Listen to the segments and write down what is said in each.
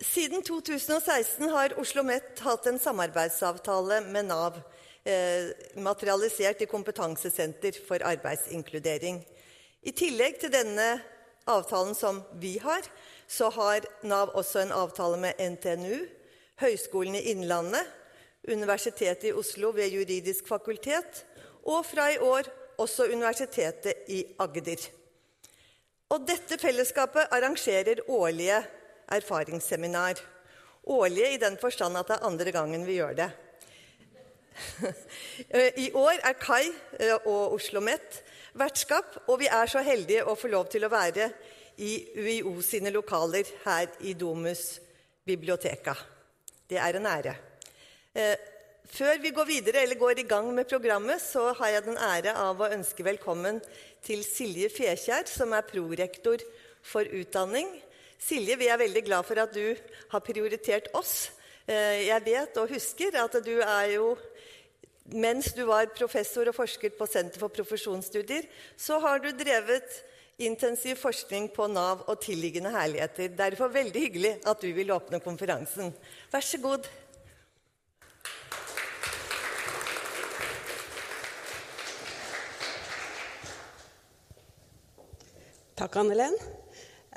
Siden 2016 har Oslo OsloMet hatt en samarbeidsavtale med Nav, eh, materialisert i Kompetansesenter for arbeidsinkludering. I tillegg til denne avtalen som vi har, så har Nav også en avtale med NTNU, Høgskolen i Innlandet, Universitetet i Oslo ved Juridisk fakultet og fra i år også Universitetet i Agder. Og dette fellesskapet arrangerer årlige erfaringsseminar. Årlige i den forstand at det er andre gangen vi gjør det. I år er Kai eh, og Oslo OsloMet vertskap, og vi er så heldige å få lov til å være i UiO sine lokaler her i Domus biblioteka. Det er en ære. Eh, før vi går videre eller går i gang med programmet, så har jeg den ære av å ønske velkommen til Silje Fekjær, som er prorektor for utdanning. Silje, vi er veldig glad for at du har prioritert oss. Eh, jeg vet og husker at du er jo Mens du var professor og forsker på Senter for profesjonsstudier, så har du drevet intensiv forskning på Nav og tilliggende herligheter. Derfor veldig hyggelig at du vil åpne konferansen. Vær så god. Takk, Annelen. Eh,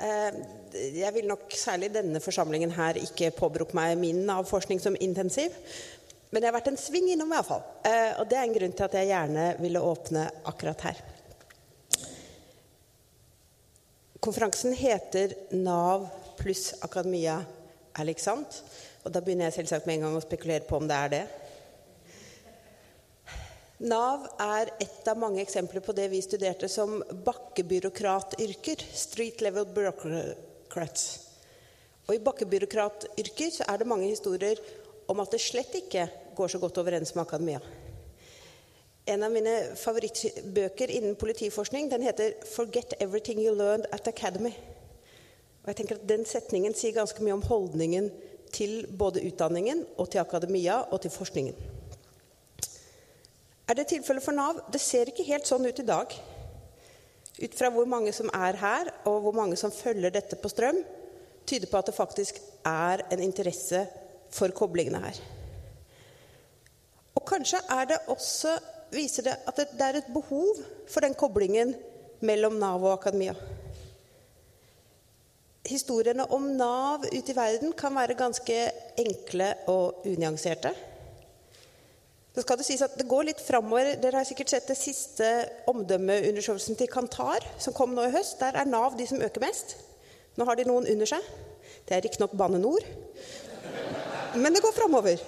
jeg vil nok særlig denne forsamlingen her ikke påberope meg min avforskning som intensiv. Men jeg har vært en sving innom, i hvert fall. og det er en grunn til at jeg gjerne ville åpne akkurat her. Konferansen heter Nav pluss akademia, er det ikke sant? Og da begynner jeg selvsagt med en gang å spekulere på om det er det. Nav er et av mange eksempler på det vi studerte som bakkebyråkratyrker. Street level bureaucrats. Og I bakkebyråkratyrker så er det mange historier om at det slett ikke går så godt overens med akademia. En av mine favorittbøker innen politiforskning den heter 'Forget Everything You Learned at Academy'. Og jeg tenker at Den setningen sier ganske mye om holdningen til både utdanningen og til akademia og til forskningen. Er det tilfellet for Nav? Det ser ikke helt sånn ut i dag. Ut fra hvor mange som er her, og hvor mange som følger dette på strøm, tyder på at det faktisk er en interesse for koblingene her. Og kanskje er det også, viser det at det er et behov for den koblingen mellom Nav og akademia. Historiene om Nav ute i verden kan være ganske enkle og unyanserte. Så skal det sies at det går litt framover. Dere har sikkert sett det siste omdømmeundersøkelsen til Kantar, som kom nå i høst. Der er Nav de som øker mest. Nå har de noen under seg. Det er riktignok Bane NOR. Men det går framover.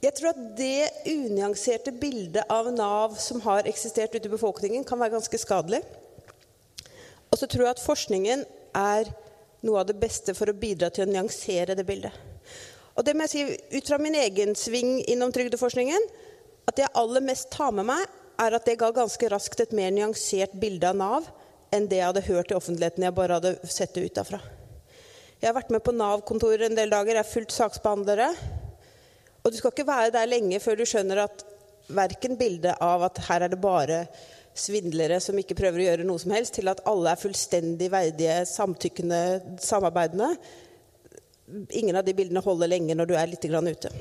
Jeg tror at det unyanserte bildet av Nav som har eksistert ute i befolkningen, kan være ganske skadelig. Og så tror jeg at forskningen er noe av det beste for å bidra til å nyansere det bildet. Og det må jeg si ut fra min egen sving innom trygdeforskningen at det jeg aller mest tar med meg, er at det ga ganske raskt et mer nyansert bilde av Nav enn det jeg hadde hørt i offentligheten jeg bare hadde sett det utafra. Jeg har vært med på Nav-kontoret en del dager, jeg har fulgt saksbehandlere. Og du skal ikke være der lenge før du skjønner at verken bildet av at her er det bare svindlere som ikke prøver å gjøre noe som helst, til at alle er fullstendig verdige, samtykkende, samarbeidende, ingen av de bildene holder lenge når du er litt ute.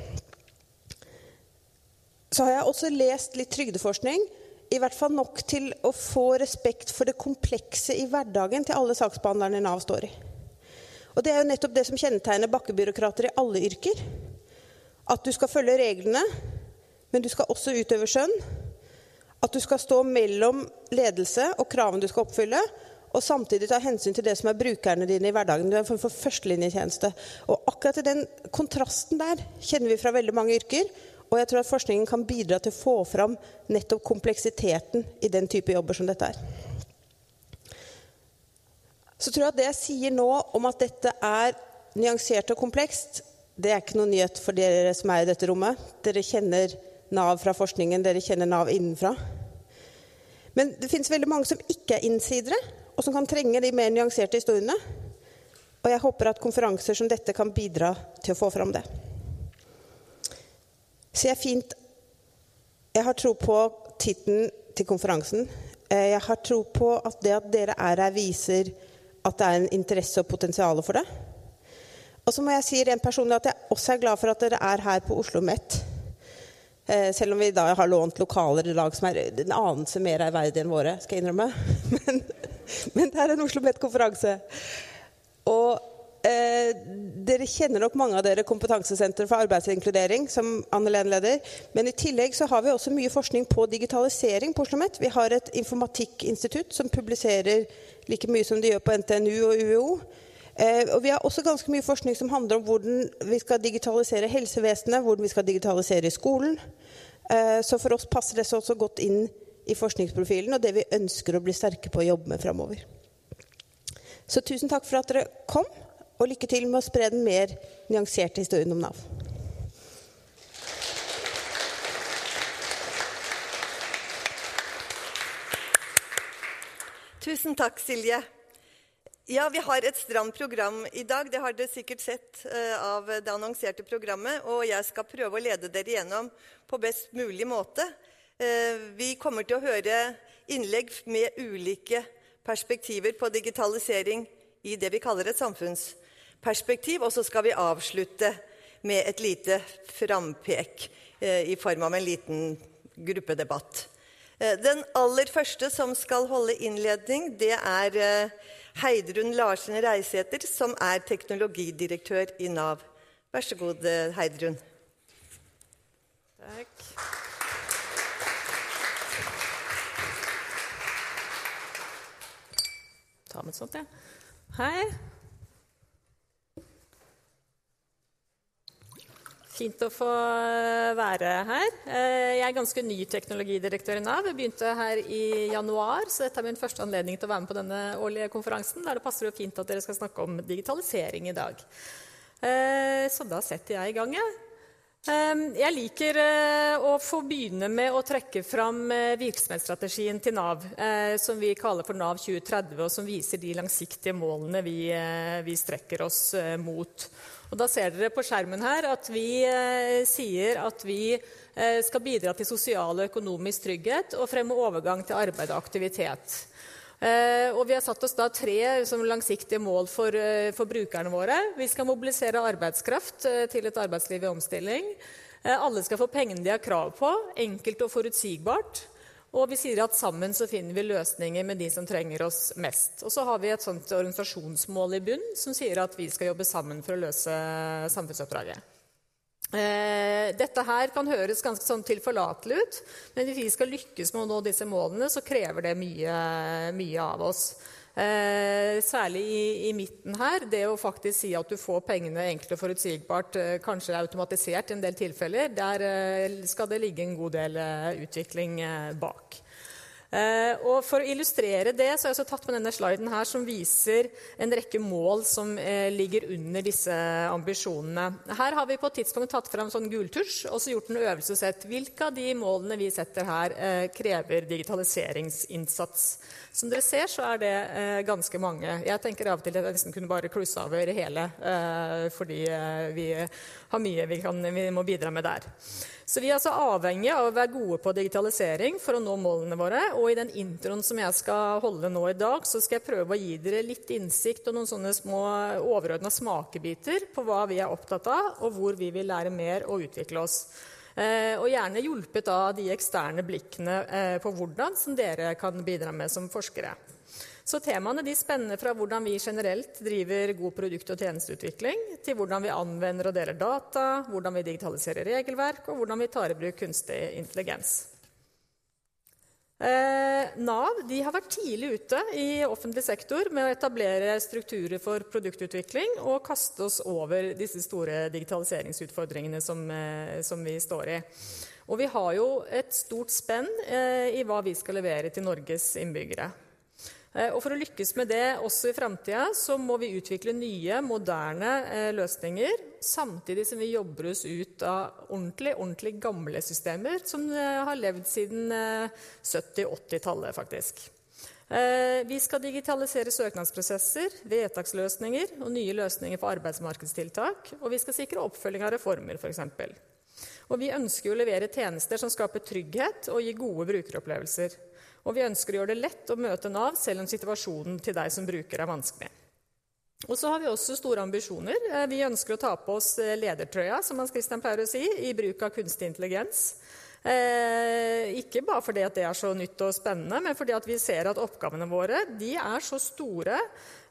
Så har jeg også lest litt trygdeforskning. I hvert fall nok til å få respekt for det komplekse i hverdagen til alle saksbehandlerne i Nav står i. Og Det er jo nettopp det som kjennetegner bakkebyråkrater i alle yrker. At du skal følge reglene, men du skal også utøve skjønn. At du skal stå mellom ledelse og kravene du skal oppfylle og samtidig ta hensyn til det som er brukerne dine i hverdagen. Du er en form for førstelinjetjeneste. Og akkurat i den kontrasten der kjenner vi fra veldig mange yrker. Og jeg tror at forskningen kan bidra til å få fram nettopp kompleksiteten i den type jobber som dette er. Så tror jeg at det jeg sier nå om at dette er nyansert og komplekst, det er ikke noe nyhet for dere som er i dette rommet. Dere kjenner Nav fra forskningen, dere kjenner Nav innenfra. Men det finnes veldig mange som ikke er innsidere, og som kan trenge de mer nyanserte historiene. Og jeg håper at konferanser som dette kan bidra til å få fram det. Så jeg fint Jeg har tro på tittelen til konferansen. Eh, jeg har tro på at det at dere er her, viser at det er en interesse og potensial for det. Og så må jeg si rent personlig at jeg også er glad for at dere er her på Oslo OsloMet. Eh, selv om vi da har lånt lokaler i dag som er en anelse mer ærverdige enn våre. skal jeg innrømme. Men, men det er en Oslo OsloMet-konferanse. Og Eh, dere kjenner nok mange av dere Kompetansesenter for arbeidsinkludering, som Anne Len leder. Men i tillegg så har vi også mye forskning på digitalisering på Oslo OsloMet. Vi har et informatikkinstitutt som publiserer like mye som de gjør på NTNU og UiO. Eh, og vi har også ganske mye forskning som handler om hvordan vi skal digitalisere helsevesenet, hvordan vi skal digitalisere i skolen. Eh, så for oss passer det også godt inn i forskningsprofilen og det vi ønsker å bli sterke på å jobbe med framover. Så tusen takk for at dere kom. Og lykke til med å spre den mer nyanserte historien om Nav. Tusen takk, Silje. Ja, vi har et stramt program i dag. Det har dere sikkert sett uh, av det annonserte programmet. Og jeg skal prøve å lede dere gjennom på best mulig måte. Uh, vi kommer til å høre innlegg med ulike perspektiver på digitalisering i det vi kaller et samfunnsperspektiv. Og så skal vi avslutte med et lite frampek eh, i form av en liten gruppedebatt. Eh, den aller første som skal holde innledning, det er eh, Heidrun Larsen Reisæter, som er teknologidirektør i Nav. Vær så god, Heidrun. Takk. Ta med sånt, ja. Hei. Fint å få eh, være her. Eh, jeg er ganske ny teknologidirektør i Nav. Jeg begynte her i januar, så dette er min første anledning til å være med på denne årlige konferansen, der det passer jo fint at dere skal snakke om digitalisering i dag. Eh, så da setter jeg i gang, jeg. Jeg liker å få begynne med å trekke fram virksomhetsstrategien til Nav, som vi kaller for Nav 2030, og som viser de langsiktige målene vi, vi strekker oss mot. Og da ser dere på skjermen her at vi eh, sier at vi eh, skal bidra til sosial og økonomisk trygghet og fremme overgang til arbeid og aktivitet. Eh, og vi har satt oss da tre langsiktige mål for, eh, for brukerne våre. Vi skal mobilisere arbeidskraft eh, til et arbeidsliv i omstilling. Alle skal få pengene de har krav på, enkelt og forutsigbart. Og vi sier at sammen så finner vi løsninger med de som trenger oss mest. Og så har vi et sånt organisasjonsmål i bunn som sier at vi skal jobbe sammen for å løse samfunnsoppdraget. Eh, dette her kan høres ganske sånn tilforlatelig ut, men hvis vi skal lykkes med å nå disse målene, så krever det mye, mye av oss. Eh, særlig i, i, midten her. Det å faktisk si at du får pengene enkelt og forutsigbart, eh, kanskje automatisert i en del tilfeller, der eh, skal det ligge en god del eh, utvikling eh, bak. Eh, og For å illustrere det så har jeg også tatt med denne sliden her som viser en rekke mål som eh, ligger under disse ambisjonene. Her har vi på et tidspunkt tatt fram sånn gultusj og så gjort en øvelse og sett hvilke av de målene vi setter her, eh, krever digitaliseringsinnsats. Som dere ser, så er det ganske mange. Jeg tenker av og til at jeg nesten kunne bare klusse over hele, fordi vi har mye vi, kan, vi må bidra med der. Så vi er altså avhengige av å være gode på digitalisering for å nå målene våre. Og i den introen som jeg skal holde nå i dag, så skal jeg prøve å gi dere litt innsikt og noen sånne små overordna smakebiter på hva vi er opptatt av, og hvor vi vil lære mer og utvikle oss. Eh, og gjerne hjulpet av de eksterne blikkene eh, på hvordan som dere kan bidra med som forskere. Så temaene de spenner fra hvordan vi generelt driver god produkt- og tjenesteutvikling, til hvordan vi anvender og deler data, hvordan vi digitaliserer regelverk, og hvordan vi tar i bruk kunstig intelligens. Eh, Nav har vært tidlig ute i offentlig sektor med å etablere strukturer for produktutvikling og kaste oss over disse store digitaliseringsutfordringene som, eh, som vi står i. Og vi har jo et stort spenn eh, i hva vi skal levere til Norges innbyggere. Eh, og For å lykkes med det også i framtida, så må vi utvikle nye, moderne eh, løsninger. Samtidig som vi jobber oss ut av ordentlig, ordentlig gamle systemer som eh, har levd siden 70-80-tallet, faktisk. Vi skal digitalisere søknadsprosesser, vedtaksløsninger og nye løsninger for arbeidsmarkedstiltak. Og vi skal sikre oppfølging av reformer, f.eks. Og vi ønsker å levere tjenester som skaper trygghet og gir gode brukeropplevelser. Og vi ønsker å gjøre det lett å møte Nav selv om situasjonen til deg som bruker er vanskelig. Og så har vi også store ambisjoner. Eh, vi ønsker å ta på oss eh, ledertrøya, som Hans Christian pleier å si, i bruk av kunstig intelligens. Eh, ikke bare fordi det er så nytt og spennende, men fordi vi ser at oppgavene våre er så store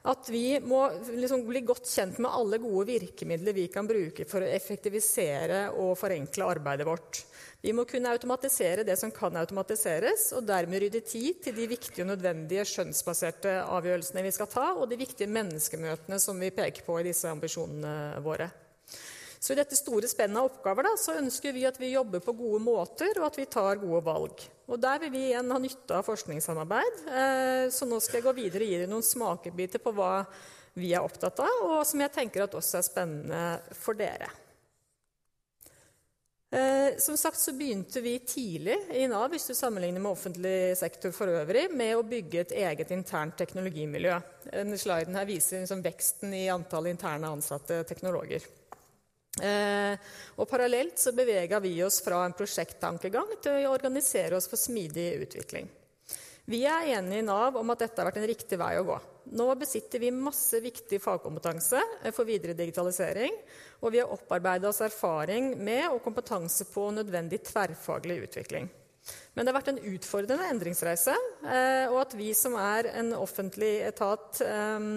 at vi må liksom bli godt kjent med alle gode virkemidler vi kan bruke for å effektivisere og forenkle arbeidet vårt. Vi må kunne automatisere det som kan automatiseres, og dermed rydde tid til de viktige og nødvendige skjønnsbaserte avgjørelsene vi skal ta, og de viktige menneskemøtene som vi peker på i disse ambisjonene våre. Så i dette store spennet av oppgaver da, så ønsker vi at vi jobber på gode måter, og at vi tar gode valg. Og Der vil vi igjen ha nytte av forskningssamarbeid. Eh, så nå skal jeg gå videre og gi dere noen smakebiter på hva vi er opptatt av, og som jeg tenker at også er spennende for dere. Eh, som sagt så begynte vi tidlig i Nav hvis du sammenligner med offentlig sektor for øvrig, med å bygge et eget internt teknologimiljø. Denne sliden her viser liksom veksten i antall interne ansatte teknologer. Eh, og Parallelt så bevega vi oss fra en prosjekttankegang til å organisere oss for smidig utvikling. Vi er enige i Nav om at dette har vært en riktig vei å gå. Nå besitter vi masse viktig fagkompetanse for videre digitalisering, og vi har opparbeida oss erfaring med og kompetanse på nødvendig tverrfaglig utvikling. Men det har vært en utfordrende endringsreise, eh, og at vi som er en offentlig etat eh,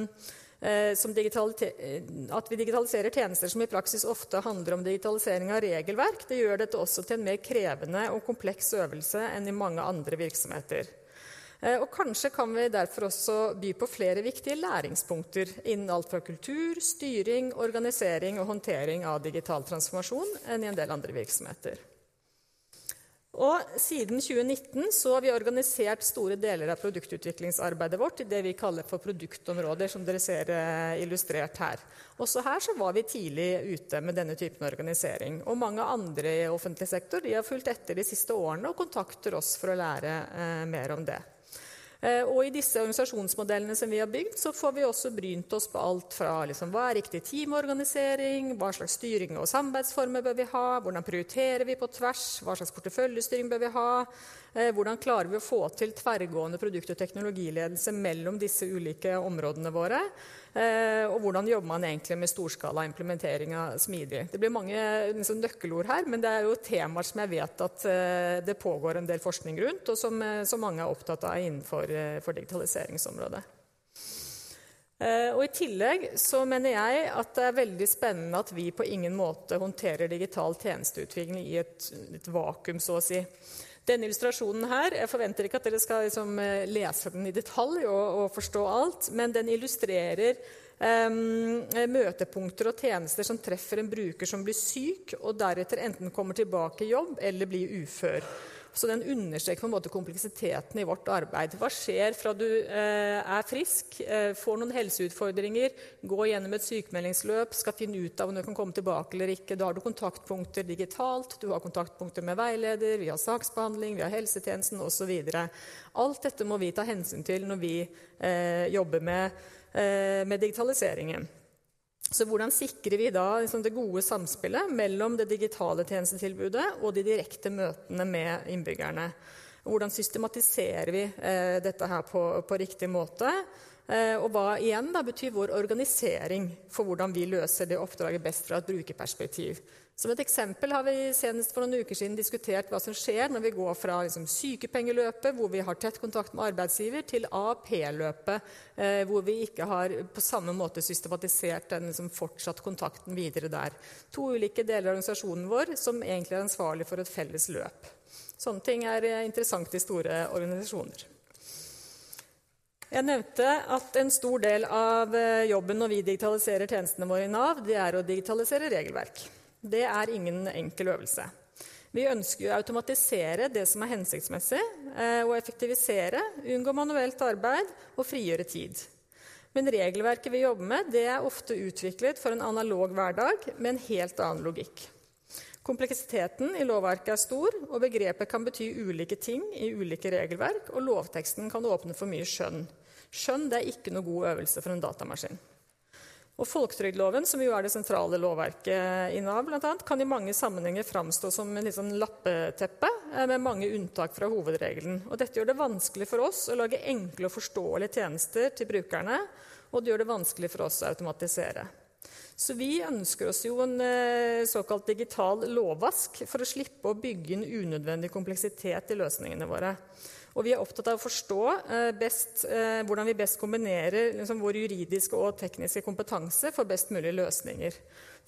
eh, at vi digitaliserer tjenester som i praksis ofte handler om digitalisering av regelverk, det gjør dette også til en mer krevende og kompleks øvelse enn i mange andre virksomheter. Eh, og kanskje kan vi derfor også by på flere viktige læringspunkter innen alt fra kultur, styring, organisering og håndtering av digital transformasjon enn i en del andre virksomheter. Og Siden 2019 så har vi organisert store deler av produktutviklingsarbeidet vårt i det vi kaller for produktområder, som dere ser eh, illustrert her. Også her så var vi tidlig ute med denne typen organisering. Og mange andre i offentlig sektor de har fulgt etter de siste årene og kontakter oss for å lære eh, mer om det. Eh, og i disse organisasjonsmodellene som vi har bygd, så får vi også brynt oss på alt fra liksom, hva er riktig teamorganisering, hva slags styring og samarbeidsformer bør vi ha, hvordan prioriterer vi på tvers, hva slags porteføljestyring bør vi ha, eh, hvordan klarer vi å få til tverrgående produkt- og teknologiledelse mellom disse ulike områdene våre. Eh, og hvordan jobber man egentlig med storskala implementering av smidig. Det blir mange liksom, nøkkelord her, men det er jo temaer som jeg vet at eh, det pågår en del forskning rundt, og som, eh, som mange er opptatt av innenfor digitaliseringsområdet. Og I tillegg så mener jeg at det er veldig spennende at vi på ingen måte håndterer digital tjenesteutvikling i et, et vakuum, så å si. Denne illustrasjonen her, Jeg forventer ikke at dere skal liksom, eh, lese den i detalj og, og, forstå alt, men den illustrerer um, møtepunkter og tjenester som treffer en bruker som blir syk, og deretter enten kommer tilbake i jobb eller blir ufør. Så den understreker på en måte kompleksiteten i vårt arbeid. Hva skjer fra du eh, er frisk, eh, får noen helseutfordringer, går gjennom et sykemeldingsløp, skal finne ut av om du kan komme tilbake eller ikke. Da har du kontaktpunkter digitalt, du har kontaktpunkter med veileder, vi har saksbehandling, vi har helsetjenesten osv. Alt dette må vi ta hensyn til når vi eh, jobber med, med digitaliseringen. Så hvordan sikrer vi da liksom, det gode samspillet mellom det digitale tjenestetilbudet og de direkte møtene med innbyggerne? Hvordan systematiserer vi eh, dette her på, på riktig måte? Eh, og hva igjen da betyr vår organisering for hvordan vi løser det oppdraget best fra et brukerperspektiv? Som et eksempel har vi senest for noen uker siden diskutert hva som skjer når vi går fra liksom, sykepengeløpet, hvor vi har tett kontakt med arbeidsgiver, til AAP-løpet, eh, hvor vi ikke har på samme måte systematisert den liksom, fortsatt kontakten videre der. To ulike deler av organisasjonen vår som egentlig er ansvarlig for et felles løp. Sånne ting er eh, interessant i store organisasjoner. Jeg nevnte at en stor del av eh, jobben når vi digitaliserer tjenestene våre i Nav, det er å digitalisere regelverk. Det er ingen enkel øvelse. Vi ønsker å automatisere det som er hensiktsmessig, eh, og effektivisere, unngå manuelt arbeid og frigjøre tid. Men regelverket vi jobber med, det er ofte utviklet for en analog hverdag med en helt annen logikk. Kompleksiteten i lovverket er stor, og begrepet kan bety ulike ting i ulike regelverk, og lovteksten kan åpne for mye skjønn. Skjønn er ikke noe god øvelse for en datamaskin. Og Folketrygdloven, som jo er det sentrale lovverket i Nav, blant annet, kan i mange sammenhenger framstå som en sånn lappeteppe eh, med mange unntak fra hovedregelen. Og dette gjør det vanskelig for oss å lage enkle og forståelige tjenester til brukerne, og det gjør det vanskelig for oss å automatisere. Så vi ønsker oss jo en eh, såkalt digital lovvask for å slippe å bygge inn unødvendig kompleksitet i løsningene våre. Og vi er opptatt av å forstå eh, best, eh, hvordan vi best kombinerer liksom, vår juridiske og tekniske kompetanse for best mulige løsninger.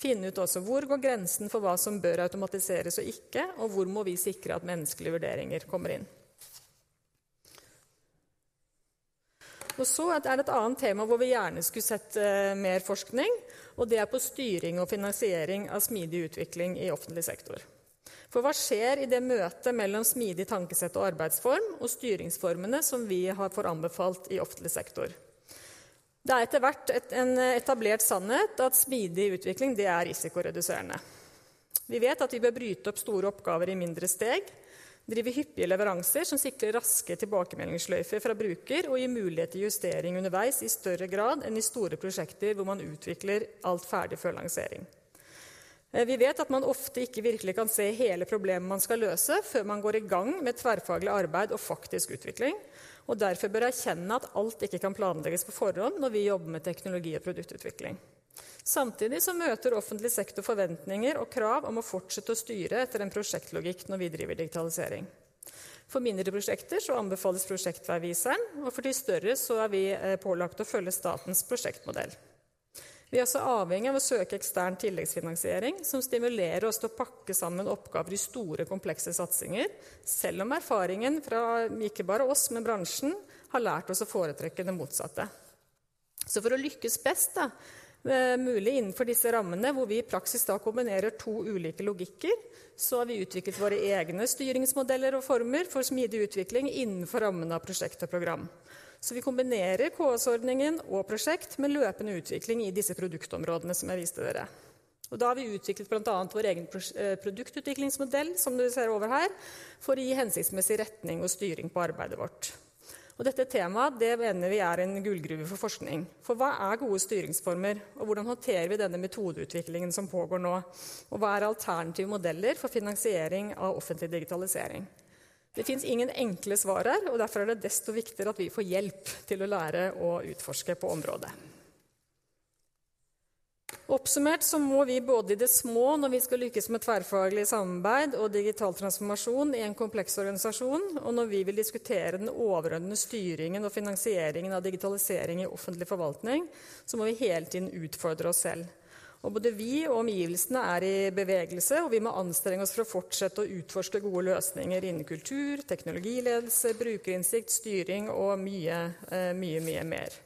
Finne ut også hvor går grensen for hva som bør automatiseres og ikke, og hvor må vi sikre at menneskelige vurderinger kommer inn. Og så er det et annet tema hvor vi gjerne skulle sett eh, mer forskning, og det er på styring og finansiering av smidig utvikling i offentlig sektor. For hva skjer i det møtet mellom smidig tankesett og arbeidsform og styringsformene som vi har får anbefalt i offentlig sektor? Det er etter hvert et, en etablert sannhet at smidig utvikling er risikoreduserende. Vi vet at vi bør bryte opp store oppgaver i mindre steg, drive hyppige leveranser som sikrer raske tilbakemeldingssløyfer fra bruker, og gi mulighet til justering underveis i større grad enn i store prosjekter hvor man utvikler alt ferdig før lansering. Eh, vi vet at man ofte ikke virkelig kan se hele problemet man skal løse, før man går i gang med tverrfaglig arbeid og faktisk utvikling. Og derfor bør erkjenne at alt ikke kan planlegges på forhånd når vi jobber med teknologi og produktutvikling. Samtidig så møter offentlig sektor forventninger og krav om å fortsette å styre etter en prosjektlogikk når vi driver digitalisering. For mindre prosjekter så anbefales prosjektveiviseren, og for de større så er vi eh, pålagt å følge statens prosjektmodell. Vi er også avhengig av å søke ekstern tilleggsfinansiering som stimulerer oss til å pakke sammen oppgaver i store, komplekse satsinger, selv om erfaringen fra ikke bare oss, men bransjen har lært oss å foretrekke det motsatte. Så for å lykkes best da, eh, mulig innenfor disse rammene, hvor vi i praksis da kombinerer to ulike logikker, så har vi utviklet våre egne styringsmodeller og former for smidig utvikling innenfor rammene av prosjekt og program. Så vi kombinerer KS-ordningen og prosjekt med løpende utvikling i disse produktområdene som jeg viste dere. Og da har vi utviklet bl.a. vår egen eh, produktutviklingsmodell som du ser over her, for å gi hensiktsmessig retning og styring på arbeidet vårt. Og dette temaet det mener vi er en gullgruve for forskning. For hva er gode styringsformer, og hvordan håndterer vi denne metodeutviklingen som pågår nå? Og hva er alternative modeller for finansiering av offentlig digitalisering? Det fins ingen enkle svar her, og derfor er det desto viktigere at vi får hjelp til å lære å utforske på området. Oppsummert så må vi både i det små når vi skal lykkes med tverrfaglig samarbeid og digital transformasjon i en kompleks organisasjon, og når vi vil diskutere den overordnede styringen og finansieringen av digitalisering i offentlig forvaltning, så må vi hele tiden utfordre oss selv. Og både vi og omgivelsene er i bevegelse, og vi må anstrenge oss for å fortsette å utforske gode løsninger innen kultur, teknologiledelse, brukerinnsikt, styring og mye, eh, mye, mye mer.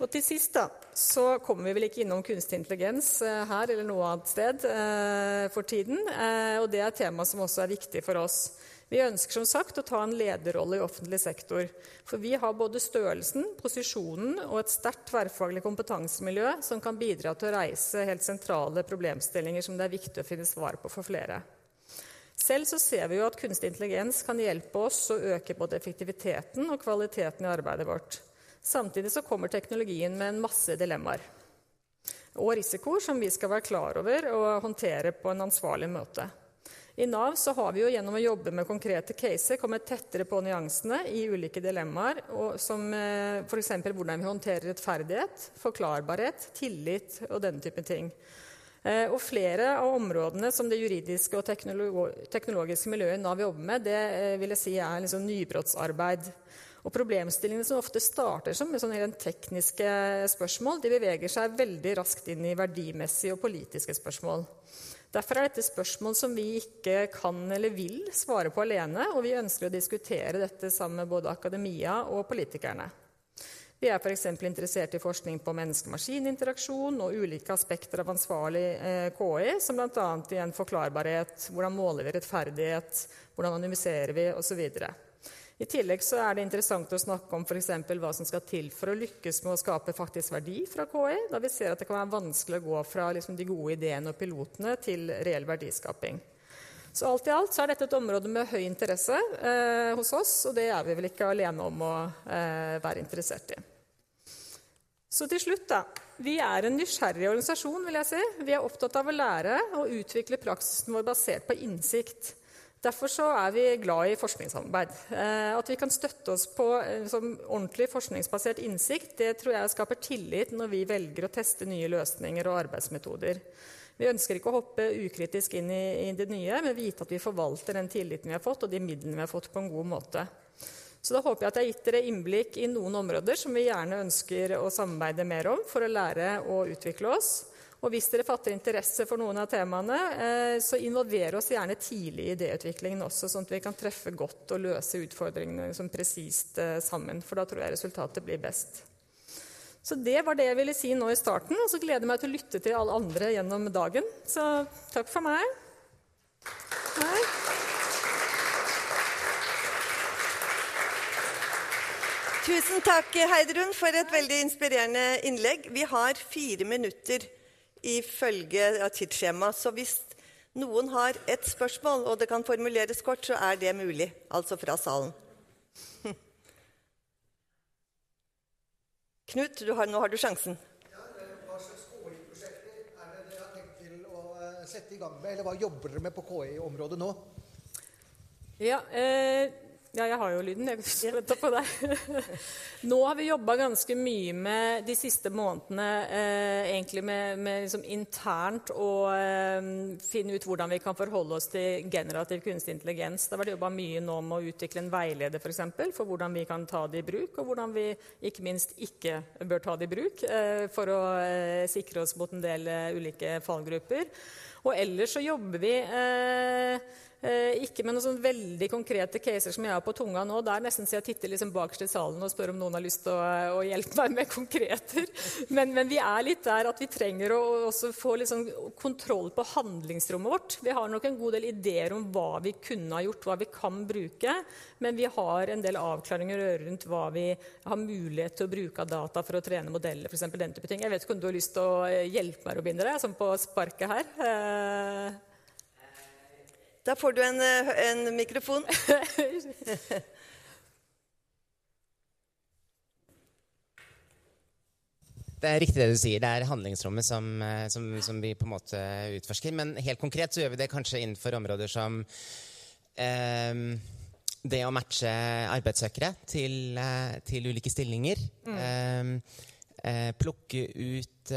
Og til sist da, så kommer vi vel ikke innom kunstig intelligens eh, her eller noe annet sted eh, for tiden. og det er et tema som også er viktig for oss. Vi ønsker som sagt å ta en lederrolle i offentlig sektor. For vi har både størrelsen, posisjonen og et sterkt tverrfaglig kompetansemiljø som kan bidra til å reise helt sentrale problemstillinger som det er viktig å finne svar på for flere. Selv så ser vi jo at kunstig intelligens kan hjelpe oss å øke både effektiviteten og kvaliteten i arbeidet vårt. Samtidig så kommer teknologien med en masse dilemmaer og risikoer som vi skal være klar over og håndtere på en ansvarlig måte. I Nav så har vi jo gjennom å jobbe med konkrete caser kommet tettere på nyansene i ulike dilemmaer, som eh, f.eks. hvordan vi håndterer rettferdighet, forklarbarhet, tillit og denne type ting. Eh, og flere av områdene som det juridiske og teknologiske miljøet Nav jobber med, det eh, vil jeg si er liksom nybrottsarbeid. Og Problemstillingene som ofte starter som med sånne tekniske spørsmål, de beveger seg veldig raskt inn i verdimessige og politiske spørsmål. Derfor er dette spørsmål som vi ikke kan eller vil svare på alene, og vi ønsker å diskutere dette sammen med både akademia og politikerne. Vi er f.eks. interessert i forskning på menneske-maskin-interaksjon og ulike aspekter av ansvarlig eh, KI, som bl.a. igjen forklarbarhet, hvordan måler vi rettferdighet, hvordan anonymiserer vi osv. I tillegg så er det interessant å snakke om for hva som skal til for å lykkes med å skape faktisk verdi fra KI, da vi ser at det kan være vanskelig å gå fra liksom, de gode ideene og pilotene til reell verdiskaping. Så alt i alt så er dette et område med høy interesse eh, hos oss, og det er vi vel ikke alene om å eh, være interessert i. Så til slutt, da. Vi er en nysgjerrig organisasjon. vil jeg si. Vi er opptatt av å lære og utvikle praksisen vår basert på innsikt. Derfor er vi glad i forskningssamarbeid. Eh, at vi kan støtte oss på eh, ordentlig forskningsbasert innsikt, det tror jeg skaper tillit når vi velger å teste nye løsninger og arbeidsmetoder. Vi ønsker ikke å hoppe ukritisk inn i, i det nye, men vite at vi forvalter den tilliten vi har fått, og de midlene vi har fått, på en god måte. Så da håper jeg at jeg har gitt dere innblikk i noen områder som vi gjerne ønsker å samarbeide mer om for å lære og utvikle oss. Og hvis dere fatter interesse for noen av temaene, eh, så involver oss gjerne tidlig i idéutviklingen også, sånn at vi kan treffe godt og løse utfordringene som presist eh, sammen. For da tror jeg resultatet blir best. Så det var det jeg ville si nå i starten, og så gleder jeg meg til å lytte til alle andre gjennom dagen. Så takk for meg. Nei. Tusen takk, Heidrun, for et veldig inspirerende innlegg. Vi har fire minutter ifølge tidsskjema, så hvis noen har et spørsmål, og det kan formuleres kort, så er det mulig. Altså fra salen. Knut, har, nå har du sjansen. Ja, hva slags KI-prosjekter er det dere har tenkt til å eh, sette i gang med? Eller hva jobber dere med på KI-området nå? Ja, eh ja, jeg har jo lyden. Jeg venter på deg. Nå har vi jobba ganske mye med de siste månedene eh, egentlig med, med liksom internt å eh, finne ut hvordan vi kan forholde oss til generativ kunstig intelligens. Det har vært jobba mye nå med å utvikle en veileder for, eksempel, for hvordan vi kan ta det i bruk, og hvordan vi ikke minst ikke bør ta det i bruk eh, for å eh, sikre oss mot en del eh, ulike fallgrupper. Og ellers så jobber vi eh, ikke med noen sånn veldig konkrete caser som jeg har på tunga nå. Det er nesten så jeg titter liksom bakerst i salen og spør om noen har lyst til å, å hjelpe meg med konkreter. Men, men, vi er litt der at vi trenger å også få liksom kontroll på handlingsrommet vårt. Vi har nok en god del ideer om hva vi kunne ha gjort, hva vi kan bruke. Men vi har en del avklaringer rundt hva vi har mulighet til å bruke av data for å trene modeller. Eksempel, den type ting. Jeg vet ikke om du har lyst til å hjelpe meg, Robindre, sånn på sparket her? Eh, da får du en, eh, en mikrofon. Det er riktig det du sier. Det er handlingsrommet som, eh, som, som, vi på en måte utforsker. Men helt konkret så gjør vi det kanskje innenfor områder som eh, det å matche arbeidssøkere til, eh, til ulike stillinger. Mm. Eh, eh, plukke ut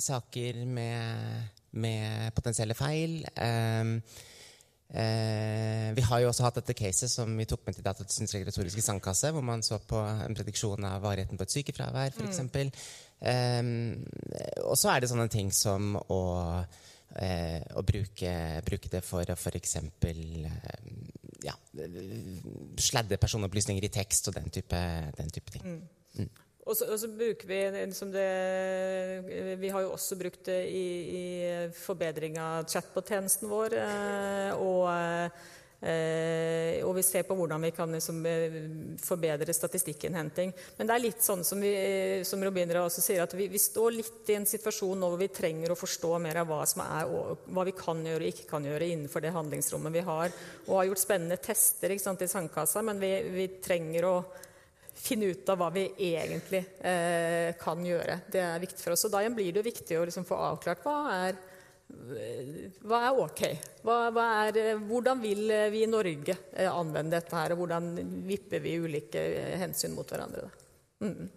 saker med, med, potensielle feil. Eh, Eh, vi har jo også hatt dette caset som vi tok med til Datatilsynets regulatoriske sandkasse, hvor man så på en prediksjon av varigheten på et sykefravær, f.eks. Mm. Eh, og så er det sånne ting som å, eh, å bruke, bruke, det for å f.eks. Eh, ja, sladde personopplysninger i tekst og den type, den type ting. Mm. Mm. Og så, bruker vi det, Vi har jo også brukt det i, i forbedring av chatbot-tjenesten vår. Eh, og, eh, og, vi ser på hvordan vi kan liksom, eh, forbedre statistikkinnhenting. Men det er litt sånn som, vi, som Robindra også sier, at vi, vi, står litt i en situasjon nå hvor vi trenger å forstå mer av hva, som er, hva vi kan gjøre og ikke kan gjøre innenfor det handlingsrommet vi har. Og har gjort spennende tester sant, i sandkassa, men vi, vi trenger å finne ut av hva vi egentlig eh, kan gjøre. Det er viktig for oss. Og da blir det viktig å liksom få avklart hva er, hva er ok. Hva, hva er, hvordan vil vi i Norge eh, anvende dette her, og hvordan vipper vi ulike hensyn mot hverandre? Mm.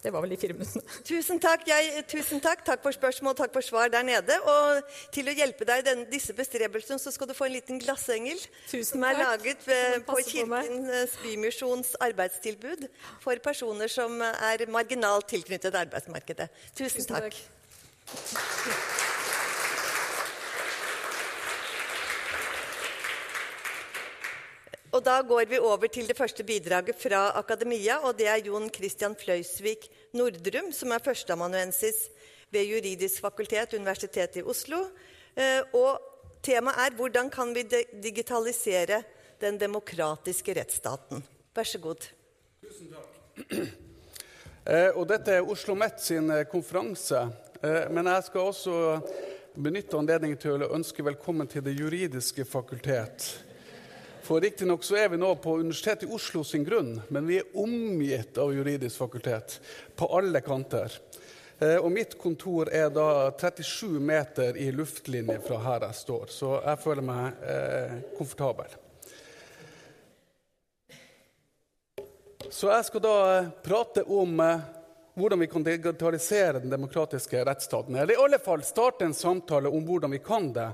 Det var vel de fire minuttene. Tusen takk, jeg, tusen takk. Takk for spørsmål, takk for svar der nede. Og til å hjelpe deg i denne, disse bestrebelsene, så skal du få en liten glassengel tusen som er takk. laget ved, på Kirkens Bymisjons arbeidstilbud for personer som er marginalt tilknyttet arbeidsmarkedet. Tusen, tusen takk. takk. Og Da går vi over til det første bidraget fra akademia. og Det er Jon Christian Fløysvik Nordrum, som er førsteamanuensis ved Juridisk fakultet, Universitetet i Oslo. Eh, og Temaet er 'Hvordan kan vi digitalisere den demokratiske rettsstaten'? Vær så god. Tusen takk. Eh, og dette er Oslo Met sin eh, konferanse. Men jeg skal også benytte anledningen til å ønske velkommen til Det juridiske fakultet. For Riktignok er vi nå på Universitetet i Oslo sin grunn, men vi er omgitt av juridisk fakultet på alle kanter. Eh, og mitt kontor er da 37 meter i luftlinje fra her jeg står, så jeg føler meg eh, komfortabel. Så jeg skal da eh, prate om hvordan vi kan digitalisere den demokratiske rettsstaten. Eller i alle fall starte en samtale om hvordan vi kan det.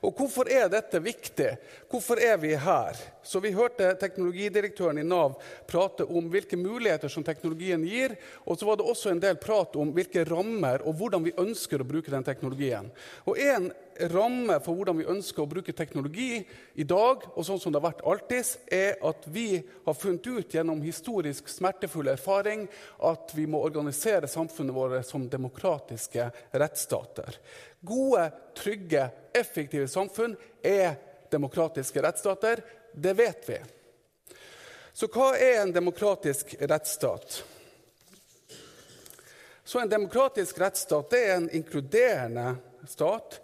Og hvorfor er dette viktig? Hvorfor er vi her? Så Vi hørte teknologidirektøren i Nav prate om hvilke muligheter som teknologien gir. Og så var det også en del prat om hvilke rammer og hvordan vi ønsker å bruke den teknologien. Og En ramme for hvordan vi ønsker å bruke teknologi i dag, og sånn som det har vært alltid, er at vi har funnet ut gjennom historisk smertefull erfaring at vi må organisere samfunnet vårt som demokratiske rettsstater. Gode, trygge, effektive samfunn er demokratiske rettsstater. Det vet vi. Så hva er en demokratisk rettsstat? Så En demokratisk rettsstat er en inkluderende stat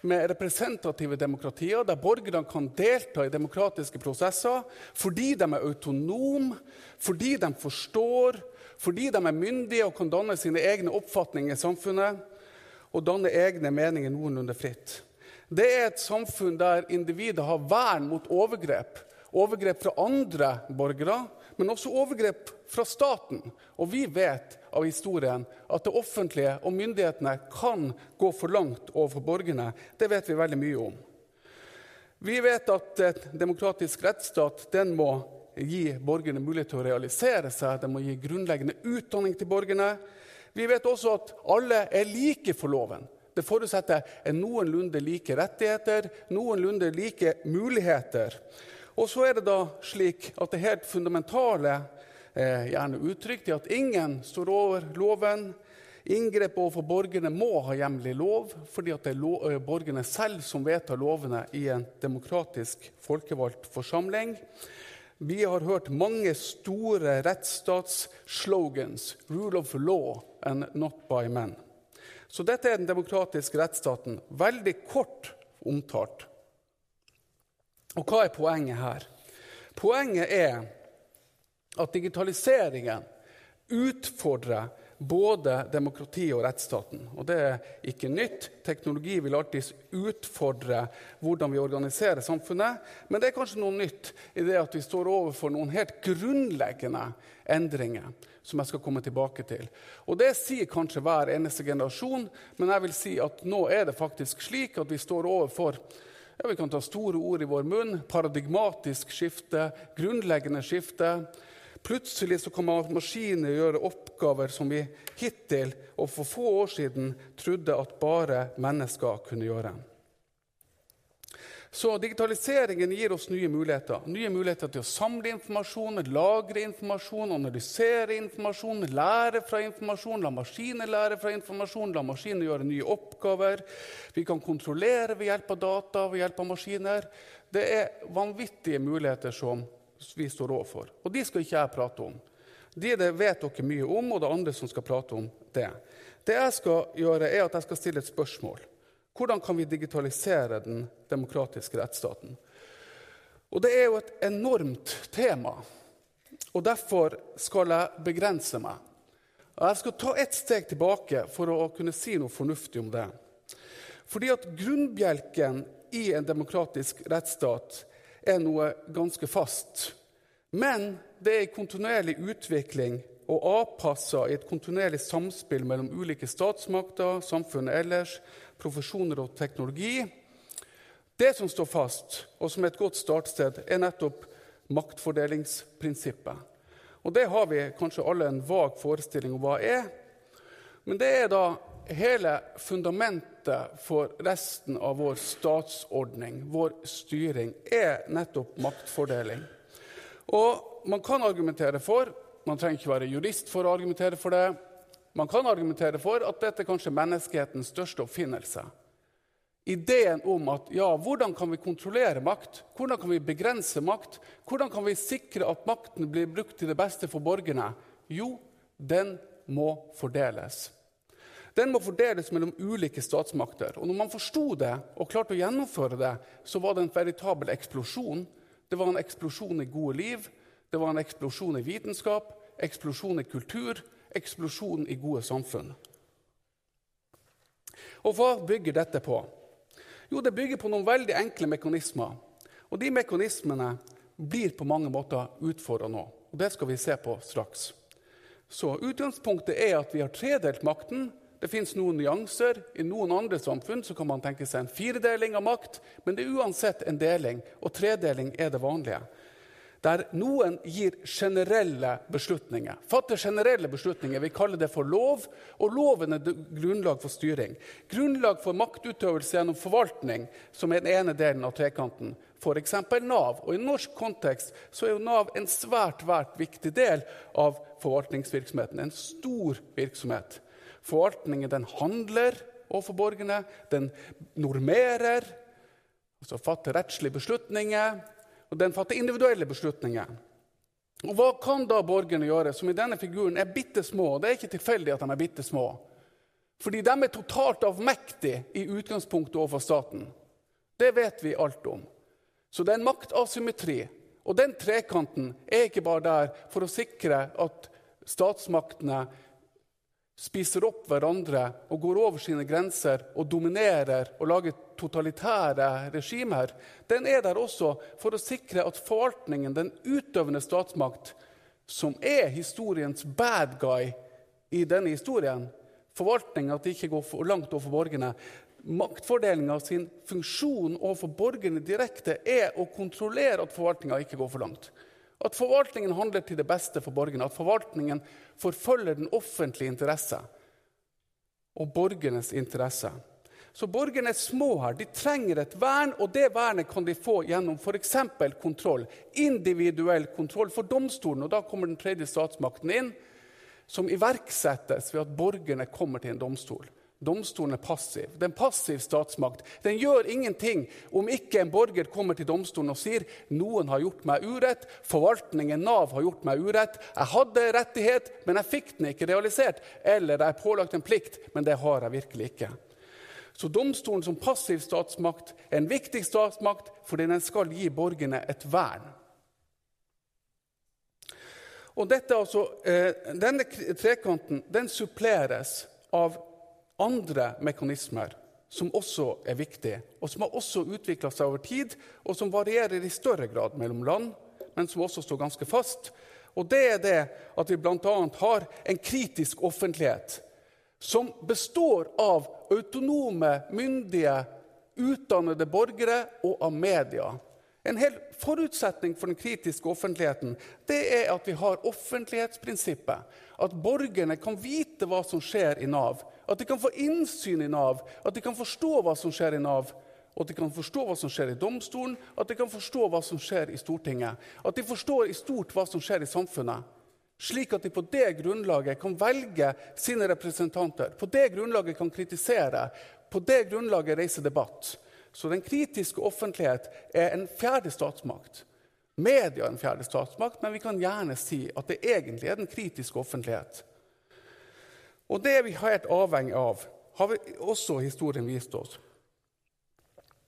med representative demokratier, der borgerne kan delta i demokratiske prosesser fordi de er autonome, fordi de forstår, fordi de er myndige og kan danne sine egne oppfatninger i samfunnet og danne egne meninger noenlunde fritt. Det er et samfunn der individet har vern mot overgrep. Overgrep fra andre borgere, men også overgrep fra staten. Og vi vet av historien at det offentlige og myndighetene kan gå for langt overfor borgerne. Det vet vi veldig mye om. Vi vet at et demokratisk rettsstat den må gi borgerne mulighet til å realisere seg. Den må gi grunnleggende utdanning til borgerne. Vi vet også at alle er like for loven. Det forutsetter en noenlunde like rettigheter, noenlunde like muligheter. Og så er det da slik at det helt fundamentale eh, gjerne uttrykt i at ingen står over loven. Inngrep overfor borgerne må ha hjemlig lov, fordi det er lov, eh, borgerne selv som vedtar lovene i en demokratisk folkevalgt forsamling. Vi har hørt mange store rettsstatsslogans 'Rule of law and not by men'. Så dette er den demokratiske rettsstaten. Veldig kort omtalt. Og hva er poenget her? Poenget er at digitaliseringen utfordrer både demokratiet og rettsstaten. Og det er ikke nytt. Teknologi vil alltid utfordre hvordan vi organiserer samfunnet. Men det er kanskje noe nytt i det at vi står overfor noen helt grunnleggende endringer. Som jeg skal komme tilbake til. Og Det sier kanskje hver eneste generasjon, men jeg vil si at nå er det faktisk slik at vi står overfor ja, vi kan ta store ord i vår munn. Paradigmatisk skifte, grunnleggende skifte. Plutselig så kan maskiner gjøre oppgaver som vi hittil og for få år siden trodde at bare mennesker kunne gjøre. Så digitaliseringen gir oss nye muligheter. Nye muligheter til å samle informasjon, lagre informasjon, analysere informasjon, lære fra informasjon, la maskiner lære fra informasjon, la maskiner gjøre nye oppgaver. Vi kan kontrollere ved hjelp av data, ved hjelp av maskiner. Det er vanvittige muligheter som vi står overfor. Og de skal ikke jeg prate om. De det vet dere mye om, og det er andre som skal prate om det. Det jeg skal gjøre, er at jeg skal stille et spørsmål. Hvordan kan vi digitalisere den demokratiske rettsstaten? Og Det er jo et enormt tema, og derfor skal jeg begrense meg. Og Jeg skal ta ett steg tilbake for å kunne si noe fornuftig om det. Fordi at Grunnbjelken i en demokratisk rettsstat er noe ganske fast. Men det er en kontinuerlig utvikling og avpassa i et kontinuerlig samspill mellom ulike statsmakter, samfunnet ellers, profesjoner og teknologi. Det som står fast, og som er et godt startsted, er nettopp maktfordelingsprinsippet. Og Det har vi kanskje alle en vag forestilling om hva er. Men det er da hele fundamentet for resten av vår statsordning, vår styring, er nettopp maktfordeling. Og man kan argumentere for Man trenger ikke være jurist for å argumentere for det. Man kan argumentere for at dette kanskje er menneskehetens største oppfinnelse. Ideen om at ja, hvordan kan vi kontrollere makt? Hvordan kan vi begrense makt? Hvordan kan vi sikre at makten blir brukt til det beste for borgerne? Jo, den må fordeles. Den må fordeles mellom ulike statsmakter. Og når man forsto det og klarte å gjennomføre det, så var det en veritabel eksplosjon. Det var en eksplosjon i gode liv, det var en eksplosjon i vitenskap, eksplosjon i kultur, eksplosjon i gode samfunn. Og hva bygger dette på? Jo, det bygger på noen veldig enkle mekanismer. Og de mekanismene blir på mange måter utfordra nå. Og det skal vi se på straks. Så Utgangspunktet er at vi har tredelt makten. Det fins noen nyanser. I noen andre samfunn så kan man tenke seg en firedeling av makt, men det er uansett en deling, og tredeling er det vanlige der noen gir generelle beslutninger. Fatter generelle beslutninger. Vi kaller det for lov, og loven er grunnlag for styring. Grunnlag for maktutøvelse gjennom forvaltning, som er den ene delen av trekanten. F.eks. Nav. Og I norsk kontekst så er jo Nav en svært, svært viktig del av forvaltningsvirksomheten. En stor virksomhet. Forvaltningen den handler overfor borgerne, den normerer, altså fatter rettslige beslutninger og den fatter individuelle beslutninger. Og Hva kan da borgerne gjøre, som i denne figuren er bitte små? Det er ikke tilfeldig at de er bitte små. Fordi de er totalt avmektige i utgangspunktet overfor staten. Det vet vi alt om. Så det er en maktasymmetri. Og den trekanten er ikke bare der for å sikre at statsmaktene spiser opp hverandre og går over sine grenser og dominerer og lager totalitære regimer, den er der også for å sikre at forvaltningen, den utøvende statsmakt, som er historiens bad guy i denne historien, forvaltninga at de ikke går for langt overfor borgerne, maktfordelinga sin funksjon overfor borgerne direkte er å kontrollere at forvaltninga ikke går for langt. At forvaltningen handler til det beste for borgerne. At forvaltningen forfølger den offentlige interesse og borgernes interesse. Så borgerne er små her. De trenger et vern, og det vernet kan de få gjennom f.eks. kontroll. Individuell kontroll for domstolen. Og da kommer den tredje statsmakten inn, som iverksettes ved at borgerne kommer til en domstol. Domstolen er passiv. Det er en passiv statsmakt. Den gjør ingenting om ikke en borger kommer til domstolen og sier noen har gjort meg urett, forvaltningen, Nav, har gjort meg urett. Jeg hadde rettighet, men jeg fikk den ikke realisert. Eller jeg er pålagt en plikt, men det har jeg virkelig ikke. Så domstolen som passiv statsmakt er en viktig statsmakt fordi den skal gi borgerne et vern. Og dette, altså, eh, Denne trekanten den suppleres av andre mekanismer som også er viktige, og som har også utvikla seg over tid, og som varierer i større grad mellom land, men som også står ganske fast. Og det er det at vi bl.a. har en kritisk offentlighet som består av autonome, myndige, utdannede borgere og av media. En hel forutsetning for den kritiske offentligheten det er at vi har offentlighetsprinsippet. At borgerne kan vite hva som skjer i Nav. At de kan få innsyn i Nav, at de kan forstå hva som skjer i Nav. Og at de kan forstå hva som skjer i domstolen, at de kan forstå hva som skjer i Stortinget. At de forstår i stort hva som skjer i samfunnet. Slik at de på det grunnlaget kan velge sine representanter. På det grunnlaget kan kritisere. På det grunnlaget reise debatt. Så den kritiske offentlighet er en fjerde statsmakt. Media er en fjerde statsmakt, men vi kan gjerne si at det egentlig er den kritiske offentlighet. Og det er vi helt avhengig av, har vi også historien vist oss.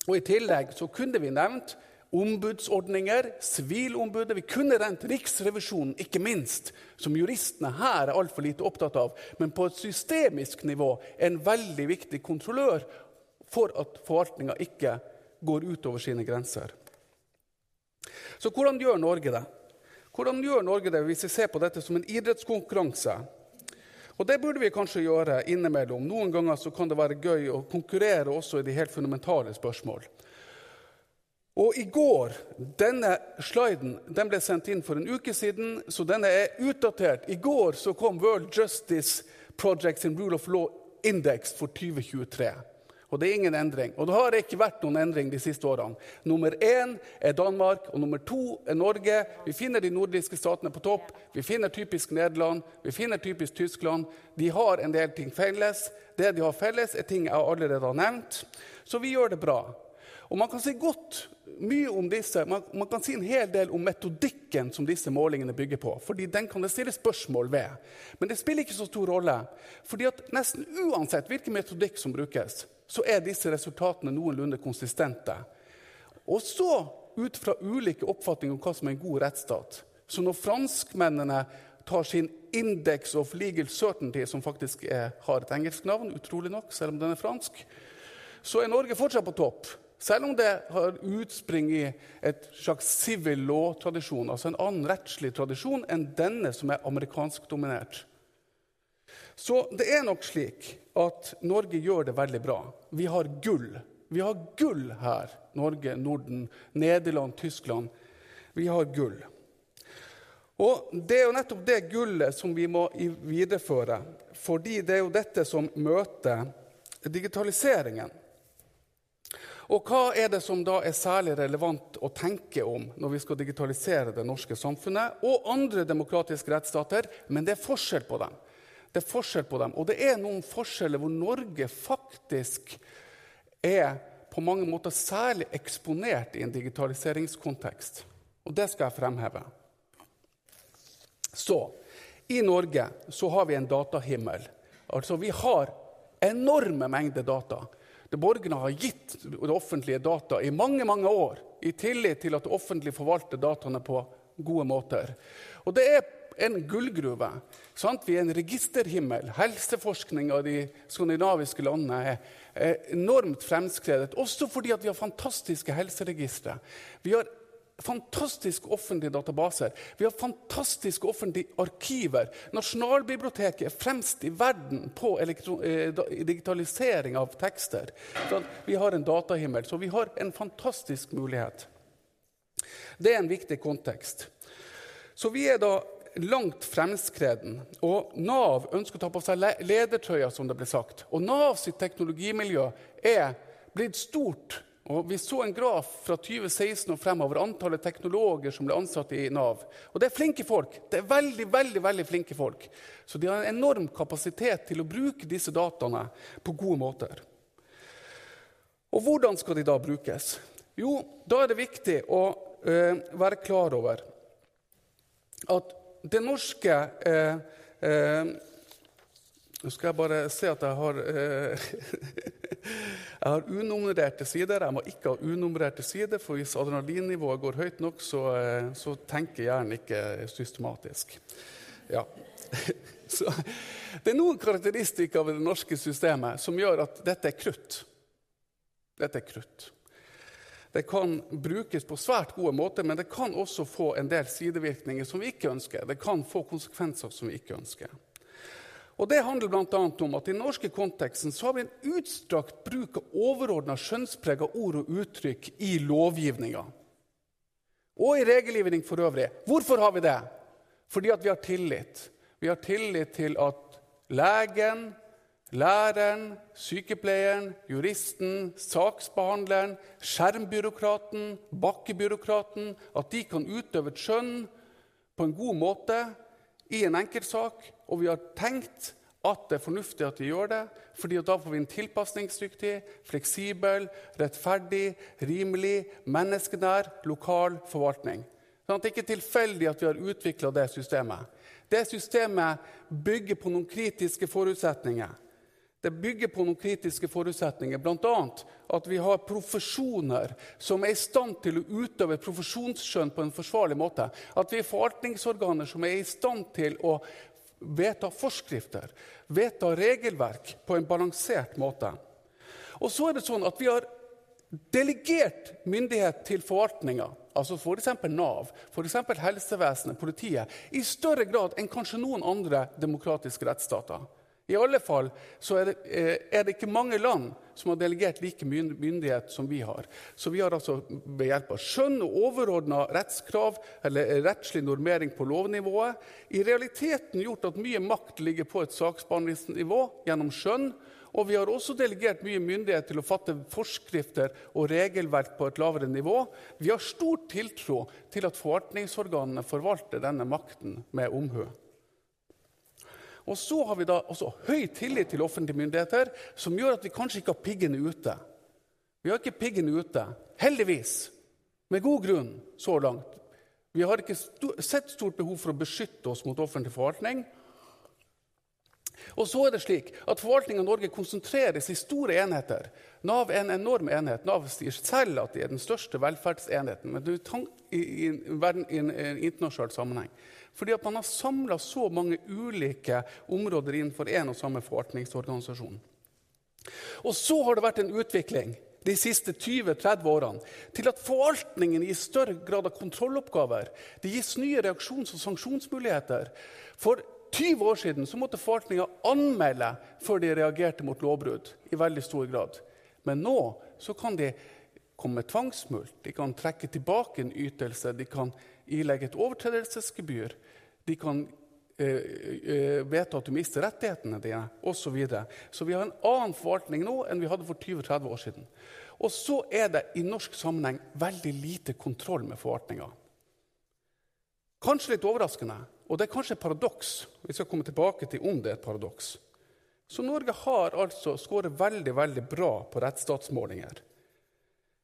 Og I tillegg så kunne vi nevnt ombudsordninger, Sivilombudet. Vi kunne nevnt Riksrevisjonen, ikke minst, som juristene her er altfor lite opptatt av. Men på et systemisk nivå en veldig viktig kontrollør for at forvaltninga ikke går utover sine grenser. Så hvordan gjør Norge det? Hvordan gjør Norge det hvis vi ser på dette som en idrettskonkurranse? Og det burde vi kanskje gjøre innimellom. Noen ganger så kan det være gøy å konkurrere også i de helt fundamentale spørsmål. Og i går Denne sliden den ble sendt inn for en uke siden, så denne er utdatert. I går så kom World Justice Projects in Rule of Law Index for 2023. Og det er ingen endring. Og det har ikke vært noen endring de siste årene. Nummer én er Danmark, og nummer to er Norge. Vi finner de nordiske statene på topp. Vi finner typisk Nederland, vi finner typisk Tyskland. De har en del ting felles. Det de har felles, er ting jeg allerede har nevnt. Så vi gjør det bra. Og Man kan si godt mye om disse, man, man, kan si en hel del om metodikken som disse målingene bygger på. fordi Den kan det stilles spørsmål ved. Men det spiller ikke så stor rolle. fordi at Nesten uansett hvilken metodikk som brukes, så er disse resultatene noenlunde konsistente. Og så ut fra ulike oppfatninger om hva som er en god rettsstat. Så når franskmennene tar sin Index of Legal Certainty, som faktisk er, har et engelsk navn, utrolig nok, selv om den er fransk, så er Norge fortsatt på topp. Selv om det har utspring i et slags civil law-tradisjon, altså en annen rettslig tradisjon enn denne som er amerikansk dominert. Så det er nok slik at Norge gjør det veldig bra. Vi har gull. Vi har gull her. Norge, Norden, Nederland, Tyskland. Vi har gull. Og Det er jo nettopp det gullet som vi må videreføre. Fordi det er jo dette som møter digitaliseringen. Og hva er det som da er særlig relevant å tenke om når vi skal digitalisere det norske samfunnet og andre demokratiske rettsstater? Men det er forskjell på dem. Det er forskjell på dem. Og det er noen forskjeller hvor Norge faktisk er på mange måter særlig eksponert i en digitaliseringskontekst. Og det skal jeg fremheve. Så i Norge så har vi en datahimmel. Altså vi har enorme mengder data. Det borgerne har gitt det offentlige data i mange mange år, i tillit til at det offentlige forvalter dataene på gode måter. Og det er en gullgruve. Sant? Vi er en registerhimmel. Helseforskning av de skandinaviske landene er enormt fremskredet, også fordi vi har fantastiske helseregistre. Vi har fantastiske offentlige databaser. Vi har fantastiske offentlige arkiver. Nasjonalbiblioteket er fremst i verden på eh, digitalisering av tekster. Så vi har en datahimmel, så vi har en fantastisk mulighet. Det er en viktig kontekst. Så vi er da langt fremskreden. Og Nav ønsker å ta på seg ledertrøya, som det ble sagt. Og Nav sitt teknologimiljø er blitt stort og Vi så en graf fra 2016 og fremover antallet teknologer som ble ansatt i Nav. Og Det er flinke folk. Det er veldig, veldig, veldig flinke folk. Så de har en enorm kapasitet til å bruke disse dataene på gode måter. Og hvordan skal de da brukes? Jo, da er det viktig å uh, være klar over at det norske eh, eh, Nå skal jeg bare se at jeg har Jeg har unummererte sider. Jeg må ikke ha unummererte sider, for hvis adrenalinnivået går høyt nok, så, eh, så tenker hjernen ikke systematisk. Ja. Så, det er noen karakteristikker ved det norske systemet som gjør at dette er krutt. Dette er krutt. Det kan brukes på svært gode måter, men det kan også få en del sidevirkninger som vi ikke ønsker. Det kan få konsekvenser som vi ikke ønsker. Og Det handler bl.a. om at i den norske konteksten så har vi en utstrakt bruk av overordna skjønnsprega ord og uttrykk i lovgivninga. Og i regelgivning for øvrig. Hvorfor har vi det? Fordi at vi har tillit. Vi har tillit til at legen, læreren, sykepleieren, juristen, saksbehandleren, skjermbyråkraten, bakkebyråkraten At de kan utøve et skjønn på en god måte i en enkeltsak, og vi har tenkt at det er fornuftig at vi gjør det, fordi da får vi en tilpasningsdyktig, fleksibel, rettferdig, rimelig, menneskenær, lokal forvaltning. Sånn det ikke er tilfeldig at vi har utvikla det systemet. Det systemet bygger på noen kritiske forutsetninger. Det bygger på noen kritiske forutsetninger, bl.a. at vi har profesjoner som er i stand til å utøve profesjonsskjønn på en forsvarlig måte. At vi har forvaltningsorganer som er i stand til å vedta forskrifter, vedta regelverk på en balansert måte. Og så er det sånn at vi har delegert myndighet til forvaltninga, altså f.eks. Nav, for helsevesenet, politiet, i større grad enn kanskje noen andre demokratiske rettsstater. I alle fall så er det, eh, er det, ikke mange land som har delegert like myndighet som vi har. Så vi har altså ved hjelp av skjønn og overordna rettskrav eller rettslig normering på lovnivået i realiteten gjort at mye makt ligger på et saksbehandlingsnivå gjennom skjønn. Og vi har også delegert mye myndighet til å fatte forskrifter og regelverk på et lavere nivå. Vi har stor tiltro til at forvaltningsorganene forvalter denne makten med omhu. Og så har vi da også høy tillit til offentlige myndigheter, som gjør at vi kanskje ikke har piggene ute. Vi har ikke piggene ute, heldigvis. Med god grunn så langt. Vi har ikke sett stort behov for å beskytte oss mot offentlig forvaltning. Og så er det slik at Forvaltningen av Norge konsentreres i store enheter. Nav er en enorm enhet. Nav sier selv at de er den største velferdsenheten men i, i, i, i en internasjonal sammenheng. Fordi at man har samla så mange ulike områder innenfor én og samme forvaltningsorganisasjon. Og så har det vært en utvikling de siste 20-30 årene til at forvaltningen gir større grad av kontrolloppgaver. Det gis nye reaksjons- og sanksjonsmuligheter. For 20 år siden så måtte forvaltninga anmelde før de reagerte mot lovbrudd. i veldig stor grad. Men nå så kan de komme med tvangsmulkt, de kan trekke tilbake en ytelse, de kan ilegge et overtredelsesgebyr, de kan eh, eh, vedta at du mister rettighetene dine osv. Så, videre. så vi har en annen forvaltning nå enn vi hadde for 20-30 år siden. Og så er det i norsk sammenheng veldig lite kontroll med forvaltninga. Kanskje litt overraskende, og det er kanskje et paradoks. Vi skal komme tilbake til om det er et paradoks. Så Norge har altså skåret veldig veldig bra på rettsstatsmålinger.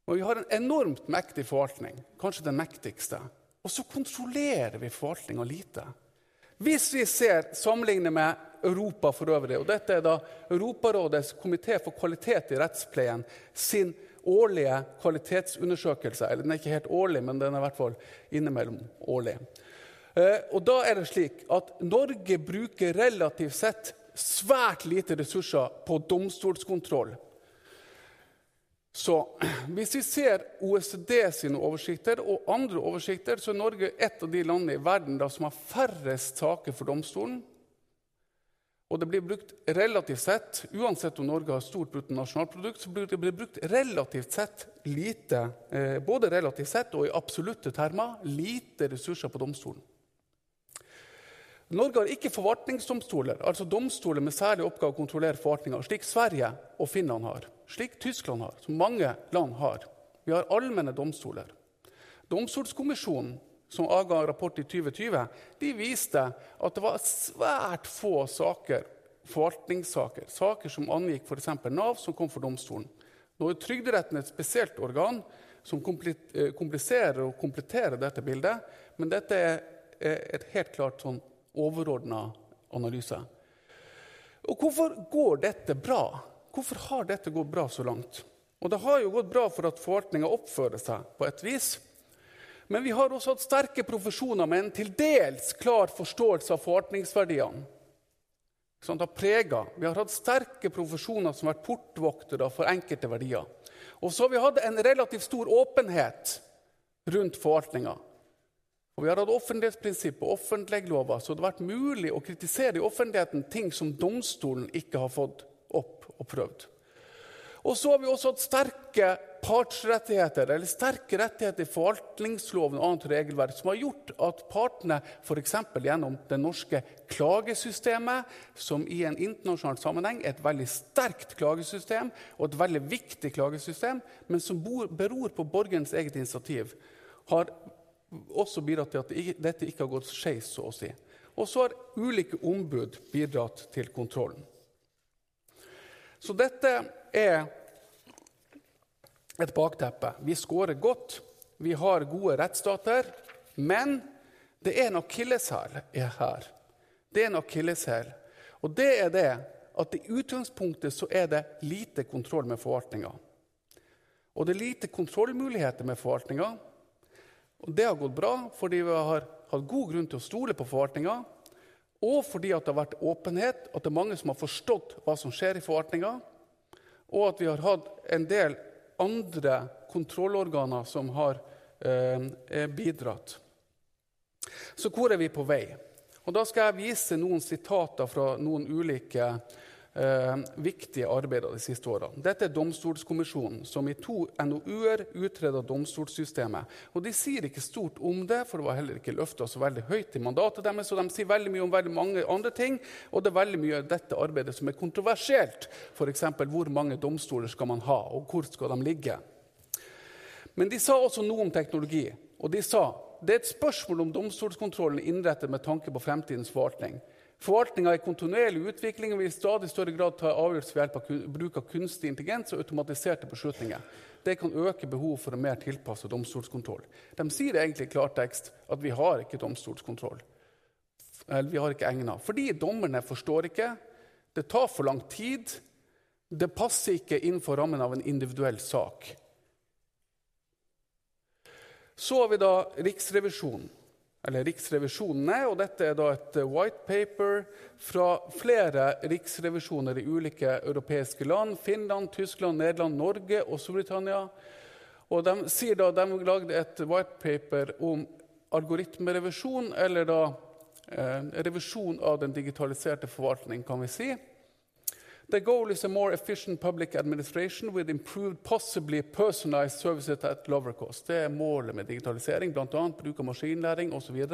Og vi har en enormt mektig forvaltning, kanskje den mektigste. Og så kontrollerer vi forvaltninga lite. Hvis vi ser sammenlignet med Europa for øvrig, og dette er da Europarådets komité for kvalitet i rettspleien sin årlige kvalitetsundersøkelse. Eller den er ikke helt årlig, men den er i hvert fall innimellom årlig. Eh, og da er det slik at Norge bruker relativt sett svært lite ressurser på domstolskontroll. Så hvis vi ser OECD sine oversikter og andre oversikter, så er Norge et av de landene i verden da, som har færrest saker for domstolen. Og det blir brukt relativt sett, uansett om Norge har stort bruttonasjonalprodukt, så blir det brukt relativt sett lite, eh, både relativt sett og i absolutte termer, lite ressurser på domstolen. Norge har ikke forvaltningsdomstoler, altså domstoler med særlig oppgave å kontrollere forvaltninga, slik Sverige og Finland har, slik Tyskland har, som mange land har. Vi har allmenne domstoler. Domstolskommisjonen, som avga rapport i 2020, de viste at det var svært få saker, forvaltningssaker, saker som angikk f.eks. Nav, som kom for domstolen. Nå er Trygderetten et spesielt organ som eh, kompliserer og kompletterer dette bildet, men dette er et helt klart sånn overordna analyse. Og hvorfor går dette bra? Hvorfor har dette gått bra så langt? Og Det har jo gått bra for at forvaltninga oppfører seg på et vis. Men vi har også hatt sterke profesjoner med en til dels klar forståelse av forvaltningsverdiene. Sånn, vi har hatt sterke profesjoner som har vært portvoktere for enkelte verdier. Og så har vi hatt en relativt stor åpenhet rundt forvaltninga. Og Vi har hatt offentlighetsprinsippet og offentleglova, så det har vært mulig å kritisere i offentligheten ting som domstolen ikke har fått opp og prøvd. Og så har vi også hatt sterke partsrettigheter, eller sterke rettigheter i forvaltningsloven og annet regelverk, som har gjort at partene, f.eks. gjennom det norske klagesystemet, som i en internasjonal sammenheng er et veldig sterkt klagesystem og et veldig viktig klagesystem, men som beror på borgerens eget initiativ, har også bidratt til at dette ikke har gått skeis, så å si. Og så har ulike ombud bidratt til kontrollen. Så dette er et bakteppe. Vi scorer godt, vi har gode rettsstater, men det er en akilleshæl her. Det er en akilleshæl. Og det er det at i utgangspunktet så er det lite kontroll med forvaltninga. Og det er lite kontrollmuligheter med forvaltninga. Og Det har gått bra fordi vi har hatt god grunn til å stole på forvaltninga, og fordi det har vært åpenhet, at det er mange som har forstått hva som skjer i forvaltninga, og at vi har hatt en del andre kontrollorganer som har eh, bidratt. Så hvor er vi på vei? Og Da skal jeg vise noen sitater fra noen ulike eh, viktige arbeider de siste årene. Dette er Domstolskommisjonen, som i to NOU-er utreda domstolssystemet. Og De sier ikke stort om det, for det var heller ikke løfta så veldig høyt i mandatet deres. Og de sier veldig mye om veldig mange andre ting, og det er veldig mye av dette arbeidet som er kontroversielt. F.eks. hvor mange domstoler skal man ha, og hvor skal de ligge? Men de sa også noe om teknologi. Og de sa det er et spørsmål om domstolskontrollen innrettet med tanke på fremtidens forvaltning. Forvaltninga er i kontinuerlig utvikling og vil i stadig større grad ta avgjørelser ved hjelp av bruk av kunstig intelligens og automatiserte beslutninger. Det kan øke behovet for en mer tilpasset domstolskontroll. De sier egentlig i klartekst at vi har ikke domstolskontroll. Eller vi har ikke egnet. Fordi dommerne forstår ikke, Det tar for lang tid. Det passer ikke innenfor rammen av en individuell sak. Så har vi da Riksrevisjonen eller riksrevisjonene. og Dette er da et eh, white paper fra flere riksrevisjoner i ulike europeiske land. Finland, Tyskland, Nederland, Norge og Storbritannia. Og De sier da, de lagde et white paper om algoritmerevisjon, eller da eh, revisjon av den digitaliserte forvaltning, kan vi si. The goal is a more efficient public administration with improved, possibly personalized services at lower cost. Det er målet med digitalisering, bl.a. bruk av maskinlæring osv.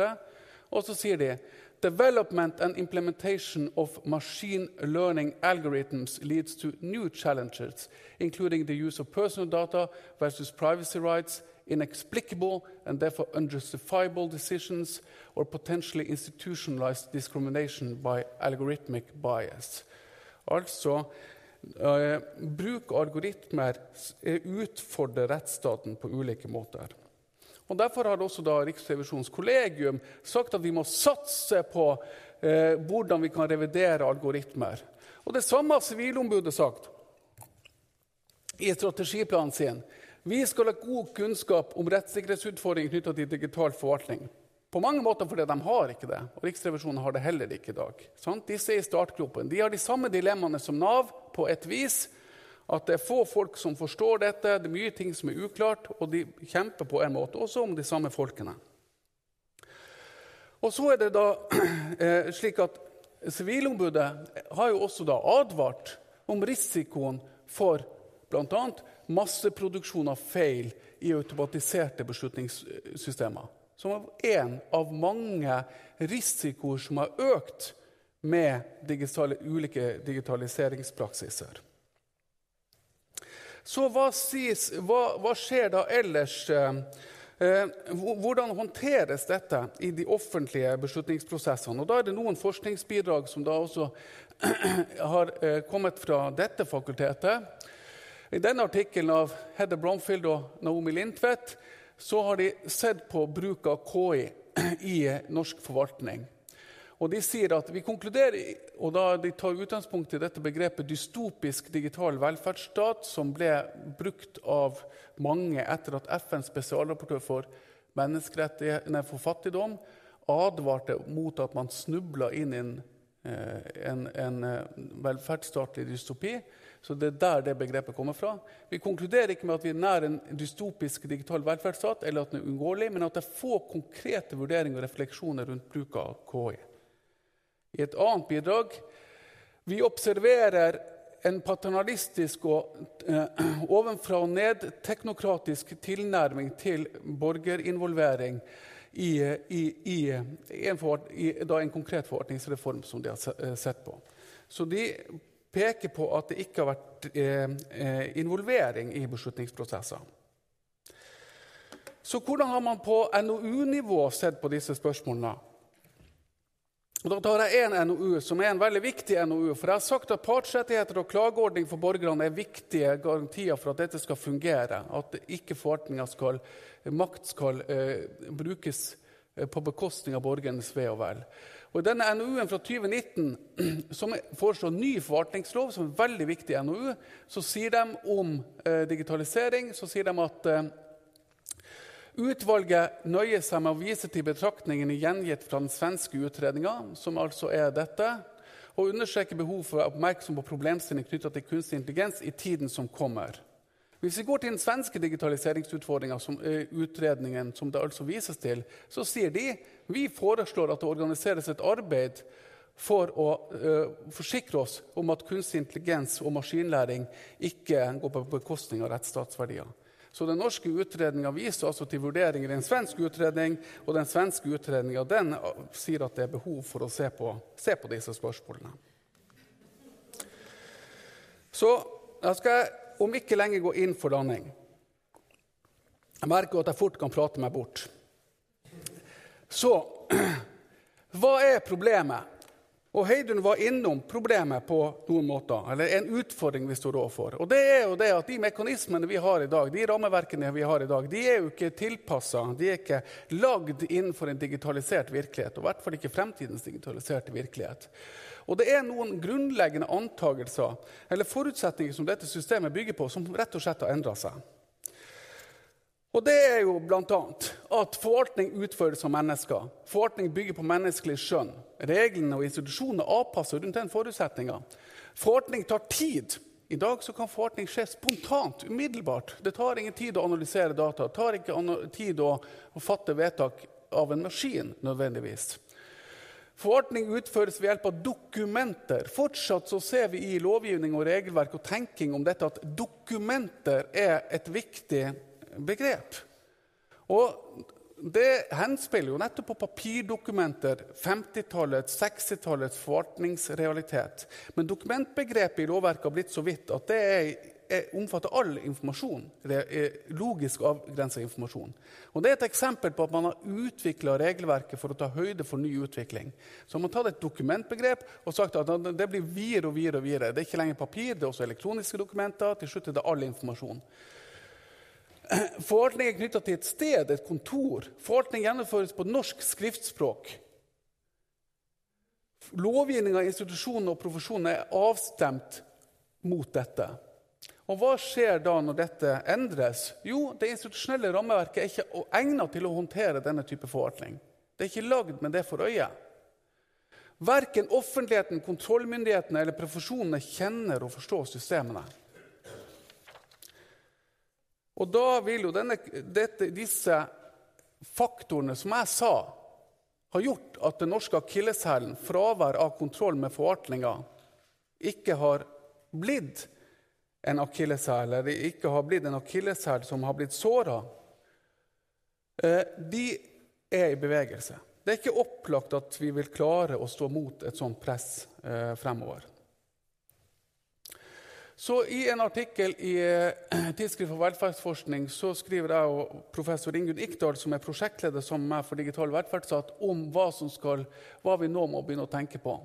Og så sier de Development and implementation of machine learning algorithms leads to new challenges, including the use of personal data versus privacy rights, inexplicable and therefore unjustifiable decisions, or potentially institutionalized discrimination by algorithmic bias. Altså eh, bruk algoritmer utfordrer rettsstaten på ulike måter. Og Derfor har også da Riksrevisjonens kollegium sagt at vi må satse på eh, hvordan vi kan revidere algoritmer. Og Det samme har Sivilombudet sagt i strategiplanen sin. Vi skal ha god kunnskap om rettssikkerhetsutfordringer knytta til digital forvaltning. På mange måter fordi de har ikke det, og Riksrevisjonen har det heller ikke i dag. Sant? Disse er i startgropen. De har de samme dilemmaene som Nav på et vis. At det er få folk som forstår dette, det er mye ting som er uklart, og de kjemper på en måte også om de samme folkene. Og så er det da eh, slik at Sivilombudet har jo også da advart om risikoen for bl.a. masseproduksjon av feil i automatiserte beslutningssystemer som en av mange risikoer som har økt med digitale, ulike digitaliseringspraksiser. Så hva, sies, hva, hva skjer da ellers? Eh, hvordan håndteres dette i de offentlige beslutningsprosessene? Og Da er det noen forskningsbidrag som da også har eh, kommet fra dette fakultetet. I denne artikkelen av Hedda Bromfield og Naomi Lindtvedt så har de sett på bruk av KI i norsk forvaltning. Og De sier at vi konkluderer, og da de tar utgangspunkt i dette begrepet dystopisk digital velferdsstat, som ble brukt av mange etter at FNs spesialrapportør for, for fattigdom advarte mot at man snubla inn i en, eh, en, en eh, velferdsstatlig dystopi, så Det er der det begrepet kommer fra. Vi konkluderer ikke med at vi er nær en dystopisk digital velferdsstat, eller at den er uunngåelig, men at det er få konkrete vurderinger og refleksjoner rundt bruk av KI. I et annet bidrag vi observerer en paternalistisk og eh, ovenfra og ned teknokratisk tilnærming til borgerinvolvering i, i, i, en, i en, konkret forvaltningsreform som de har eh, sett på. Så de peker på at det ikke har vært eh, eh, involvering i beslutningsprosesser. Så hvordan har man på NOU-nivå sett på disse spørsmålene? Da tar jeg en NOU som er en veldig viktig NOU. For jeg har sagt at partsrettigheter og klageordning for borgerne er viktige garantier for at dette skal fungere. At ikke forvaltninga skal makt skal eh, brukes eh, på bekostning av borgernes ve og vel. Og I denne NOU-en fra 2019, som foreslår ny forvaltningslov, som er en veldig viktig NOU, så sier de om eh, digitalisering så sier de at eh, utvalget nøyer seg med å vise til betraktningene gjengitt fra den svenske utredninga, som altså er dette, og understreker behov for oppmerksom på problemstillinger knytta til kunstig intelligens i tiden som kommer. Hvis vi går til den svenske digitaliseringsutfordringa, som eh, utredningen som det altså vises til, så sier de vi foreslår at det organiseres et arbeid for å uh, forsikre oss om at kunstig intelligens og maskinlæring ikke går på bekostning av rettsstatsverdier. Så Den norske utredninga viser altså til vurderinger i en svensk utredning, og den svenske utredninga sier at det er behov for å se på, se på disse spørsmålene. Så jeg skal om ikke lenge gå inn for landing. Jeg merker at jeg fort kan prate meg bort. Så hva er problemet? Og Heidun var innom problemet på noen måter, eller en utfordring vi står overfor. Og det er jo det at De mekanismene vi har i dag, de rammeverkene vi har i dag, de er jo ikke tilpassa. De er ikke lagd innenfor en digitalisert virkelighet, og i hvert fall ikke fremtidens digitaliserte virkelighet. Og det er noen grunnleggende antagelser eller forutsetninger som dette systemet bygger på, som rett og slett har endra seg. Og det er jo bl.a. at forvaltning utføres av mennesker. Forvaltning bygger på menneskelig skjønn. Reglene og institusjonene avpasser rundt den forutsetninga. Forvaltning tar tid. I dag kan forvaltning skje spontant, umiddelbart. Det tar ingen tid å analysere data. Det tar ikke tid å fatte vedtak av en maskin nødvendigvis. Forvaltning utføres ved hjelp av dokumenter. Fortsatt så ser vi i lovgivning og regelverk og tenking om dette at dokumenter er et viktig begrep. Og det henspiller jo nettopp på papirdokumenter, 50-tallets, 60-tallets forvaltningsrealitet. Men dokumentbegrepet i lovverket har blitt så vidt at det er, er, omfatter all informasjon. Det er logisk avgrensa informasjon. Og Det er et eksempel på at man har utvikla regelverket for å ta høyde for ny utvikling. Så man har tatt et dokumentbegrep og sagt at det blir videre og videre. og videre. Det er ikke lenger papir, det er også elektroniske dokumenter. Til slutt er det all informasjon. Forvaltning er knytta til et sted, et kontor. Forvaltning gjennomføres på norsk skriftspråk. Lovgivninga i institusjonene og profesjonene er avstemt mot dette. Og Hva skjer da når dette endres? Jo, Det institusjonelle rammeverket er ikke egnet til å håndtere denne type forvaltning. Det er ikke lagd med det for øye. Verken offentligheten, kontrollmyndighetene eller profesjonene kjenner og forstår systemene. Og da vil jo denne, dette, disse faktorene som jeg sa, ha gjort at den norske akilleshælen, fravær av kontroll med forvaltninga, ikke har blitt en akilleshæl, eller ikke har blitt en akilleshæl som har blitt såra. Eh, de er i bevegelse. Det er ikke opplagt at vi vil klare å stå mot et sånt press eh, fremover. Så I en artikkel i eh, Tidsskrift for velferdsforskning så skriver jeg og professor Ingunn Ikdal, som er prosjektleder som meg for digital velferdsstat, om hva, skal, hva, vi nå må begynne å tenke på.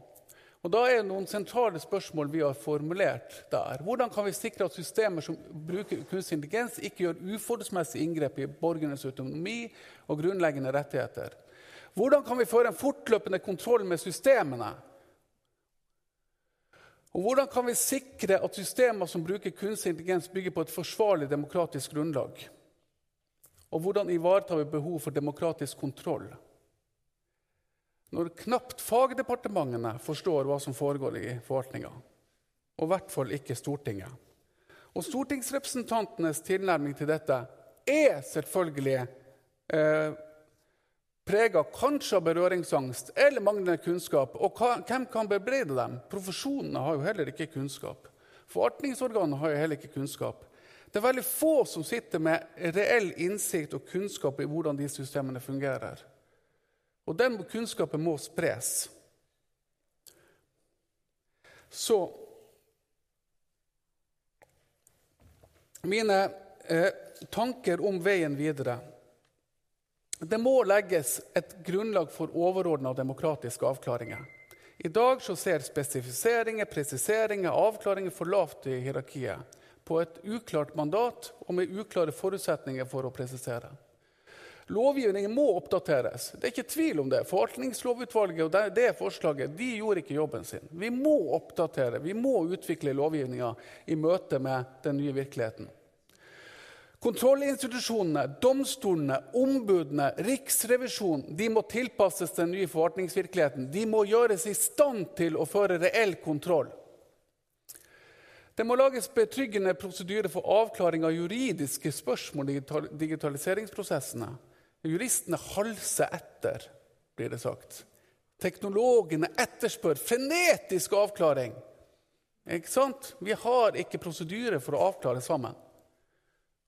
Og Da er det noen sentrale spørsmål vi har formulert der. Hvordan kan vi sikre at systemer som bruker kunstig intelligens, ikke gjør uforholdsmessig inngrep i borgernes autonomi og grunnleggende rettigheter? Hvordan kan vi føre en fortløpende kontroll med systemene? Og Hvordan kan vi sikre at systemer som bruker kunstig intelligens, bygger på et forsvarlig demokratisk grunnlag? Og hvordan ivaretar vi behov for demokratisk kontroll? Når knapt fagdepartementene forstår hva som foregår i forvaltninga, og i hvert fall ikke Stortinget. Og stortingsrepresentantenes tilnærming til dette er selvfølgelig eh, prega kanskje av berøringsangst eller manglende kunnskap. Og hvem kan bebreide dem? Profesjonene har jo heller ikke kunnskap. Forvaltningsorganene har jo heller ikke kunnskap. Det er veldig få som sitter med reell innsikt og kunnskap i hvordan de systemene fungerer. Og den kunnskapen må spres. Så Mine eh, tanker om veien videre det må legges et grunnlag for overordna demokratiske avklaringer. I dag så ser spesifiseringer, presiseringer, avklaringer for lavt i hierarkiet. På et uklart mandat og med uklare forutsetninger for å presisere. Lovgivningen må oppdateres. Det er ikke tvil om det. Forvaltningslovutvalget og det forslaget de gjorde ikke jobben sin. Vi må oppdatere, vi må utvikle lovgivninga i møte med den nye virkeligheten. Kontrollinstitusjonene, domstolene, ombudene, Riksrevisjonen de må tilpasses den nye forvaltningsvirkeligheten. De må gjøres i stand til å føre reell kontroll. Det må lages betryggende prosedyrer for avklaring av juridiske spørsmål i digitaliseringsprosessene. Juristene halser etter, blir det sagt. Teknologene etterspør frenetisk avklaring. Ikke sant? Vi har ikke prosedyrer for å avklare sammen.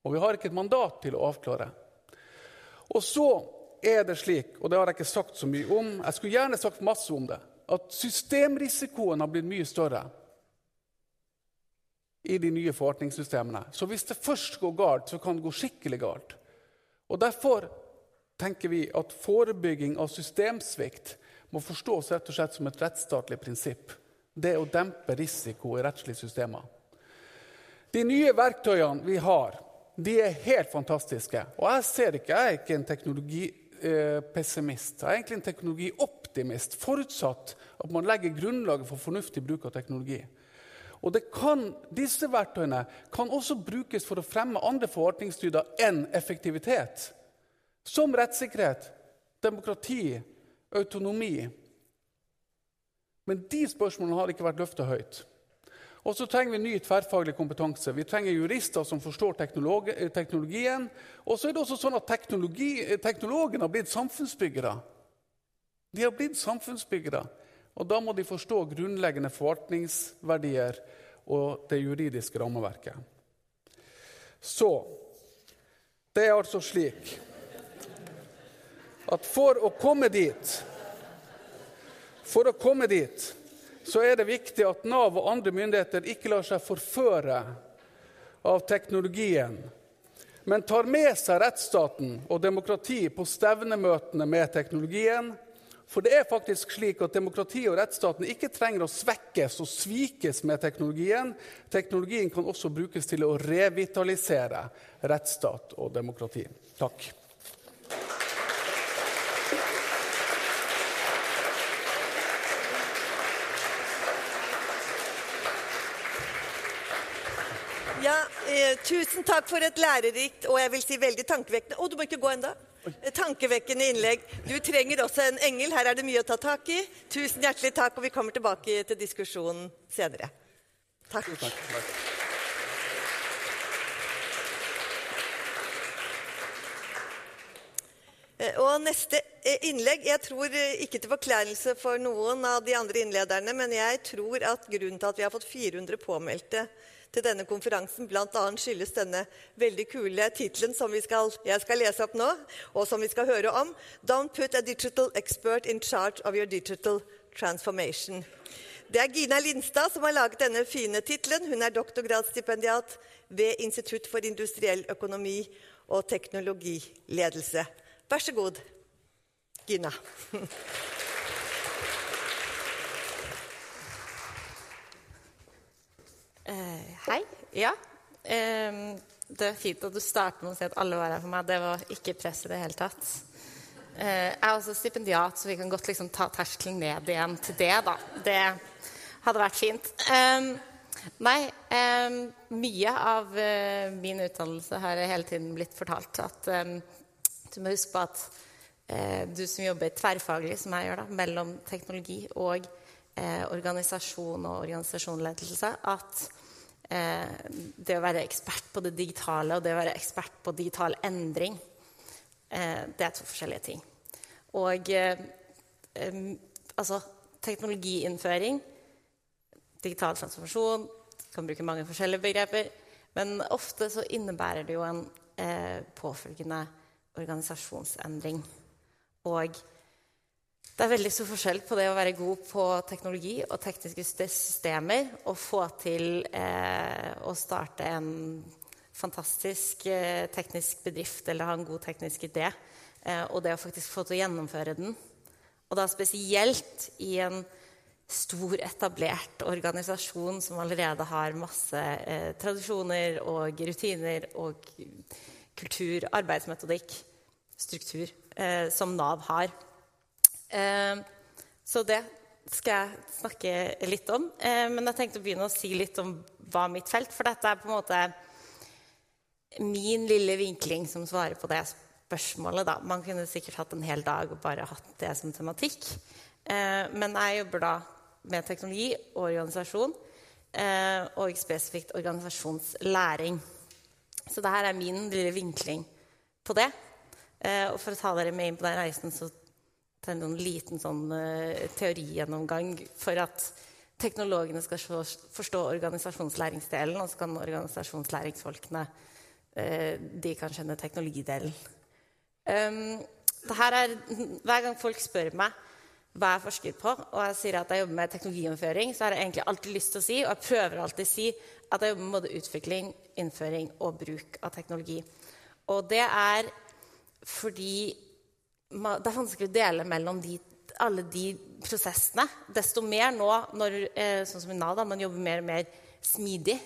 Og vi har ikke et mandat til å avklare. Og så er det slik, og det har jeg ikke sagt så mye om, jeg skulle gjerne sagt masse om det, at systemrisikoen har blitt mye større i de nye forvaltningssystemene. Så hvis det først går galt, så kan det gå skikkelig galt. Og Derfor tenker vi at forebygging av systemsvikt må forstås rett og slett som et rettsstatlig prinsipp. Det å dempe risiko i rettslige systemer. De nye verktøyene vi har, de er helt fantastiske. Og jeg ser ikke, jeg er ikke en teknologipessimist. Jeg er egentlig en teknologioptimist, forutsatt at man legger grunnlaget for fornuftig bruk av teknologi. Og kan, Disse verktøyene kan også brukes for å fremme andre forvaltningsstyrer enn effektivitet. Som rettssikkerhet, demokrati, autonomi. Men de spørsmålene har ikke vært løfta høyt. Og så trenger vi ny tverrfaglig kompetanse. Vi trenger jurister som forstår teknologien. Og så er det også sånn at teknologene har blitt samfunnsbyggere. De har blitt samfunnsbyggere. Og da må de forstå grunnleggende forvaltningsverdier og det juridiske rammeverket. Så det er altså slik at for å komme dit For å komme dit så er det viktig at Nav og andre myndigheter ikke lar seg forføre av teknologien, men tar med seg rettsstaten og demokrati på stevnemøtene med teknologien. For det er faktisk slik at demokratiet og rettsstaten ikke trenger å svekkes og svikes med teknologien. Teknologien kan også brukes til å revitalisere rettsstat og demokrati. Takk. Eh, tusen takk for et lærerikt og jeg vil si veldig tankevekkende Å, du må ikke gå enda. Tankevekkende innlegg. Du trenger også en engel. Her er det mye å ta tak i. Tusen hjertelig takk, og vi kommer tilbake til diskusjonen senere. Takk. takk. Eh, og neste eh, innlegg Jeg tror eh, ikke til forkleinelse for noen av de andre innlederne, men jeg tror at grunnen til at vi har fått 400 påmeldte til denne konferansen bl.a. skyldes denne veldig kule tittelen som skal, jeg skal lese opp nå, og som vi skal høre om. Don't put a digital expert in charge of your digital transformation. Det er Gina Lindstad som har laget denne fine tittelen. Hun er doktorgradsstipendiat ved Institutt for industriell økonomi og teknologiledelse. Vær så god, Gina. Uh, hei. Ja. Eh, det er fint at du starter med å si at alle var her for meg. Det var ikke press i det hele tatt. Eh, jeg er også stipendiat, så vi kan godt liksom ta terskelen ned igjen til det. da. Det hadde vært fint. Nei, mye av uh, min utdannelse har hele tiden blitt fortalt at du må huske på at du som jobber tverrfaglig, som jeg gjør, da, mellom teknologi og organisasjon og organisasjonsledelse, at Eh, det å være ekspert på det digitale og det å være ekspert på digital endring, eh, det er to forskjellige ting. Og eh, altså teknologiinnføring, digital transformasjon Kan bruke mange forskjellige begreper. Men ofte så innebærer det jo en påfølgende organisasjonsendring. Og det er veldig stor forskjell på det å være god på teknologi og tekniske systemer og få til eh, å starte en fantastisk eh, teknisk bedrift eller ha en god teknisk idé, eh, og det å faktisk få til å gjennomføre den. Og da spesielt i en stor, etablert organisasjon som allerede har masse eh, tradisjoner og rutiner og kultur, arbeidsmetodikk, struktur, eh, som Nav har. Eh, så det skal jeg snakke litt om. Eh, men jeg tenkte å begynne å si litt om hva mitt felt For dette er på en måte min lille vinkling som svarer på det spørsmålet. Da. Man kunne sikkert hatt en hel dag og bare hatt det som tematikk. Eh, men jeg jobber da med teknologi og organisasjon, og spesifikt organisasjonslæring. Så dette er min lille vinkling på det. Og for å ta dere med inn på den reisen, så til en liten sånn, uh, teorigjennomgang for at teknologene skal forstå organisasjonslæringsdelen, og så kan organisasjonslæringsfolkene uh, de kan skjønne teknologidelen. Um, er, hver gang folk spør meg hva jeg forsker på, og jeg sier at jeg jobber med teknologiinnføring, så har jeg egentlig alltid lyst til å si, og jeg prøver alltid å si, at jeg jobber med både utvikling, innføring og bruk av teknologi. Og det er fordi det er vanskelig å dele mellom de alle de prosessene. Desto mer nå, når, eh, sånn som i Nav, da, man jobber mer og mer smidig.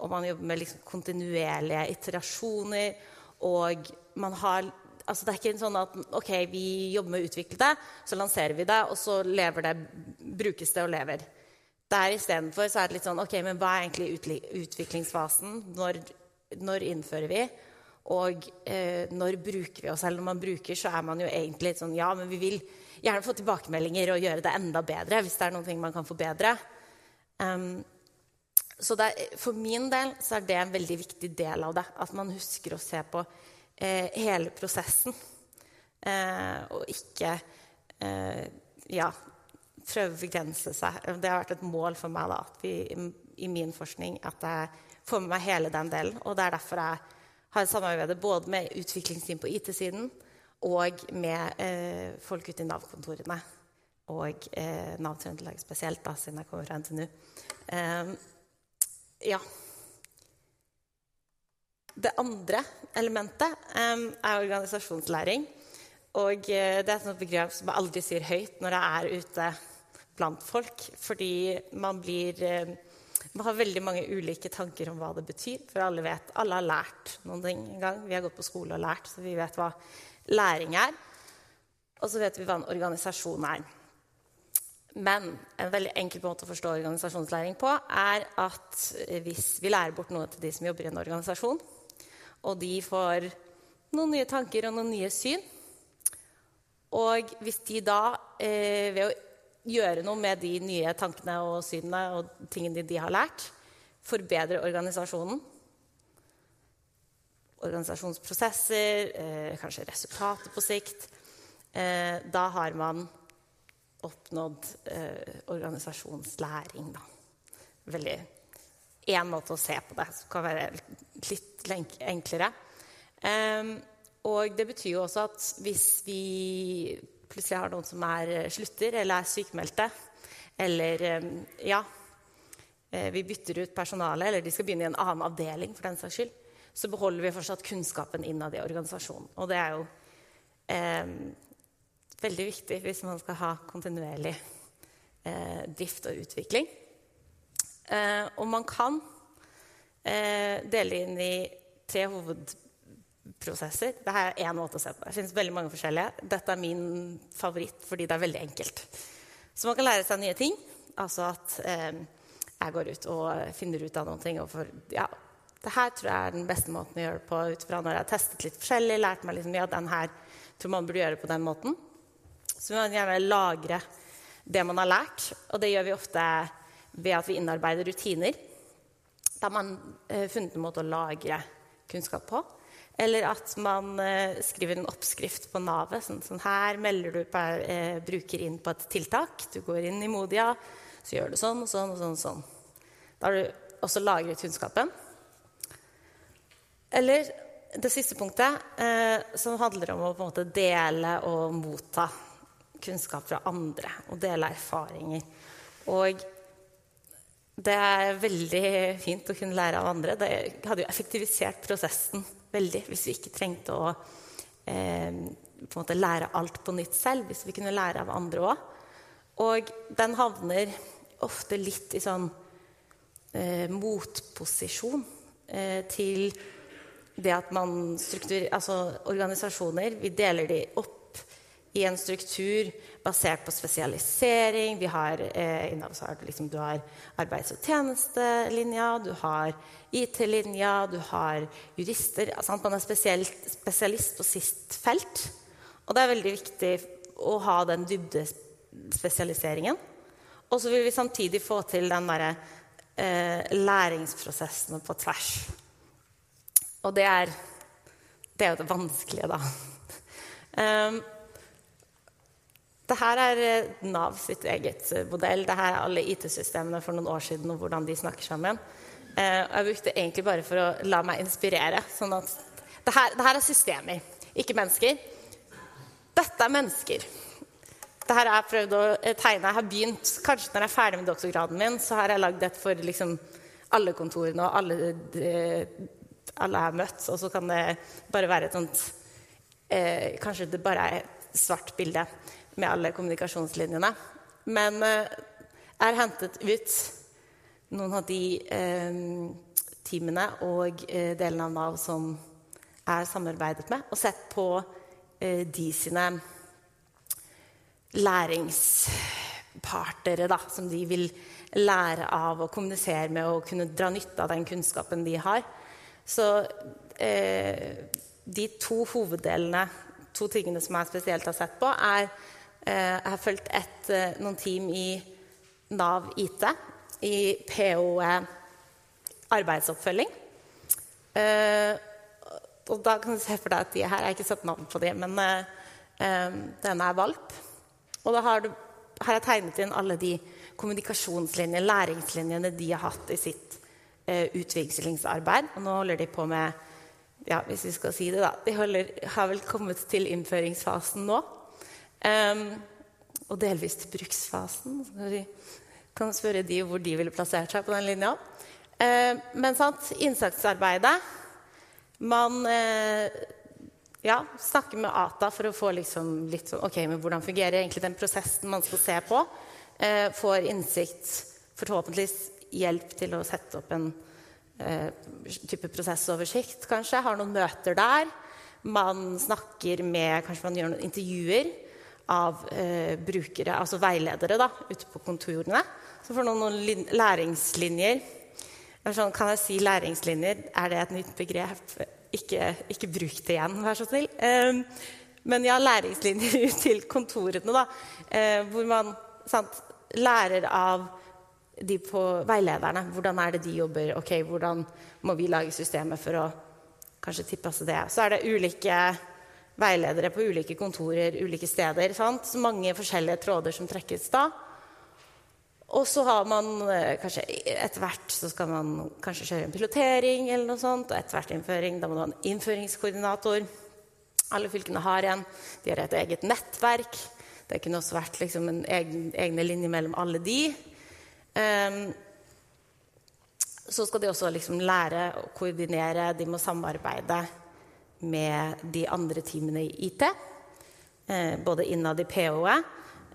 Og man jobber med liksom kontinuerlige iterasjoner. Og man har altså Det er ikke sånn at ok, vi jobber med å utvikle det, så lanserer vi det, og så lever det, brukes det og lever. Der istedenfor så er det litt sånn ok, men hva er egentlig utviklingsfasen? Når, når innfører vi? Og eh, når bruker vi oss? Eller når man bruker, så er man jo egentlig sånn Ja, men vi vil gjerne få tilbakemeldinger og gjøre det enda bedre hvis det er noen ting man kan forbedre. Um, så er, for min del så er det en veldig viktig del av det. At man husker å se på eh, hele prosessen. Eh, og ikke eh, ja, prøve å begrense seg. Det har vært et mål for meg da, vi, i min forskning at jeg får med meg hele den delen. Og det er derfor jeg har samarbeidet både med utviklingsteam på IT-siden og med eh, folk ute i Nav-kontorene. Og eh, Nav Trøndelag spesielt, da, siden jeg kommer fra NTNU. Eh, ja. Det andre elementet um, er organisasjonslæring. Og uh, det er et begrep som jeg aldri sier høyt når jeg er ute blant folk. Fordi man blir uh, Man har veldig mange ulike tanker om hva det betyr. For alle vet, alle har lært noen ting en gang. Vi har gått på skole og lært, så vi vet hva læring er. Og så vet vi hva en organisasjon er. Men en veldig enkel måte å forstå organisasjonslæring på er at hvis vi lærer bort noe til de som jobber i en organisasjon, og de får noen nye tanker og noen nye syn Og hvis de da, eh, ved å gjøre noe med de nye tankene og synene og tingene de har lært, Forbedre organisasjonen Organisasjonsprosesser, eh, kanskje resultater på sikt eh, Da har man oppnådd eh, organisasjonslæring. Da. Veldig én måte å se på det som kan være litt enklere. Um, og det betyr jo også at hvis vi plutselig har noen som er eh, slutter eller er sykemeldte, eller um, ja, eh, vi bytter ut personalet, eller de skal begynne i en annen avdeling, for den saks skyld, så beholder vi fortsatt kunnskapen innad i organisasjonen. Og det er jo eh, veldig viktig hvis man skal ha kontinuerlig eh, drift og utvikling. Eh, og man kan eh, dele inn i tre hovedprosesser. Dette er én måte å se på det. finnes veldig mange forskjellige. Dette er min favoritt fordi det er veldig enkelt. Så man kan lære seg nye ting. Altså at eh, jeg går ut og finner ut av noen ting. Og for, ja, det her tror jeg er den beste måten å gjøre det på ut fra når jeg har testet litt forskjellig. lært meg liksom, ja, den her tror man burde gjøre det på den måten. Så vi må gjerne lagre det man har lært. Og det gjør vi ofte ved at vi innarbeider rutiner. Da har man eh, funnet en måte å lagre kunnskap på. Eller at man eh, skriver en oppskrift på Navet. Sånn, sånn, her melder du per, eh, bruker inn på et tiltak. Du går inn i Modia, så gjør du sånn og sånn og sånn. sånn. Da har du også lagret kunnskapen. Eller det siste punktet, eh, som handler om å på en måte dele og motta kunnskap fra andre og dele erfaringer. Og det er veldig fint å kunne lære av andre. Det hadde jo effektivisert prosessen veldig hvis vi ikke trengte å eh, lære alt på nytt selv. Hvis vi kunne lære av andre òg. Og den havner ofte litt i sånn eh, motposisjon eh, til det at man strukturer Altså organisasjoner, vi deler de opp i en struktur basert på spesialisering. Vi har, eh, har du, liksom, du har arbeids- og tjenestelinja, du har IT-linja, du har jurister. Sant? Man er spesialist på sist felt. Og det er veldig viktig å ha den dybdespesialiseringen. Og så vil vi samtidig få til den derre eh, læringsprosessen på tvers. Og det er, det er jo det vanskelige, da. Um, dette er eh, Nav sitt eget eh, modell. Dette er alle IT-systemene for noen år siden og hvordan de snakker sammen. Eh, jeg brukte egentlig bare for å la meg inspirere. sånn at det her, det her er systemer, ikke mennesker. Dette er mennesker. Dette har jeg prøvd å tegne. Jeg har begynt, Kanskje når jeg er ferdig med doktorgraden min, så har jeg lagd et for liksom alle kontorene og alle, alle jeg har møtt. Og så kan det bare være et sånt eh, Kanskje det bare er et svart bilde. Med alle kommunikasjonslinjene. Men eh, jeg har hentet ut noen av de eh, teamene og eh, delene av Nav som er samarbeidet med, og sett på eh, de sine læringspartnere, da, som de vil lære av å kommunisere med og kunne dra nytte av den kunnskapen de har. Så eh, de to hoveddelene, to tingene som jeg spesielt har sett på, er eh, Jeg har fulgt et, eh, noen team i Nav IT, i PO arbeidsoppfølging. Eh, og da kan du se for deg at de her, Jeg har ikke satt navn på dem, men eh, eh, denne er valp. Og da har, du, har jeg tegnet inn alle de kommunikasjonslinjene, læringslinjene de har hatt i sitt eh, utviklingsarbeid. Og nå holder de på med ja, hvis vi skal si det, da. De holder, har vel kommet til innføringsfasen nå. Og delvis til bruksfasen. Vi kan spørre de hvor de ville plassert seg på den linja. Men sant, innsatsarbeidet Man uh, ja, snakker med ATA for å få liksom litt sånn Ok, men hvordan fungerer egentlig den prosessen man skal se på? Uh, får innsikt, forhåpentligvis hjelp til å sette opp en Eh, type prosessoversikt, kanskje. Har noen møter der. Man snakker med Kanskje man gjør noen intervjuer av eh, brukere, altså veiledere, da, ute på kontorene. Så får noen noen læringslinjer. Sånn, kan jeg si læringslinjer? Er det et nytt begrep? Ikke, ikke bruk det igjen, vær så snill. Eh, men ja, læringslinjer ut til kontorene, da. Eh, hvor man sant, lærer av de på veilederne. Hvordan er det de jobber? Ok, Hvordan må vi lage systemet for å kanskje tilpasse det? Så er det ulike veiledere på ulike kontorer, ulike steder. Sant? Så mange forskjellige tråder som trekkes da. Og så har man eh, kanskje etter hvert så skal man kanskje kjøre en pilotering eller noe sånt. Og etter hvert innføring, da må du ha en innføringskoordinator. Alle fylkene har en. De har et eget nettverk. Det kunne også vært liksom en egen, egne linjer mellom alle de. Um, så skal de også liksom lære å koordinere, de må samarbeide med de andre teamene i IT. Eh, både innad i PO-et.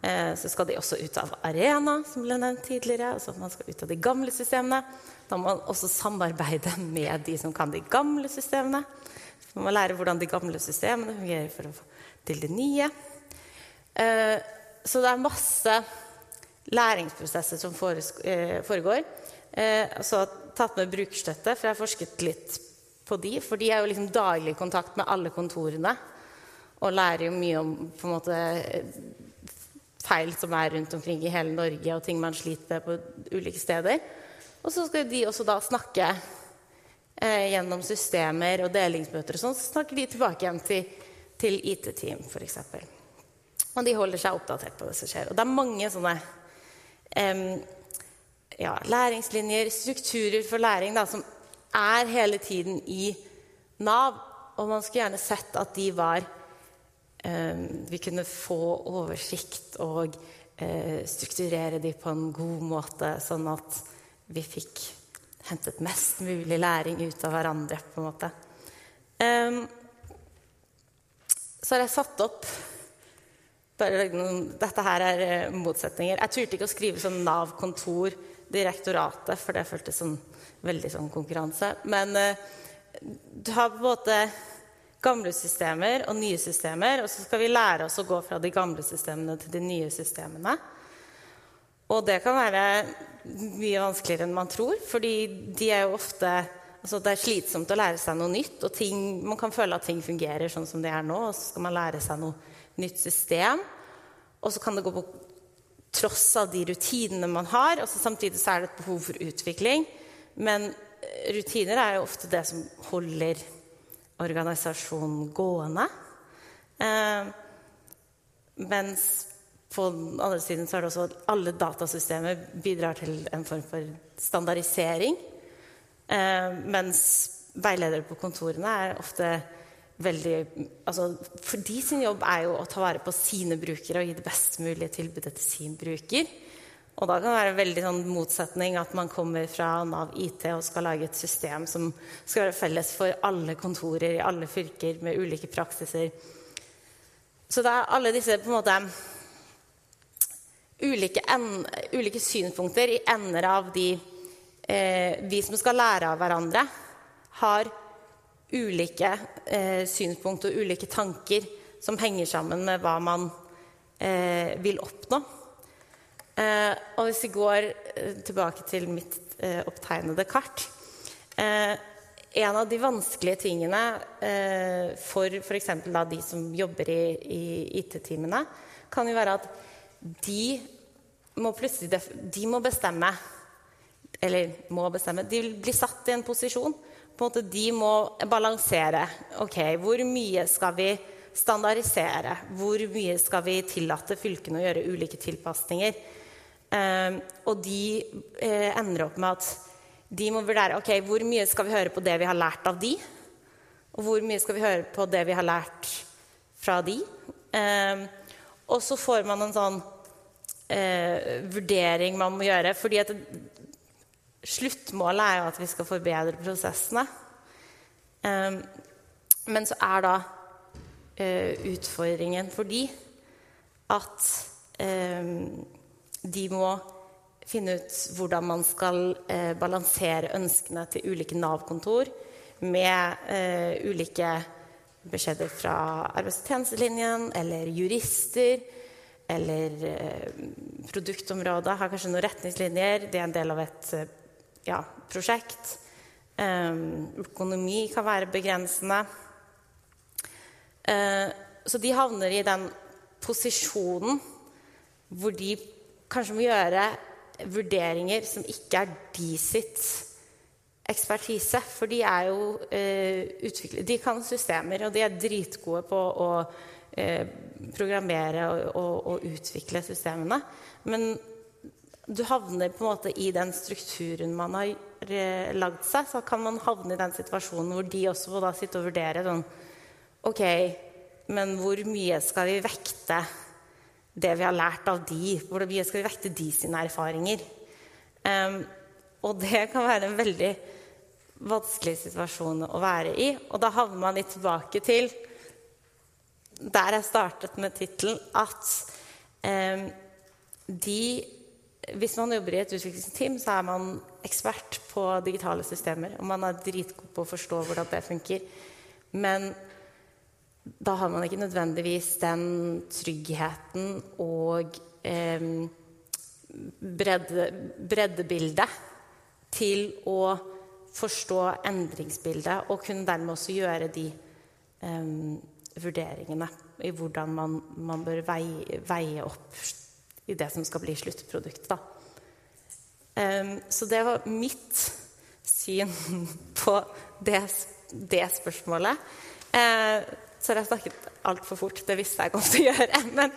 Eh, så skal de også ut av Arena, som ble nevnt tidligere. altså Man skal ut av de gamle systemene. Da må man også samarbeide med de som kan de gamle systemene. Så man må lære hvordan de gamle systemene fungerer for å få til det nye. Eh, så det er masse læringsprosesser som foregår. jeg har tatt med brukerstøtte, for jeg har forsket litt på de. For de er jo liksom daglig i kontakt med alle kontorene og lærer jo mye om på en måte feil som er rundt omkring i hele Norge, og ting man sliter med på ulike steder. Og så skal de også da snakke eh, gjennom systemer og delingsmøter og sånn. Så snakker de tilbake igjen til, til IT-team, f.eks. Og de holder seg oppdatert på det som skjer. Og det er mange sånne eh, ja, læringslinjer, strukturer for læring, da, som er hele tiden i Nav. Og man skulle gjerne sett at de var eh, Vi kunne få oversikt og eh, strukturere de på en god måte, sånn at vi fikk hentet mest mulig læring ut av hverandre, på en måte. Eh, så har jeg satt opp dette her er eh, motsetninger. Jeg turte ikke å skrive sånn Nav-kontor, direktoratet, for det føltes sånn veldig sånn konkurranse. Men uh, du har på en måte gamle systemer og nye systemer, og så skal vi lære oss å gå fra de gamle systemene til de nye systemene. Og det kan være mye vanskeligere enn man tror, fordi de er jo ofte altså Det er slitsomt å lære seg noe nytt, og ting, man kan føle at ting fungerer sånn som det er nå, og så skal man lære seg noe nytt system. Og så kan det gå på tross av de rutinene man har. og så Samtidig så er det et behov for utvikling. Men eh, rutiner er jo ofte det som holder organisasjonen gående. Eh, mens på den andre siden så er det også at alle datasystemer bidrar til en form for standardisering. Eh, mens veiledere på kontorene er ofte veldig altså, For de sin jobb er jo å ta vare på sine brukere og gi det best mulige tilbudet til sin bruker. Og da kan det være en veldig sånn motsetning at man kommer fra Nav IT og skal lage et system som skal være felles for alle kontorer i alle fylker med ulike praksiser. Så det er alle disse på en måte ulike, en, ulike synpunkter i ender av de eh, Vi som skal lære av hverandre, har ulike eh, synspunkter og ulike tanker som henger sammen med hva man eh, vil oppnå. Eh, og hvis vi går eh, tilbake til mitt eh, opptegnede kart En av de vanskelige tingene for f.eks. de som jobber i, i IT-teamene, kan jo være at de må plutselig de må bestemme Eller må bestemme De blir satt i en posisjon. På en måte De må balansere. Ok, hvor mye skal vi standardisere? Hvor mye skal vi tillate fylkene å gjøre ulike tilpasninger? Eh, og de eh, ender opp med at de må vurdere ok, hvor mye skal vi høre på det vi har lært av de, og hvor mye skal vi høre på det vi har lært fra de. Eh, og så får man en sånn eh, vurdering man må gjøre. fordi sluttmålet er jo at vi skal forbedre prosessene. Eh, men så er da eh, utfordringen for de at de må finne ut hvordan man skal eh, balansere ønskene til ulike Nav-kontor med eh, ulike beskjeder fra arbeids- og tjenestelinjen eller jurister eller eh, produktområdet har kanskje noen retningslinjer. Det er en del av et eh, ja, prosjekt. Eh, økonomi kan være begrensende. Så de havner i den posisjonen hvor de kanskje må gjøre vurderinger som ikke er de sitt ekspertise. For de er jo eh, utviklet De kan systemer, og de er dritgode på å eh, programmere og, og, og, utvikle systemene. Men du havner på en måte i den strukturen man har eh, lagd seg. Så kan man havne i den situasjonen hvor de også må da sitte og vurdere sånn Ok, men hvor mye skal vi vekte det vi har lært av de? Hvor vi skal vekte de sine erfaringer? Um, og det kan være en veldig vanskelig situasjon å være i. Og da havner man litt tilbake til der jeg startet med tittelen, at um, de Hvis man jobber i et utviklingsteam, så er man ekspert på digitale systemer. Og man er dritgod på å forstå hvordan det funker. Men da har man ikke nødvendigvis den tryggheten og eh, bredde, breddebildet til å forstå endringsbildet og kunne dermed også gjøre de eh, vurderingene i hvordan man, man bør veie, veie, opp i det som skal bli sluttproduktet. Um, så det var mitt syn på det, det spørsmålet. Uh, så har jeg snakket altfor fort. Det visste jeg godt å gjøre. Men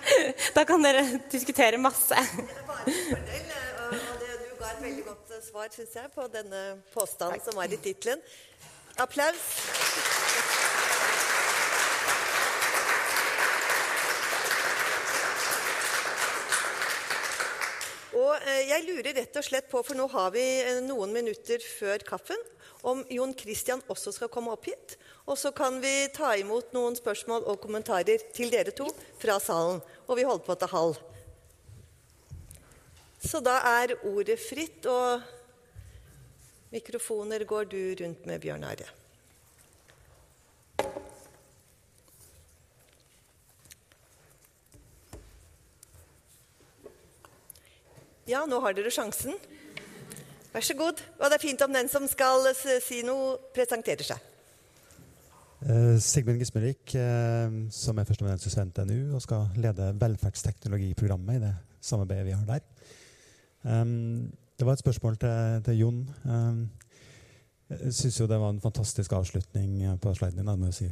da kan dere diskutere masse. Det er bare en fordel, og det, du ga et veldig godt svar, syns jeg, på denne påstanden som var i tittelen. Applaus. Og eh, jeg lurer rett og slett på, for nå har vi eh, noen minutter før kaffen, om Jon Christian også skal komme opp hit. Og så kan vi ta imot noen spørsmål og kommentarer til dere to fra salen. Og vi holder på til halv. Så da er ordet fritt, og mikrofoner går du rundt med, Bjørn Are. Ja, nå har dere sjansen. Vær så god. Og det er fint om den som skal si noe, presenterer seg. Uh, Sigmund Gismerik, uh, som er førsteamanuensis ved NTNU og skal lede velferdsteknologiprogrammet i det samarbeidet vi har der. Um, det var et spørsmål til, til Jon. Um, jeg syns jo det var en fantastisk avslutning på sliden din. må jeg si.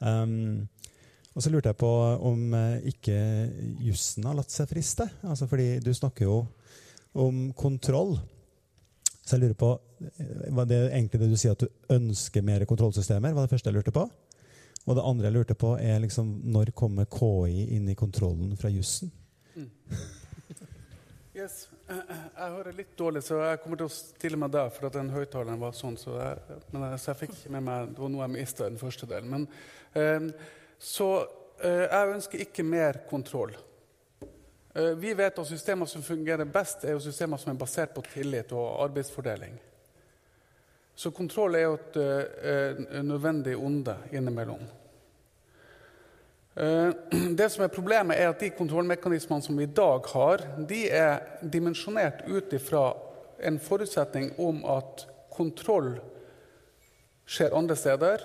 um, og så lurte jeg på om eh, ikke jussen har latt seg friste. Altså fordi du snakker jo om kontroll. Så jeg lurer på, eh, Var det egentlig det du sier, at du ønsker mer kontrollsystemer? var det første jeg lurte på. Og det andre jeg lurte på, er liksom når kommer KI inn i kontrollen fra jussen? Mm. Yes. Jeg hører litt dårlig, så jeg kommer til å stille meg der. For at den høyttaleren var sånn, så jeg, men, så jeg fikk med meg Det var noe jeg mista den første delen. Men, eh, så eh, jeg ønsker ikke mer kontroll. Eh, Vi vet at systemer som fungerer best, er jo systemer som er basert på tillit og arbeidsfordeling. Så kontroll er jo et eh, nødvendig onde innimellom. Eh, Det som er Problemet er at de kontrollmekanismene som vi i dag har, de er dimensjonert ut ifra en forutsetning om at kontroll skjer andre steder,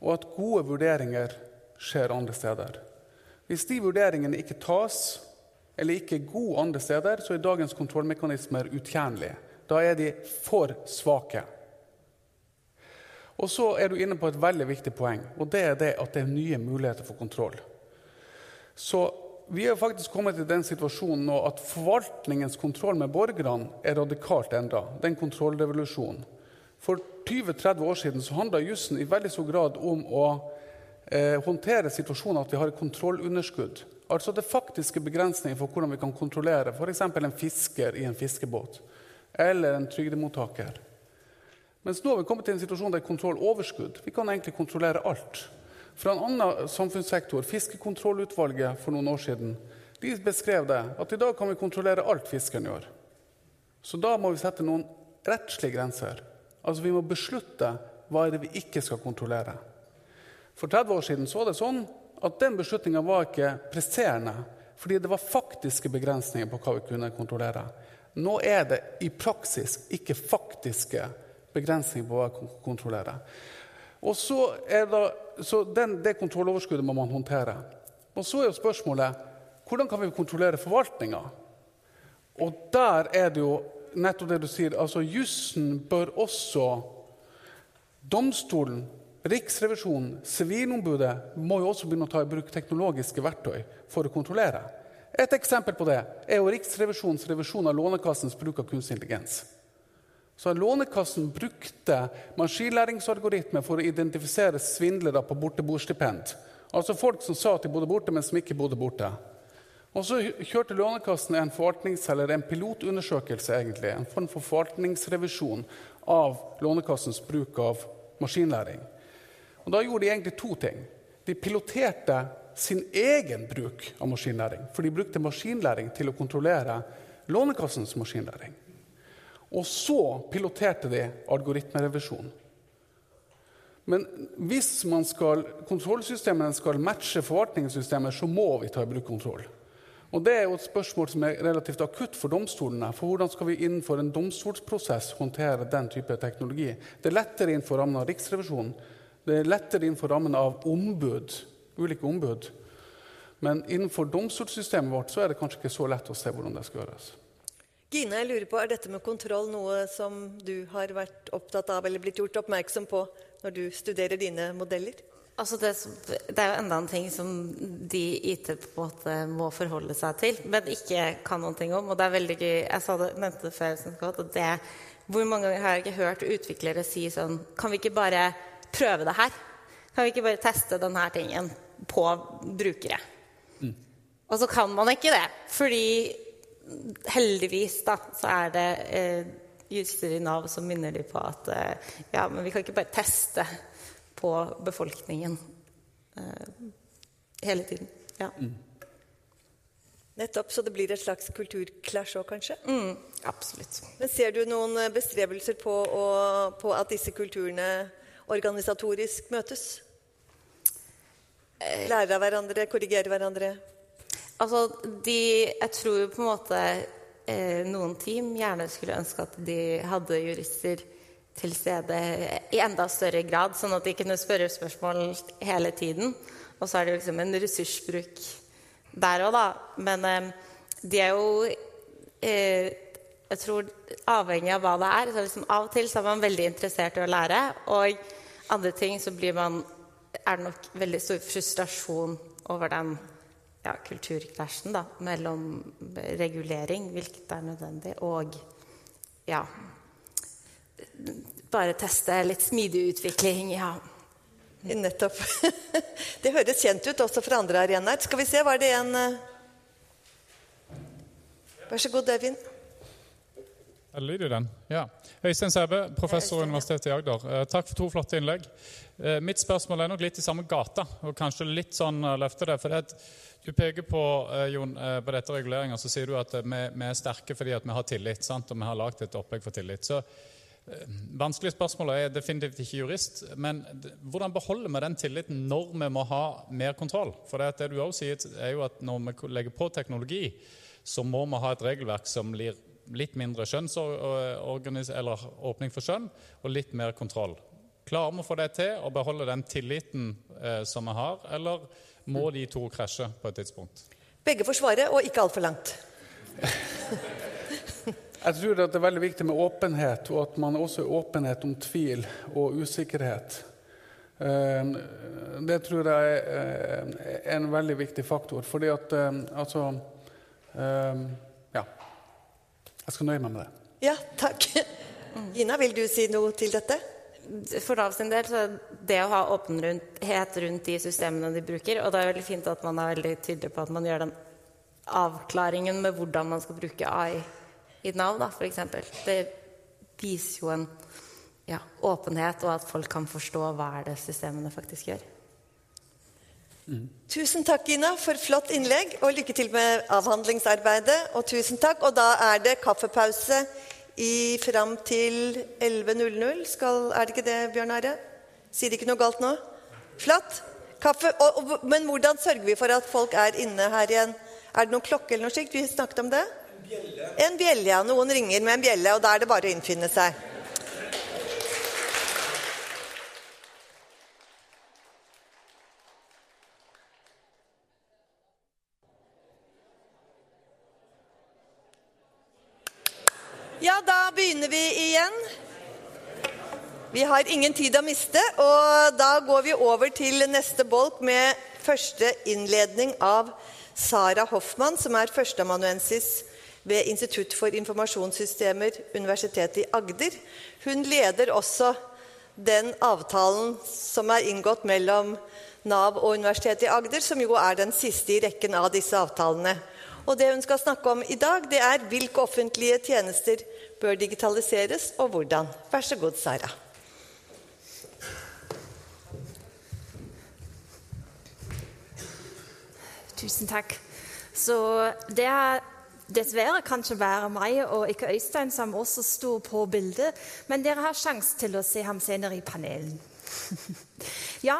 og at gode vurderinger skjer andre steder. Hvis de vurderingene ikke tas, eller ikke god andre steder, så er dagens kontrollmekanismer utjenlige. Da er de for svake. Og så er du inne på et veldig viktig poeng, og det er det at det er nye muligheter for kontroll. Så vi er faktisk kommet til den situasjonen nå at forvaltningens kontroll med borgerne er radikalt endra. Det er en kontrollrevolusjon. For 20-30 år siden så handla jussen i veldig stor grad om å eh, håndtere situasjonen at vi har et kontrollunderskudd. Altså det faktiske begrensninger for hvordan vi kan kontrollere f.eks. en fisker i en fiskebåt eller en trygdemottaker. Mens nå har vi kommet til en situasjon der kontrolloverskudd. Vi kan egentlig kontrollere alt. Fra en annen samfunnssektor, Fiskekontrollutvalget for noen år siden, de beskrev det at i dag kan vi kontrollere alt fiskeren gjør. Så da må vi sette noen rettslige grenser. Altså Vi må beslutte hva er det vi ikke skal kontrollere. For 30 år siden så var det sånn at den beslutninga var ikke presserende, fordi det var faktiske begrensninger på hva vi kunne kontrollere. Nå er det i praksis ikke faktiske begrensninger på hva vi kan kontrollere. Og så det, så den, Det kontrolloverskuddet må man håndtere. Og Så er jo spørsmålet hvordan kan vi kontrollere forvaltninga? Og der er det jo nettopp det du sier. altså Jussen bør også Domstolen, Riksrevisjonen, Sivilombudet må jo også begynne å ta i bruk teknologiske verktøy for å kontrollere. Et eksempel på det er jo Riksrevisjonens revisjon av Lånekassens bruk av kunstig intelligens. Så Lånekassen brukte maskinlæringsalgoritmer for å identifisere svindlere på borteboerstipend. Altså folk som sa at de bodde borte, men som ikke bodde borte. Og så kjørte Lånekassen en, forvaltnings- eller en pilotundersøkelse, egentlig, en form for forvaltningsrevisjon av Lånekassens bruk av maskinlæring. Og Da gjorde de egentlig to ting. De piloterte sin egen bruk av maskinlæring. For de brukte maskinlæring til å kontrollere Lånekassens maskinlæring. Og så piloterte de algoritmerevisjon. Men hvis skal, kontrollsystemene skal matche forvaltningssystemet, så må vi ta i bruk kontroll. Og Det er jo et spørsmål som er relativt akutt for domstolene. For hvordan skal vi innenfor en domstolsprosess håndtere den type teknologi? Det er lettere innenfor rammen av Riksrevisjonen. Det er lettere innenfor rammen av ombud, ulike ombud. Men innenfor domstolssystemet vårt så er det kanskje ikke så lett å se hvordan det skal gjøres. Gine, jeg lurer på, Er dette med kontroll noe som du har vært opptatt av eller blitt gjort oppmerksom på når du studerer dine modeller? Altså det, det, er jo enda en ting som de IT på en måte må forholde seg til, men ikke kan noen ting om. Og det er veldig gøy Jeg sa det, nevnte det før. At det, hvor mange ganger har jeg ikke hørt utviklere si sånn Kan vi ikke bare prøve det her? Kan vi ikke bare teste denne tingen på brukere? Mm. Og så kan man ikke det. Fordi heldigvis da, så er det eh, juster i Nav som minner de på at eh, ja, men vi kan ikke bare teste på befolkningen eh, hele tiden. Ja. Mm. Nettopp, Så det blir et slags kulturklasj òg, kanskje? Mm, absolutt. Men Ser du noen eh, bestrebelser på, å, på at disse kulturene organisatorisk møtes? Eh. Lære av hverandre, korrigere hverandre? Altså, de, Jeg tror på en måte eh, noen team gjerne skulle ønske at de hadde jurister til stede i enda større grad, sånn at de kunne spørre spørsmål hele tiden. Og så er det jo liksom en ressursbruk der òg, da. Men eh, de er jo eh, Jeg tror avhengig av hva det er. Så liksom av og til så er man veldig interessert i å lære, og andre ting så blir man er det nok veldig stor frustrasjon over den ja, kulturkrasjen da, mellom regulering, hvilket er nødvendig, og ja, bare teste litt smidig utvikling. Ja. Nettopp. Det høres kjent ut også fra andre arenaer. Skal vi se, var det en eh, Vær så god, Øyvind. Er lyder den? Ja. Øystein Sæbø, professor ved Universitetet i Agder. Eh, takk for to flotte innlegg. Eh, mitt spørsmål er nok litt i samme gata, og kanskje litt sånn uh, løfte det. for det Du peker på eh, Jon, eh, på dette reguleringa, så sier du at eh, vi, vi, er sterke fordi at vi har tillit. Sant? Og vi har lagd et opplegg for tillit. Så eh, Vanskelig spørsmål, jeg er definitivt ikke jurist, men hvordan beholder vi den tilliten når vi må ha mer kontroll? For det, det du også sier, er jo at når vi legger på teknologi, så må vi ha et regelverk som blir litt mindre eller åpning for skjønn og litt mer kontroll. Klarer vi å få det til og beholde den tilliten eh, som vi har, eller må de to krasje på et tidspunkt? Begge får svare, og ikke altfor langt. Jeg tror det er veldig viktig med åpenhet, og at man også er åpenhet om tvil og usikkerhet. Eh, det tror jeg er en veldig viktig faktor. Fordi at eh, altså eh, jeg skal nøye meg med det. Ja, takk. Gina, vil du si noe til dette? For Nav sin del så det å ha åpenhet rundt de systemene de bruker Og det er veldig fint at man er veldig tydelig på at man gjør den avklaringen med hvordan man skal bruke AI i Nav, da, f.eks. Det viser jo en ja, åpenhet, og at folk kan forstå hva er det systemene faktisk gjør. Tusen takk, Gina, for flott innlegg, og lykke til med avhandlingsarbeidet. Og tusen takk. Og da er det kaffepause i fram til 11.00. Er det ikke det, Bjørn Are? Sier ikke noe galt nå? Flott. Kaffe. Og, og, men hvordan sørger vi for at folk er inne her igjen? Er det noen klokke eller noe slikt? Vi snakket om det? En bjelle. En bjelle, ja. Noen ringer med en bjelle, og da er det bare å innfinne seg. Da begynner vi igjen. Vi har ingen tid å miste, og da går vi over til neste bolk med første innledning av Sara Hoffmann, som er førsteamanuensis ved Institutt for informasjonssystemer, Universitetet i Agder. Hun leder også den avtalen som er inngått mellom Nav og Universitetet i Agder, som jo er den siste i rekken av disse avtalene. Og det hun skal snakke om i dag, det er hvilke offentlige tjenester bør digitaliseres, og hvordan. Vær så god, Sara. Tusen takk. Så det er dessverre kanskje være meg og ikke Øystein som også sto på bildet, men dere har sjanse til å se ham senere i panelen. ja,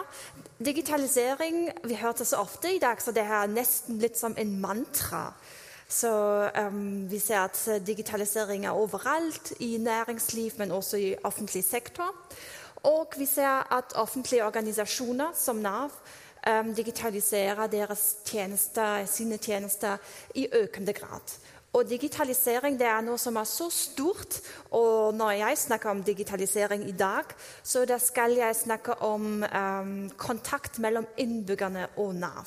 digitalisering Vi hørte så ofte i dag, så det er nesten litt som en mantra. Så um, vi ser at digitalisering er overalt i næringsliv, men også i offentlig sektor. Og vi ser at offentlige organisasjoner som Nav um, digitaliserer tjenester, sine tjenester i økende grad. Og digitalisering er noe som er så stort. Og når jeg snakker om digitalisering i dag, så skal jeg snakke om um, kontakt mellom innbyggerne og Nav.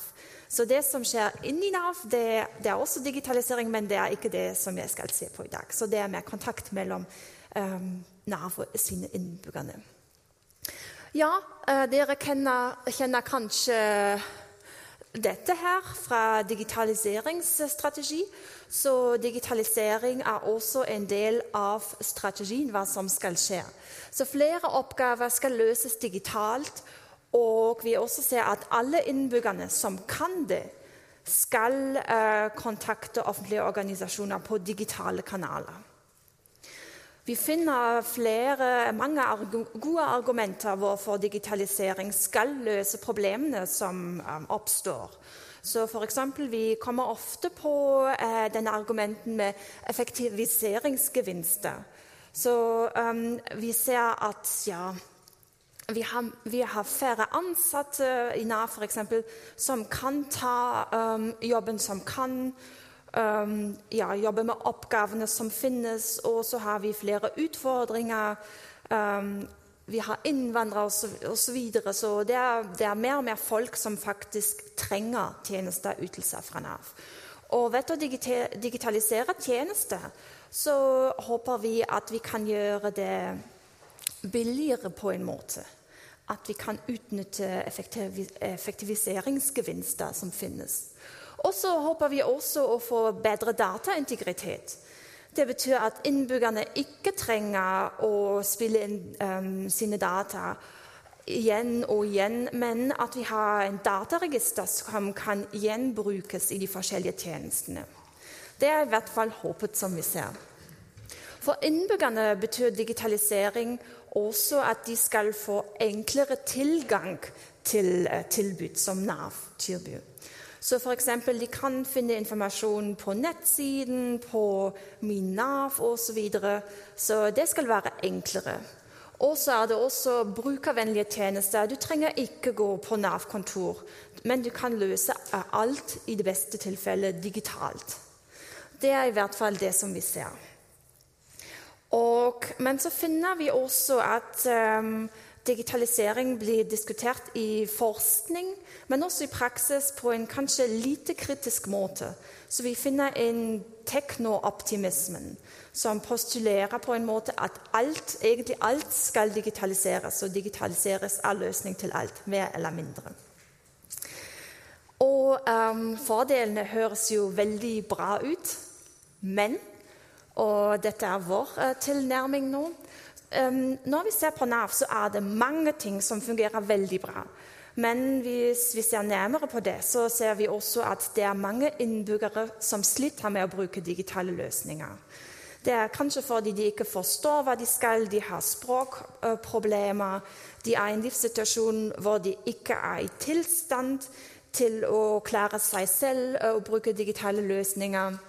Så det som skjer inni Nav, det, det, er også digitalisering, men det er ikke det som jeg skal se på i dag. Så det er mer kontakt mellom um, Nav og sine innbyggere. Ja, uh, dere kjenner, kjenner kanskje dette her fra digitaliseringsstrategi. Så digitalisering er også en del av strategien, hva som skal skje. Så flere oppgaver skal løses digitalt. Og vi også ser at alle innbyggerne som kan det, skal eh, kontakte offentlige organisasjoner på digitale kanaler. Vi finner flere, mange gode argumenter hvorfor digitalisering skal løse problemene som um, oppstår. Så for eksempel, Vi kommer ofte på eh, denne argumenten med effektiviseringsgevinster. Så um, vi ser at ja, vi har, vi har, færre ansatte i Nav f.eks. som kan ta um, jobben, som kan um, ja, jobbe med oppgavene som finnes. Og så har vi flere utfordringer. Um, vi har innvandrere osv. Så, så, videre, så det er, det er, mer og mer folk som faktisk trenger tjenester ytelser fra Nav. Og ved å digitalisere tjenester så håper vi at vi kan gjøre det billigere på en måte. At vi kan utnytte effektiviseringsgevinster som finnes. Og så håper vi også å få bedre dataintegritet. Det betyr at innbyggerne ikke trenger å spille inn um, sine data igjen og igjen, men at vi har en dataregister som kan gjenbrukes i de forskjellige tjenestene. Det er i hvert fall håpet som vi ser. For innbyggerne betyr digitalisering også at de skal få enklere tilgang til eh, tilbud som Nav tilbyr. Så f.eks. de kan finne informasjon på nettsiden, på Min Nav osv. Så, videre. så det skal være enklere. Og så er det også brukervennlige tjenester. Du trenger ikke gå på Nav-kontor, men du kan løse alt i det beste tilfellet digitalt. Det er i hvert fall det som vi ser. Og, men så finner vi også at um, digitalisering blir diskutert i forskning, men også i praksis på en kanskje lite kritisk måte. Så vi finner en tekno-optimismen som postulerer på en måte at alt, egentlig alt skal digitaliseres, og digitaliseres er løsning til alt, mer eller mindre. Og um, fordelene høres jo veldig bra ut, men og dette er vår uh, tilnærming nå. Når vi ser på Nav, så er det mange ting som fungerer veldig bra. Men hvis vi ser nærmere på det, så ser vi også at det er mange innbyggere som sliter med å bruke digitale løsninger. Det er kanskje fordi de ikke forstår hva de skal, de har språkproblemer. De er i en livssituasjon hvor de ikke er i tilstand til å klare seg selv og bruke digitale løsninger.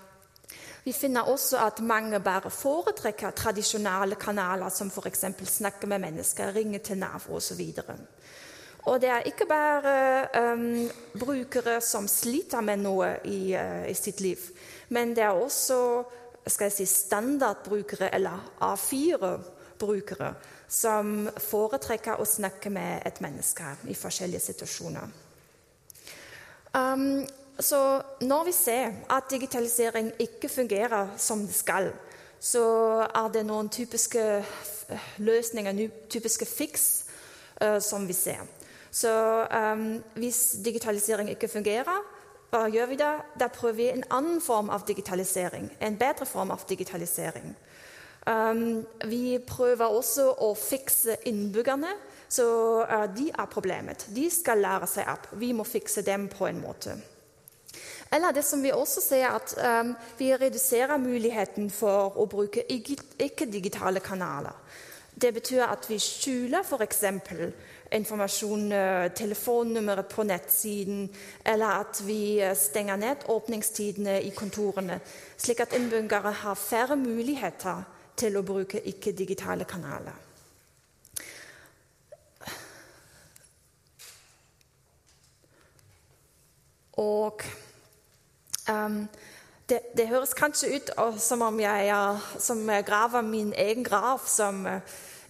Vi finner også at mange bare foretrekker tradisjonale kanaler, som f.eks. snakke med mennesker, ringe til Nav osv. Og det er ikke bare um, brukere som sliter med noe i, uh, i, sitt liv, men det er også skal jeg si, standardbrukere, eller A4-brukere, som foretrekker å snakke med et menneske i forskjellige situasjoner. Um, så når vi ser at digitalisering ikke fungerer som det skal, så er det noen typiske løsninger, typiske fiks, uh, som vi ser. Så um, hvis digitalisering ikke fungerer, hva gjør vi da? Da prøver vi en annen form av digitalisering. En bedre form av digitalisering. Um, vi prøver også å fikse innbyggerne. Så uh, de er problemet. De skal lære seg opp. Vi må fikse dem på en måte. Eller det som vi også ser, at um, vi reduserer muligheten for å bruke ikke-digitale kanaler. Det betyr at vi skjuler f.eks. informasjon, uh, telefonnummeret på nettsiden, eller at vi uh, stenger ned åpningstidene i kontorene, slik at innbyggere har færre muligheter til å bruke ikke-digitale kanaler. Og Um, det, det, høres kanskje ut som om jeg som graver min egen grav som uh,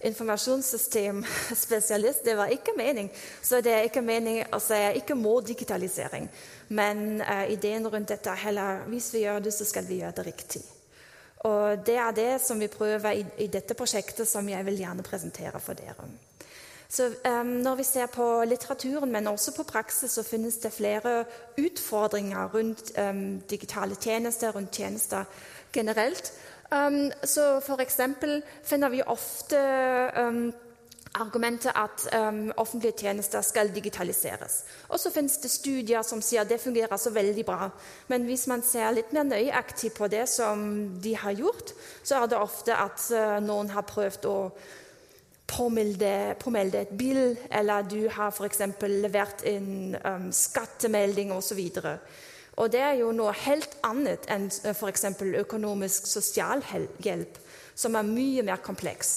informasjonssystemspesialist. Det var ikke mening. Så det er ikke mening å si ikke må digitalisering. Men uh, ideen rundt dette er heller hvis vi gjør det, så skal vi gjøre det riktig. Og det er det som vi prøver i, i dette prosjektet, som jeg vil gjerne presentere for dere. Så um, Når vi ser på litteraturen, men også på praksis, så finnes det flere utfordringer rundt um, digitale tjenester, rundt tjenester generelt. Um, så F.eks. finner vi ofte argumentet at um, offentlige tjenester skal digitaliseres. Og så finnes det studier som sier at det fungerer så veldig bra. Men hvis man ser litt mer nøyaktig på det som de har gjort, så er det ofte at uh, noen har prøvd å påmelde, et bil, eller du har f.eks. levert en um, skattemelding osv. Og, og det er jo noe helt annet enn uh, f.eks. økonomisk sosialhjelp, som er mye mer kompleks.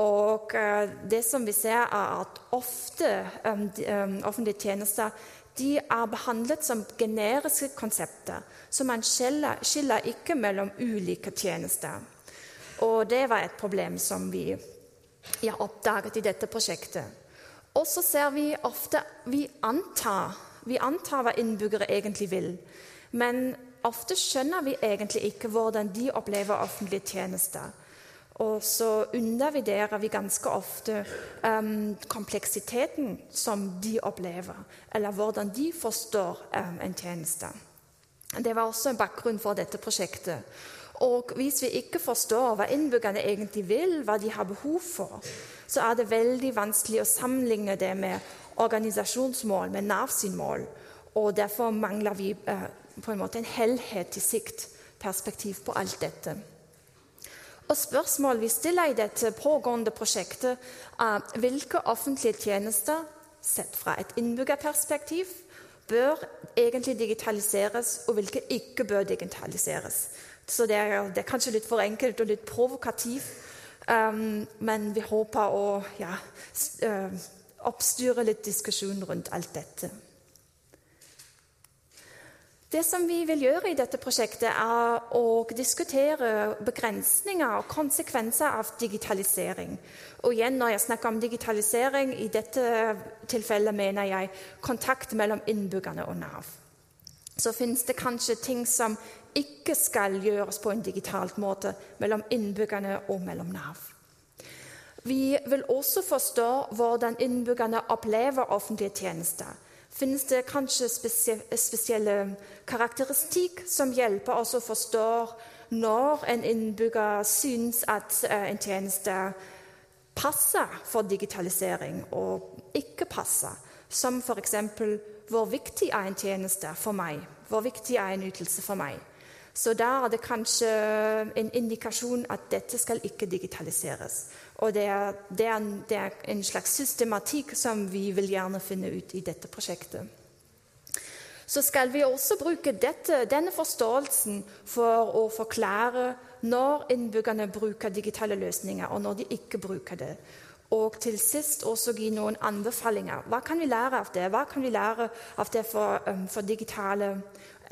Og uh, det som vi ser, er at ofte um, de, um, offentlige tjenester de er behandlet som generiske konsepter. Så man skiller, skiller ikke mellom ulike tjenester. Og det var et problem som vi jeg oppdaget i dette prosjektet. Og så ser vi ofte vi antar, vi antar hva innbyggere egentlig vil. Men ofte skjønner vi egentlig ikke hvordan de opplever offentlige tjenester. Og så undervurderer vi ganske ofte um, kompleksiteten som de opplever, eller hvordan de forstår um, en tjeneste. Det var også en bakgrunn for dette prosjektet. Og hvis vi ikke forstår hva innbyggerne egentlig vil, hva de har behov for, så er det veldig vanskelig å sammenligne det med organisasjonsmål, med Nav sin mål. Og derfor mangler vi eh, på en måte en helhetlig siktperspektiv på alt dette. Og Spørsmål vi stiller i dette pågående prosjektet, er hvilke offentlige tjenester, sett fra et innbyggerperspektiv, bør egentlig digitaliseres, og hvilke ikke bør digitaliseres. Så det er, det er kanskje litt for enkelt og litt provokativt, um, men vi håper å ja, uh, oppstyre litt diskusjon rundt alt dette. Det som vi vil gjøre i dette prosjektet, er å diskutere begrensninger og konsekvenser av digitalisering. Og igjen, når jeg snakker om digitalisering, i dette tilfellet mener jeg kontakt mellom innbyggerne og Nav. Så finnes det kanskje ting som ikke skal gjøres på en digitalt måte mellom innbyggerne og mellom Nav. Vi vil også forstå hvordan innbyggerne opplever offentlige tjenester finnes det kanskje spesielle karakteristikk som hjelper oss å forstå når en innbygger syns at eh, en tjeneste passer for digitalisering og ikke passer. Som f.eks.: Hvor viktig er en tjeneste for meg? Hvor viktig er en ytelse for meg? Så da er det kanskje en indikasjon at dette skal ikke digitaliseres. Og det er, det, er, det er, en slags systematikk som vi vil gjerne finne ut i dette prosjektet. Så skal vi også bruke dette, denne forståelsen for å forklare når innbyggerne bruker digitale løsninger, og når de ikke bruker det. Og til sist også gi noen anbefalinger. Hva kan vi lære av det? Hva kan vi lære av det for, um, for digitale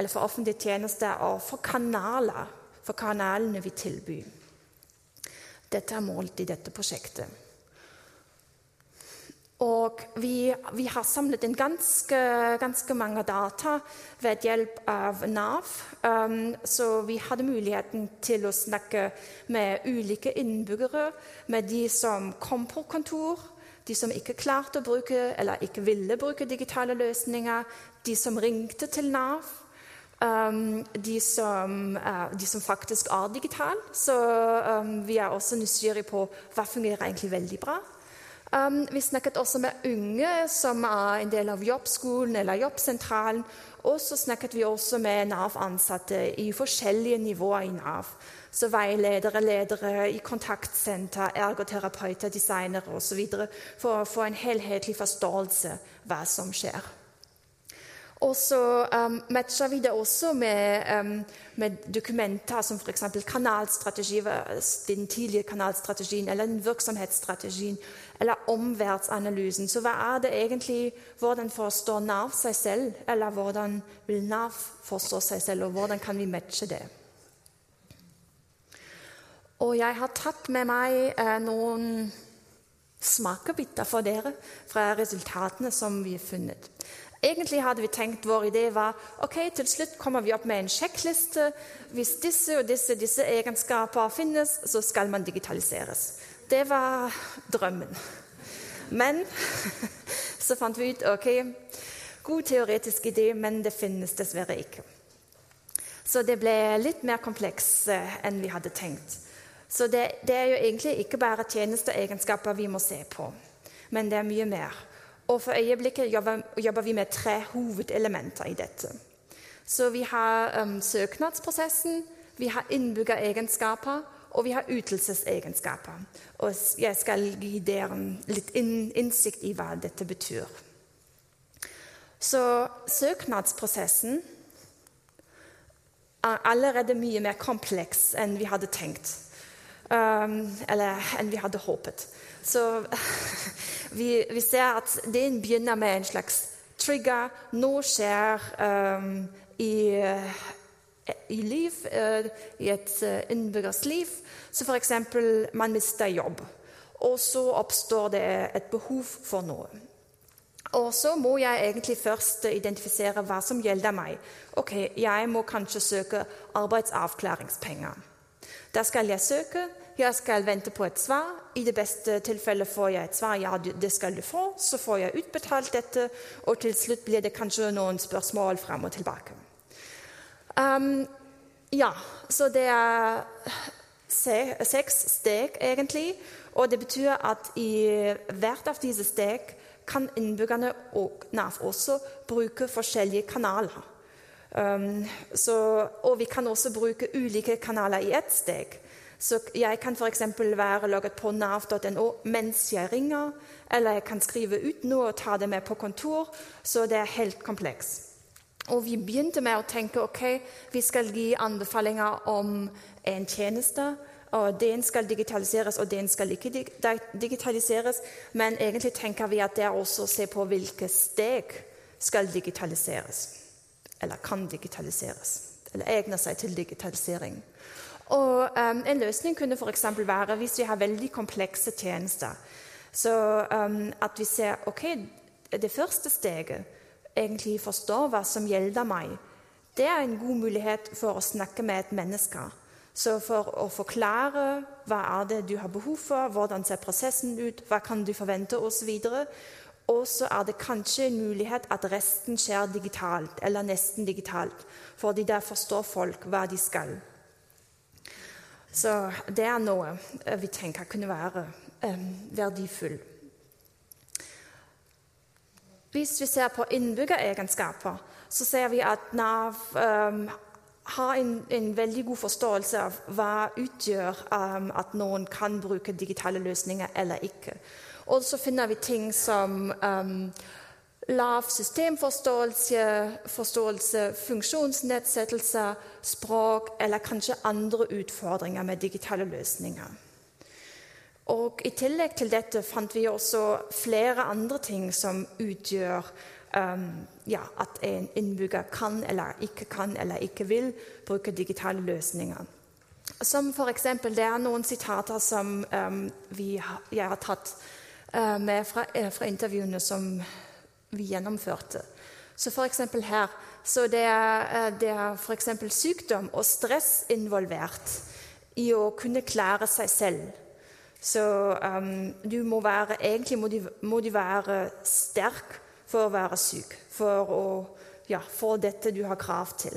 eller for offentlige tjenester og for kanaler, for kanalene vi tilbyr? Dette er målt i dette prosjektet. Og vi, vi har samlet inn ganske, ganske, mange data ved hjelp av Nav. Um, så vi hadde muligheten til å snakke med ulike innbyggere. Med de som kom på kontor, de som ikke klarte å bruke eller ikke ville bruke digitale løsninger, de som ringte til Nav. Um, de, som, uh, de, som, faktisk er digitale. Så um, vi er også nysgjerrige på hva fungerer egentlig veldig bra. Um, vi snakket også med unge som er en del av jobbskolen eller jobbsentralen. Og så snakket vi også med Nav-ansatte i forskjellige nivåer i Nav. Så veiledere, ledere i kontaktsenter, ergoterapeuter, designere osv. For å få en helhetlig forståelse hva som skjer. Og så um, matcher vi det også med, um, med dokumenter som f.eks. kanalstrategi, den tidlige kanalstrategien eller den virksomhetsstrategien eller omverdensanalysen. Så hva er det egentlig Hvordan forstår Nav seg selv? Eller hvordan vil Nav forstå seg selv, og hvordan kan vi matche det? Og jeg har tatt med meg eh, noen smakebiter for dere fra resultatene som vi har funnet. Egentlig hadde vi tenkt vår idé var ok, til slutt kommer vi opp med en sjekkliste. Hvis disse og disse, disse egenskaper finnes, så skal man digitaliseres. Det var drømmen. Men så fant vi ut ok, god teoretisk idé, men det finnes dessverre ikke. Så det ble litt mer kompleks eh, enn vi hadde tenkt. Så det, det er jo egentlig ikke bare tjenesteegenskaper vi må se på, men det er mye mer. Og for øyeblikket jobber, jobber vi med tre hovedelementer i dette. Så vi har um, søknadsprosessen, vi har innbyggeregenskaper, og vi har ytelsesegenskaper. Og jeg skal gi dere litt innsikt i hva dette betyr. Så søknadsprosessen er allerede mye mer kompleks enn vi hadde tenkt. Um, eller enn vi hadde håpet. Så vi, vi, ser at det begynner med en slags trigger. Noe skjer um, i, i, liv, uh, i et uh, innbyggers liv. Så f.eks. man mister jobb. Og så oppstår det et behov for noe. Og så må jeg egentlig først identifisere hva som gjelder meg. Ok, Jeg må kanskje søke arbeidsavklaringspenger. Da skal jeg søke. Jeg skal vente på et svar. I det beste tilfellet får jeg et svar. Ja, det skal du få. Så får jeg utbetalt dette, og til slutt blir det kanskje noen spørsmål frem og tilbake. Um, Ja, så det er seks steg, egentlig. Og det betyr at i hvert av disse steg kan innbyggerne og Nav også bruke forskjellige kanaler. Um, så, og vi kan også bruke ulike kanaler i ett steg. Så jeg kan f.eks. være logget på nav.no mens jeg ringer, eller jeg kan skrive ut noe og ta det med på kontor. Så det er helt kompleks. Og vi begynte med å tenke ok, vi skal gi anbefalinger om en tjeneste. og Den skal digitaliseres, og den skal ikke digitaliseres. Men egentlig tenker vi at det er også å se på hvilke steg skal digitaliseres. Eller kan digitaliseres. Eller egner seg til digitalisering. Og um, En løsning kunne f.eks. være hvis vi har veldig komplekse tjenester. Så um, at vi ser ok, det første steget egentlig forstår hva som gjelder meg, det er en god mulighet for å snakke med et menneske. Så for å forklare hva er det du har behov for, hvordan ser prosessen ut, hva kan du forvente osv. Og så er det kanskje en mulighet at resten skjer digitalt, eller nesten digitalt. Fordi der forstår folk hva de skal. Så det er noe vi tenker kunne være verdifull. verdifullt. Hvis vi ser på innbyggeregenskaper, så ser vi at Nav um, har en, en, veldig god forståelse av hva utgjør um, at noen kan bruke digitale løsninger eller ikke. Og så finner vi ting som um, lav systemforståelse, forståelse, funksjonsnedsettelser, språk eller kanskje andre utfordringer med digitale løsninger. Og I tillegg til dette fant vi også flere andre ting som utgjør um, ja, at en innbygger kan eller ikke kan eller ikke vil bruke digitale løsninger. Som f.eks. det er noen sitater som um, vi, jeg har tatt uh, med fra, uh, fra, intervjuene som vi gjennomførte. Så f.eks. her så det er, uh, det er for sykdom og stress involvert i å kunne klare seg selv. Så um, du må være, egentlig må du, må du, være sterk for å være syk. For å ja, få dette du har krav til.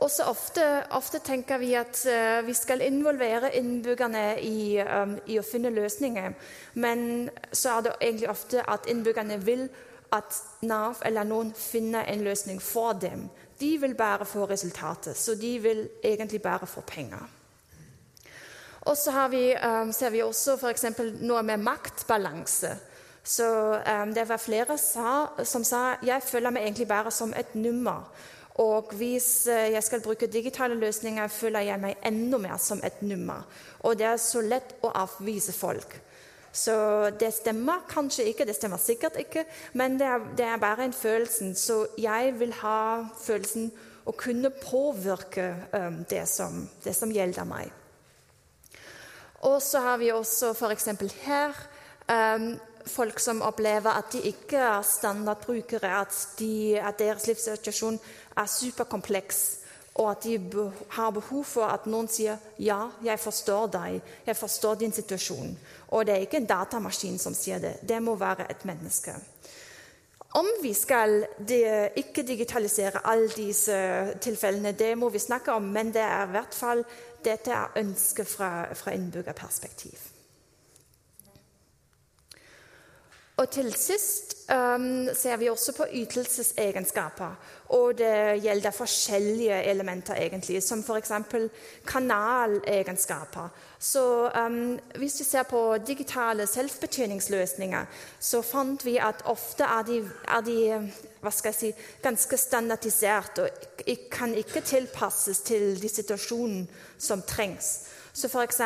Også ofte, ofte tenker vi at uh, vi skal involvere innbyggerne i, um, i, å finne løsninger. Men så er det egentlig ofte at innbyggerne vil at Nav eller noen finner en løsning for dem. De vil bare få resultatet, så de vil egentlig bare få penger. Og så vi, um, ser vi også f.eks. noe med maktbalanse. Så um, Det var flere sa, som sa jeg føler meg egentlig bare som et nummer. Og hvis uh, jeg skal bruke digitale løsninger, føler jeg meg enda mer som et nummer. Og det er så lett å avvise folk. Så det stemmer kanskje ikke, det stemmer sikkert ikke, men det er, det er bare en følelse. Så jeg vil ha følelsen å kunne påvirke um, det, som, det som gjelder meg. Og så har vi også f.eks. her um, folk som opplever at de ikke er standardbrukere, at, de, at deres livssituasjon er superkompleks, og at de har behov for at noen sier 'ja, jeg forstår deg, jeg forstår din situasjon'. Og det er ikke en datamaskin som sier det, det må være et menneske. Om vi skal ikke digitalisere alle disse tilfellene, det må vi snakke om, men det er i hvert fall dette er ønsket fra, fra innbyggerperspektiv. Og til sist um, ser vi også på ytelsesegenskaper. Og det gjelder forskjellige elementer, egentlig, som f.eks. kanalegenskaper. Så um, Hvis vi ser på digitale selvbetjeningsløsninger, så fant vi at ofte er de, er de hva skal jeg si, ganske standardisert og kan ikke tilpasses til de situasjonene som trengs. Så F.eks.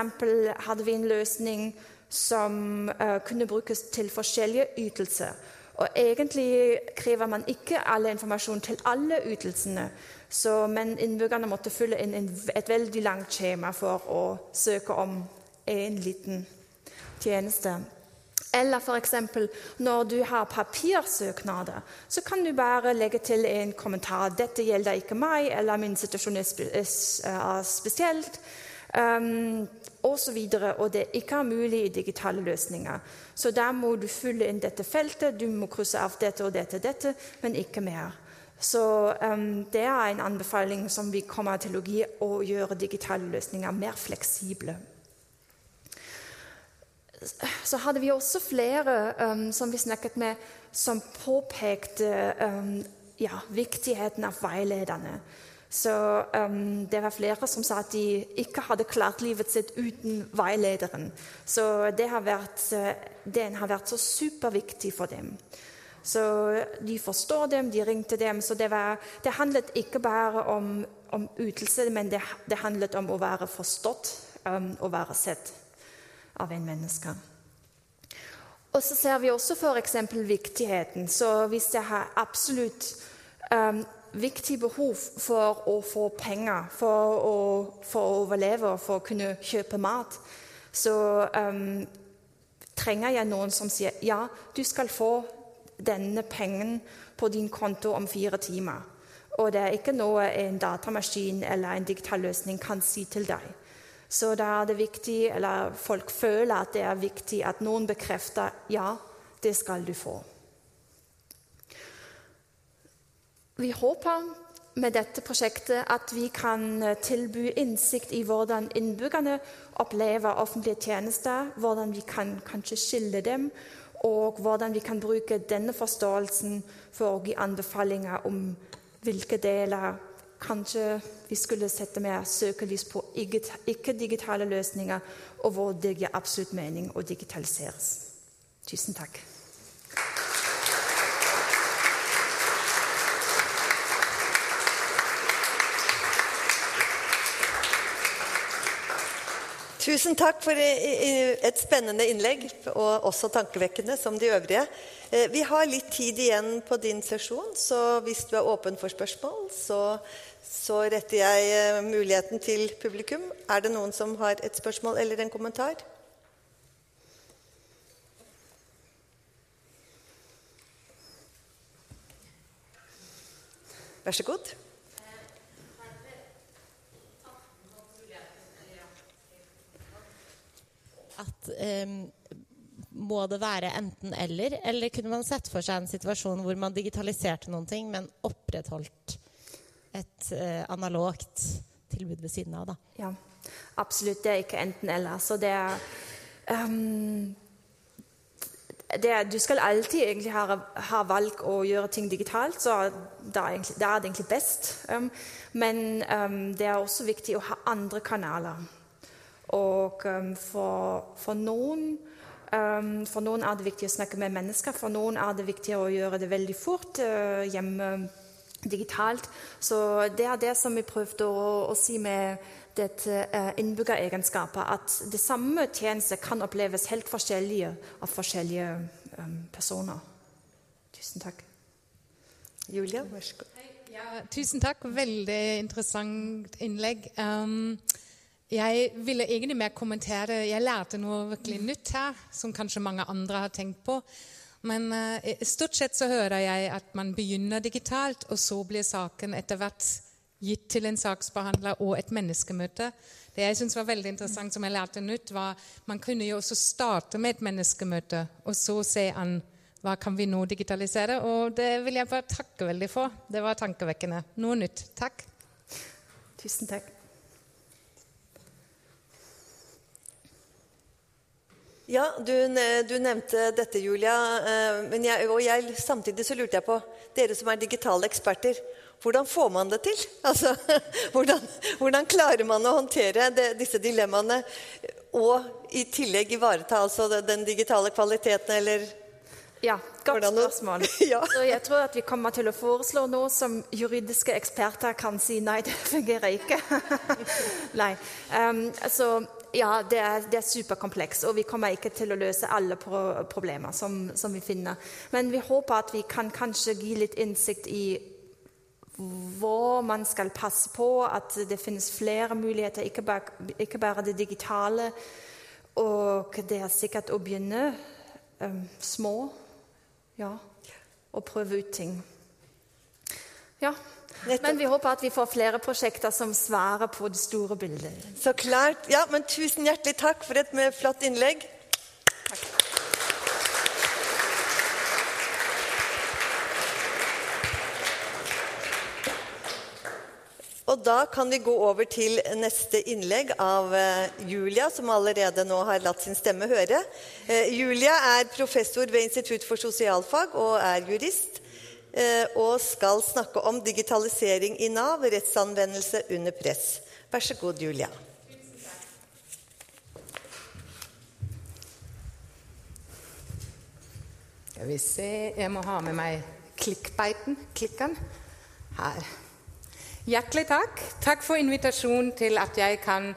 hadde vi en løsning som uh, kunne brukes til forskjellige ytelser. Og Egentlig krever man ikke all informasjon til alle ytelsene, så, men innbyggerne måtte fylle inn et veldig langt skjema for å søke om en liten tjeneste. Eller f.eks. når du har papirsøknader, så kan du bare legge til en kommentar. 'Dette gjelder ikke meg', eller 'min situasjon er spesielt', um, osv. Og, og det ikke er mulig i digitale løsninger. Så da må du fylle inn dette feltet. Du må krysse av dette og dette, dette, men ikke mer. Så um, det er en anbefaling som vi kommer til å gi, å gjøre digitale løsninger mer fleksible. Så hadde vi også flere um, som vi snakket med, som påpekte um, ja, viktigheten av veilederne. Så um, det var flere som sa at de ikke hadde klart livet sitt uten veilederen. Så det har vært, den har vært så superviktig for dem. Så de forstår dem, de ringte dem. Så det, var, det handlet ikke bare om, om ytelse, men det, det, handlet om å være forstått um, og være sett av en menneske. Og så ser vi også f.eks. viktigheten. Så hvis jeg har absolutt um, viktig behov for å få penger for å, for å overleve og for å kunne kjøpe mat, så um, trenger jeg noen som sier ja, du skal få denne pengen på din konto om fire timer. Og det er ikke noe en datamaskin eller en digital løsning kan si til deg. Så da er det viktig, eller folk føler at det er viktig, at noen bekrefter ja, det skal du få. Vi håper med dette prosjektet at vi kan tilby innsikt i hvordan innbyggerne opplever offentlige tjenester, hvordan vi kan kanskje skille dem, og hvordan vi kan bruke denne forståelsen for å gi anbefalinger om hvilke deler kanskje vi skulle sette mer søkelys på ikke-digitale løsninger, og hvor det gir absolutt mening å digitaliseres. Tusen takk. Tusen takk for et spennende innlegg, og også tankevekkende som de øvrige. Eh, vi har litt tid igjen på din sesjon, så hvis du er åpen for spørsmål, så, så retter jeg eh, muligheten til publikum. Er det noen som har et spørsmål eller en kommentar? Vær så god. At um, må det være enten-eller, eller kunne man sett for seg en situasjon hvor man digitaliserte noen ting, men opprettholdt et uh, analogt tilbud ved siden av? Da? Ja, absolutt. Det er ikke enten-eller. Så det er, um, det Du skal alltid egentlig ha, ha, valg å gjøre ting digitalt, så da er, egentlig, da er det egentlig best. Um, men det er også viktig å ha andre kanaler. Og um, for, for, noen, um, for, noen er det viktig å snakke med mennesker, for noen er det viktig å gjøre det veldig fort uh, hjemme digitalt. Så det er det som vi prøvde å, å si med dette uh, innbyggeregenskapet, at det samme tjeneste kan oppleves helt forskjellige av forskjellige um, personer. Tusen takk. Julia, vær så god. Ja, tusen takk. Veldig interessant innlegg. Um, jeg ville egentlig mer kommentere Jeg lærte noe virkelig nytt her, som kanskje mange andre har tenkt på. Men uh, stort sett så hører jeg at man begynner digitalt, og så blir saken etter hvert gitt til en saksbehandler og et menneskemøte. Det jeg syns var veldig interessant, som jeg lærte nytt, var man kunne jo også starte med et menneskemøte, og så se an hva kan vi nå digitalisere. Og det vil jeg bare takke veldig for. Det var tankevekkende. Noe nytt. Takk. Tusen takk. Ja, du, du, nevnte dette, Julia. Eh, jeg, og jeg, samtidig så lurte jeg på Dere som er digitale eksperter, hvordan får man det til? Altså, hvordan, hvordan klarer man å håndtere det, disse dilemmaene og i tillegg ivareta altså den digitale kvaliteten, eller ja, godt spørsmål. ja. Så jeg tror at vi kommer til å foreslå noe som juridiske eksperter kan si nei, det fungerer ikke. nei. Um, altså, ja, det er, det er superkompleks, og vi kommer ikke til å løse alle pro problemer som, som, vi finner. Men vi håper at vi kan kanskje gi litt innsikt i hvor man skal passe på, at det finnes flere muligheter, ikke bare, ikke bare det digitale. Og det er sikkert å begynne um, små, ja, og prøve ut ting. Ja. Men vi håper at vi får flere prosjekter som svarer på det store bildet. Så klart. Ja, men tusen hjertelig takk for et flott innlegg. Takk. Og da kan vi gå over til neste innlegg av eh, Julia, som allerede nå har latt sin stemme høre. Eh, Julia er professor ved Institutt for sosialfag og er jurist. Eh, Og skal snakke om digitalisering i Nav, rettsanvendelse under press. Vær så god, Julia. Skal vi se Jeg må ha med meg klikkbeiten. Klikken. Her. Hjertelig takk. Takk for invitasjonen til at jeg kan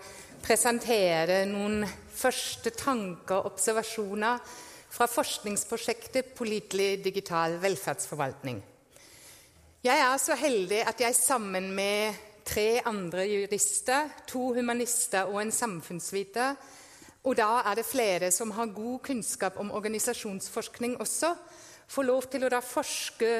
presentere noen første tanker og observasjoner fra forskningsprosjektet Pålitelig digital velferdsforvaltning. Jeg er så heldig at jeg sammen med tre andre jurister, to humanister og en samfunnsviter, og da er det flere som har god kunnskap om organisasjonsforskning også, får lov til å da forske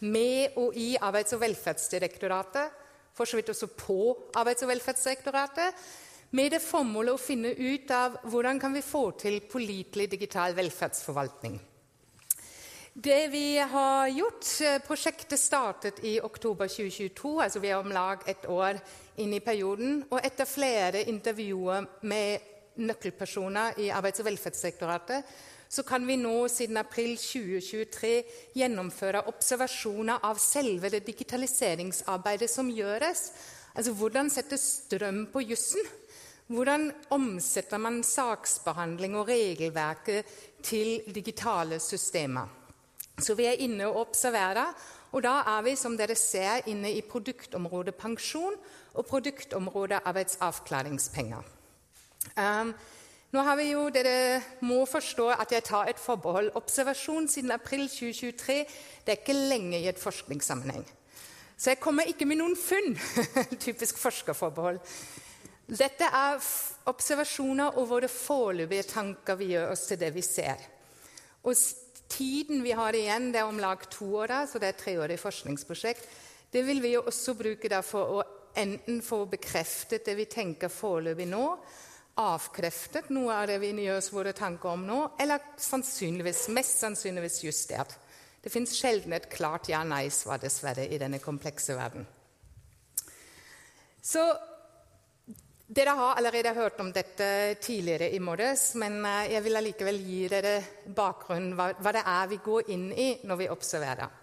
med og i Arbeids- og velferdsdirektoratet, for så vidt også på Arbeids- og velferdsdirektoratet, med det formålet å finne ut av hvordan kan vi få til pålitelig digital velferdsforvaltning. Det vi har gjort, eh, Prosjektet startet i oktober 2022, altså vi er om lag et år inn i perioden. Og etter flere intervjuer med nøkkelpersoner i Arbeids- og velferdsdirektoratet, så kan vi nå siden april 2023 gjennomføre observasjoner av selve det digitaliseringsarbeidet som gjøres. Altså hvordan settes strøm på jussen? Hvordan omsetter man saksbehandling og regelverket til digitale systemer? Så vi er inne og observerer, og da er vi som dere ser, inne i produktområdet pensjon og produktområdet arbeidsavklaringspenger. Um, nå har vi jo, Dere må forstå at jeg tar et forbehold. Observasjon siden april 2023 det er ikke lenge i et forskningssammenheng. Så jeg kommer ikke med noen funn. Typisk forskerforbehold. Dette er observasjoner og våre foreløpige tanker vi gjør oss til det vi ser. Og tiden vi har igjen, det er om lag to år, da, så det er et treårig forskningsprosjekt. Det vil vi jo også bruke for å enten få bekreftet det vi tenker foreløpig nå, avkreftet noe av det vi gjør oss våre tanker om nå, eller sannsynligvis, mest sannsynligvis justert. Det fins sjelden et klart ja-nei-svar, dessverre, i denne komplekse verden. Så dere har allerede hørt om dette tidligere i morges, men eh, jeg vil allikevel gi dere bakgrunnen, hva, hva det er vi går inn i når vi observerer.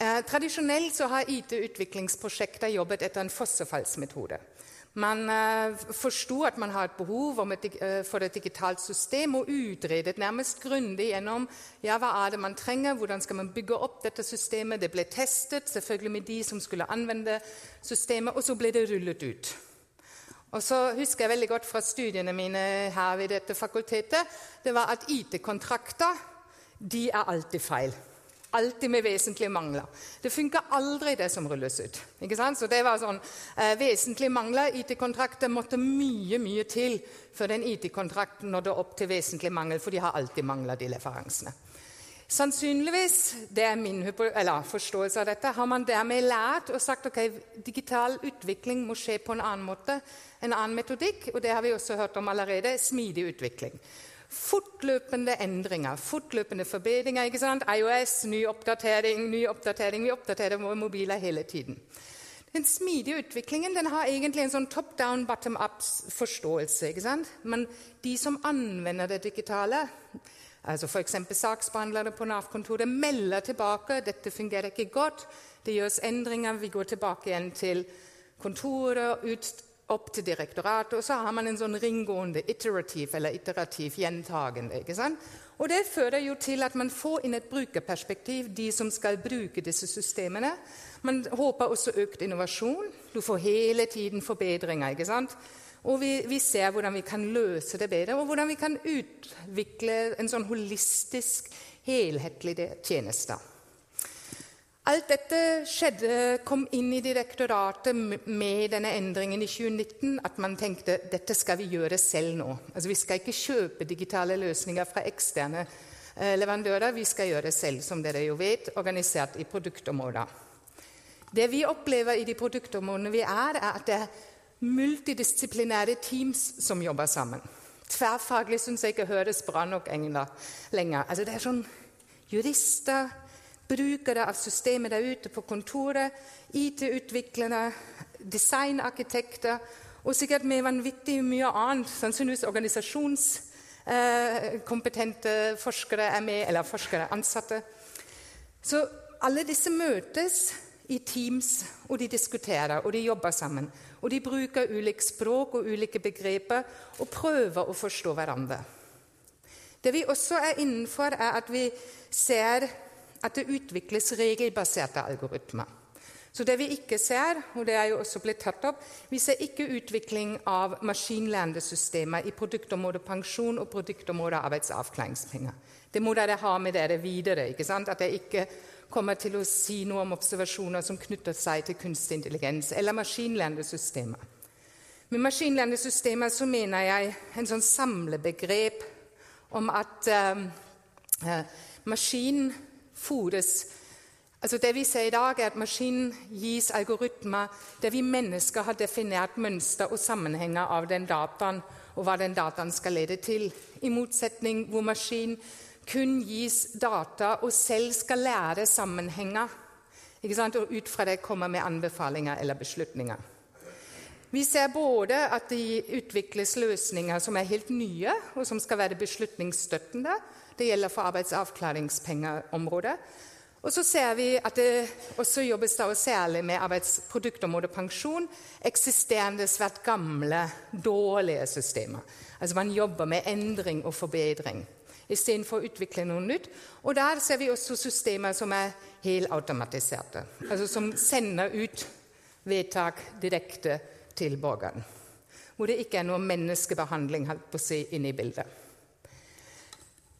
Eh, tradisjonelt så har IT-utviklingsprosjekter jobbet etter en fossefallsmetode. Man eh, forsto at man har et behov eh, for et digitalt system, og utredet nærmest grundig gjennom ja, hva er det man trenger, hvordan skal man bygge opp dette systemet. Det ble testet, selvfølgelig med de som skulle anvende systemet, og så ble det rullet ut. Og så husker jeg veldig godt fra studiene mine her ved dette fakultetet det var at IT-kontrakter de er alltid feil. Alltid med vesentlige mangler. Det funker aldri, det som rulles ut. Ikke sant? Så det var sånn, eh, Vesentlige mangler. IT-kontrakter måtte mye mye til før den IT-kontrakten nådde opp til vesentlig mangel, for de har alltid mangla de leferansene. Sannsynligvis, det er min forståelse av dette, har man dermed lært og sagt ok, digital utvikling må skje på en annen måte, en annen metodikk, og det har vi også hørt om allerede, smidig utvikling. Fortløpende endringer, fortløpende forbedringer. ikke sant? IOS, ny oppdatering, ny oppdatering. Vi oppdaterer våre mobiler hele tiden. Den smidige utviklingen den har egentlig en sånn top down, bottom up-forståelse. ikke sant? Men de som anvender det digitale, altså f.eks. saksbehandlere på Nav-kontoret, melder tilbake dette fungerer ikke godt. Det gjøres endringer. Vi går tilbake igjen til kontoret, ut opp til direktoratet, og så har man en sånn ringgående iterativ eller iterativ gjentagende. ikke sant? Og Det fører jo til at man får inn et brukerperspektiv, de som skal bruke disse systemene. Man håper også økt innovasjon. Du får hele tiden forbedringer. ikke sant? Og vi, vi, ser hvordan vi kan løse det bedre, og hvordan vi kan utvikle en sånn holistisk, helhetlig tjeneste. Alt dette skjedde, kom inn i direktoratet med denne endringen i 2019. At man tenkte dette skal vi gjøre selv nå. Altså, vi skal ikke kjøpe digitale løsninger fra eksterne eh, leverandører. Vi skal gjøre det selv, som dere jo vet, organisert i produktområder. Det vi opplever i de produktområdene vi er, er at det er multidisiplinære teams som jobber sammen. Tverrfaglig syns jeg ikke høres bra nok lenger. Altså, det er sånn jurister brukere av systemet der ute på kontoret, IT-utviklere, designarkitekter og sikkert med vanvittig mye annet. Sannsynligvis organisasjonskompetente forskere er med, eller forskere ansatte. Så alle disse møtes i Teams, og de diskuterer og de jobber sammen. Og de bruker ulikt språk og ulike begreper og prøver å forstå hverandre. Det vi også er innenfor, er at vi ser at det utvikles regelbaserte algoritmer. Så det vi ikke ser, og det er jo også blitt tatt opp, vi ser ikke utvikling av maskinlærende systemer i produktområdet pensjon og produktområdet arbeidsavklaringspenger. Det må dere ha med dere videre. ikke sant? At det ikke kommer til å si noe om observasjoner som knytter seg til kunstig intelligens eller maskinlærendesystemer. Med maskinlærendesystemer så mener jeg en sånn samlebegrep om at eh, maskinen fôres Altså Det vi ser i dag, er at maskinen gis algoritmer der vi mennesker har definert mønster og sammenhenger av den dataen, og hva den dataen skal lede til. I motsetning hvor maskinen kun gis data og selv skal lære sammenhenger. Og ut fra det kommer med anbefalinger eller beslutninger. Vi ser både at det utvikles løsninger som er helt nye, og som skal være beslutningsstøttende. Det gjelder for arbeidsavklaringspengeområdet. Og så ser vi at det også jobbes da særlig med arbeidsproduktområdet pensjon. Eksisterende, svært gamle, dårlige systemer. Altså Man jobber med endring og forbedring istedenfor å utvikle noe nytt. Og der ser vi også systemer som er helautomatiserte. Altså som sender ut vedtak direkte til borgeren. Hvor det ikke er noe menneskebehandling på å inne i bildet.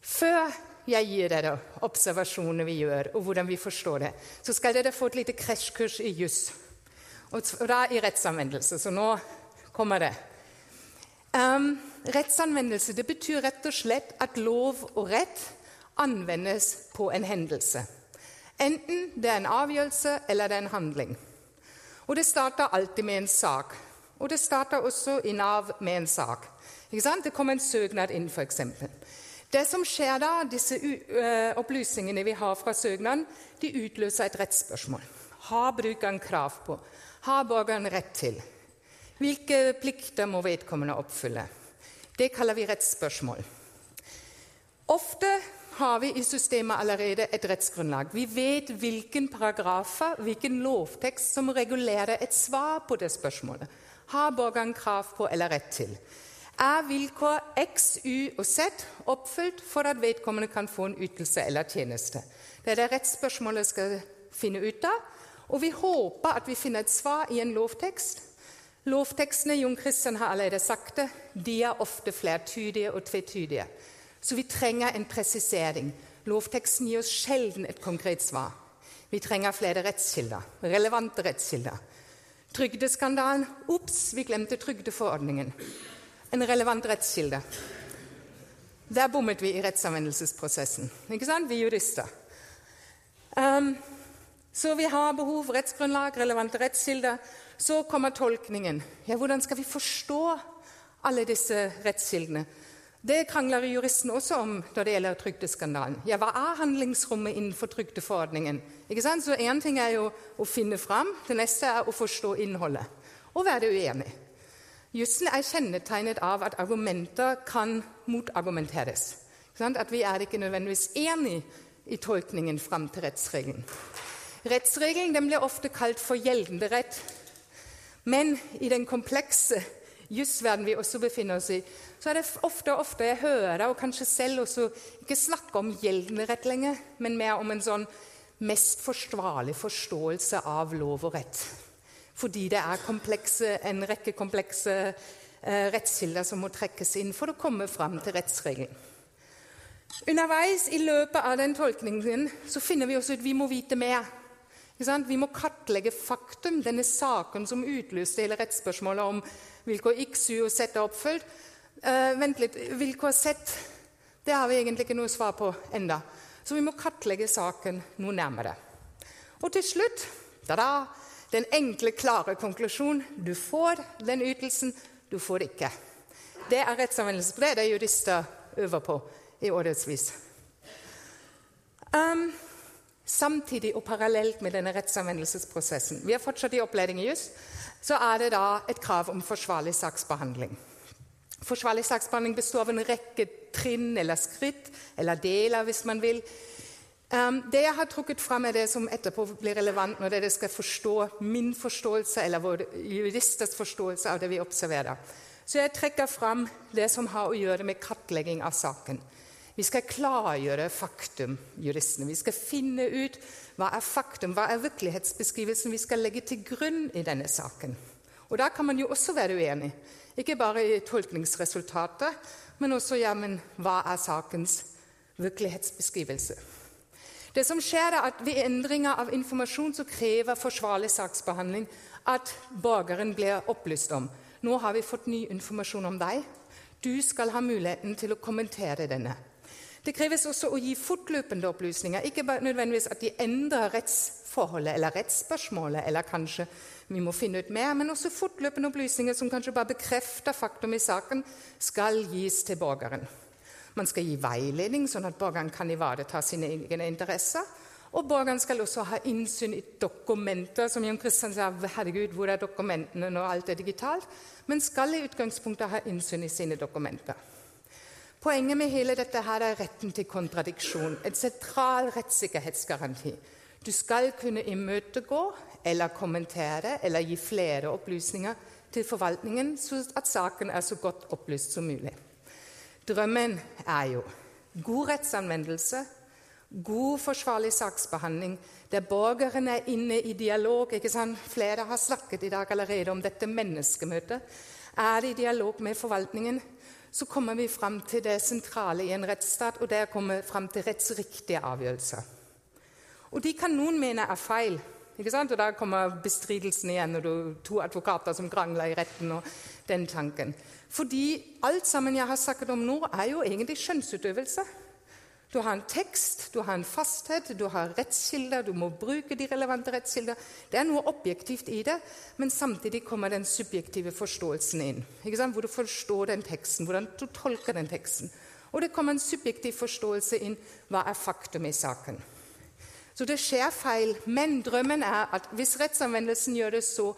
Før jeg gir dere observasjonene vi gjør, og hvordan vi forstår det, så skal dere få et lite krasjkurs i juss. Og da i rettsanvendelse. Så nå kommer det. Um, rettsanvendelse det betyr rett og slett at lov og rett anvendes på en hendelse. Enten det er en avgjørelse eller det er en handling. Og det starter alltid med en sak. Og det starter også i Nav med en sak. Det kommer en søknad inn, f.eks. Det som skjer da, disse opplysningene vi har fra søknaden, de utløser et rettsspørsmål. Har brukeren krav på? Har borgeren rett til? Hvilke plikter må vedkommende oppfylle? Det kaller vi rettsspørsmål. Ofte har vi i systemet allerede et rettsgrunnlag. Vi vet hvilken paragrafer, hvilken lovtekst som regulerer et svar på det spørsmålet. Har borgeren krav på eller rett til? Er vilkår X, Y og Z oppfylt for at vedkommende kan få en ytelse eller tjeneste? Det er det rettsspørsmålet skal finne ut av. Og vi håper at vi finner et svar i en lovtekst Lovtekstene Jon Christian har allerede sagt det, de er ofte flertydige og tvetydige. Så vi trenger en presisering. Lovteksten gir oss sjelden et konkret svar. Vi trenger flere rettskilder, relevante rettskilder. Trygdeskandalen Ops, vi glemte trygdeforordningen. En relevant rettskilde. Der bommet vi i rettsanvendelsesprosessen. Ikke sant? Vi jurister. Um, så vi har behov rettsgrunnlag, relevante rettskilder. Så kommer tolkningen. Ja, hvordan skal vi forstå alle disse rettskildene? Det krangler juristen også om når det gjelder trygdeskandalen. Ja, hva er handlingsrommet innenfor trygdeforordningen? Ikke sant? Så Én ting er jo å finne fram, det neste er å forstå innholdet. Og være uenig. Jussen er kjennetegnet av at argumenter kan motargumenteres. At vi er ikke nødvendigvis enig i tolkningen fram til rettsregelen. Rettsregelen blir ofte kalt for gjeldende rett. Men i den komplekse jusverden vi også befinner oss i, så er det ofte, og ofte jeg hører, og kanskje selv også, ikke snakke om gjeldende rett lenger, men mer om en sånn mest forsvarlig forståelse av lov og rett. Fordi det er komplekse, en rekke komplekse eh, rettskilder som må trekkes inn for å komme fram til rettsregelen. Underveis i løpet av den tolkningen så finner vi også ut at vi må vite mer. Vi må kartlegge faktum, denne saken som utlyste hele rettsspørsmålet om vilkår X, Y og Z er oppfylt. Uh, vent litt, vilkår Z det har vi egentlig ikke noe svar på enda. Så vi må kartlegge saken noe nærmere. Og til slutt da, den enkle, klare konklusjonen. du får den ytelsen, du får det ikke. Det er rettsanvendelse på det det jurister øver på i årevis. Um, Samtidig og parallelt med denne rettsanvendelsesprosessen. Vi er fortsatt i opplæring i juss. så er det da et krav om forsvarlig saksbehandling. Forsvarlig saksbehandling består av en rekke trinn eller skritt, eller deler, hvis man vil. Um, det jeg har trukket fram, er det som etterpå blir relevant når dere skal forstå min forståelse eller vår juristers forståelse av det vi observerer. Så jeg trekker fram det som har å gjøre med kartlegging av saken. Vi skal klargjøre faktum, juristene. Vi skal finne ut hva er faktum, hva er virkelighetsbeskrivelsen vi skal legge til grunn i denne saken. Og Da kan man jo også være uenig. Ikke bare i tolkningsresultatet, men også ja, men hva er sakens virkelighetsbeskrivelse. Det som skjer er at Ved endringer av informasjon så krever forsvarlig saksbehandling at borgeren blir opplyst om nå har vi fått ny informasjon om deg. Du skal ha muligheten til å kommentere denne. Det kreves også å gi fortløpende opplysninger. Ikke nødvendigvis at de endrer rettsforholdet eller rettsspørsmålet, eller kanskje vi må finne ut mer, men også fortløpende opplysninger som kanskje bare bekrefter faktum i saken, skal gis til borgeren. Man skal gi veiledning, sånn at borgeren kan ivareta sine egne interesser. Og borgeren skal også ha innsyn i dokumenter. Som Jon Kristian sa, herregud, hvor er dokumentene når alt er digitalt? Men skal i utgangspunktet ha innsyn i sine dokumenter. Poenget med hele dette her er retten til kontradiksjon. En sentral rettssikkerhetsgaranti. Du skal kunne imøtegå eller kommentere eller gi flere opplysninger til forvaltningen, så at saken er så godt opplyst som mulig. Drømmen er jo god rettsanvendelse, god forsvarlig saksbehandling, der borgeren er inne i dialog. ikke sant? Flere har snakket i dag allerede om dette menneskemøtet. Er det i dialog med forvaltningen, så kommer vi fram til det sentrale i en rettsstat, og der kommer vi fram til rettsriktige avgjørelser. Og de kan noen mene er feil. ikke sant? Og Da kommer bestridelsen igjen, og du, to advokater som krangler i retten. og den tanken. Fordi alt sammen jeg har snakket om nå, er jo egentlig skjønnsutøvelse. Du har en tekst, du har en fasthet, du har rettskilder, du må bruke de relevante rettskilder. Det er noe objektivt i det, men samtidig kommer den subjektive forståelsen inn. Hvor du forstår den teksten, hvordan du tolker den teksten. Og det kommer en subjektiv forståelse inn. Hva er faktum i saken? Så det skjer feil. Men drømmen er at hvis rettsanvendelsen gjør det så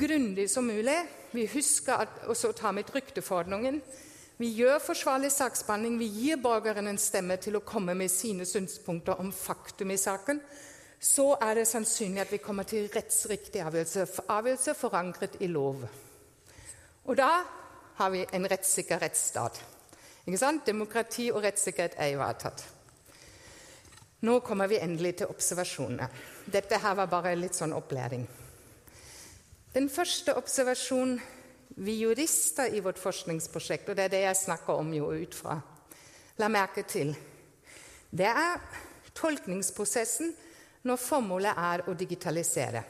grundig som mulig Vi husker å ta med rykteforordningen vi gjør forsvarlig saksbehandling, vi gir borgeren en stemme til å komme med sine synspunkter om faktum i saken. Så er det sannsynlig at vi kommer til rettsriktig avgjørelse, avgjørelse forankret i lov. Og da har vi en rettssikker rettsstat. Ikke sant? Demokrati og rettssikkerhet er ivaretatt. Nå kommer vi endelig til observasjonene. Dette her var bare litt sånn opplæring. Den første observasjonen vi jurister i vårt forskningsprosjekt, og det er det jeg snakker om jo ut fra, la merke til, det er tolkningsprosessen når formålet er å digitalisere.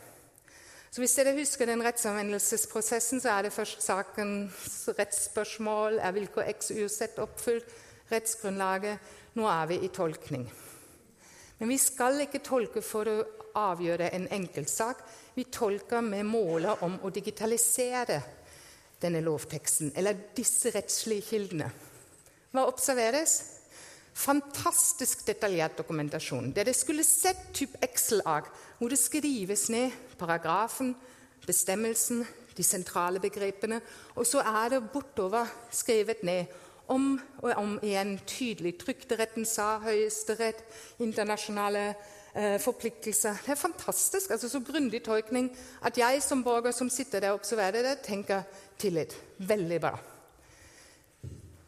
Så Hvis dere husker den rettsanvendelsesprosessen, så er det først sakens rettsspørsmål. Er vilkår X uansett oppfylt? Rettsgrunnlaget. Nå er vi i tolkning. Men vi skal ikke tolke for å avgjøre en enkeltsak. Vi tolker med målet om å digitalisere denne lovteksten, eller disse rettslige kildene. Hva observeres? Fantastisk detaljert dokumentasjon. Dere skulle sett type Excel-ark hvor det skrives ned paragrafen, bestemmelsen, de sentrale begrepene, og så er det bortover skrevet ned om og om igjen tydelig. Trygderetten sa, Høyesterett, internasjonale eh, forpliktelser. Det er fantastisk. altså Så grundig tolkning at jeg som borger som sitter der og observerer det, tenker tillit. Veldig bra.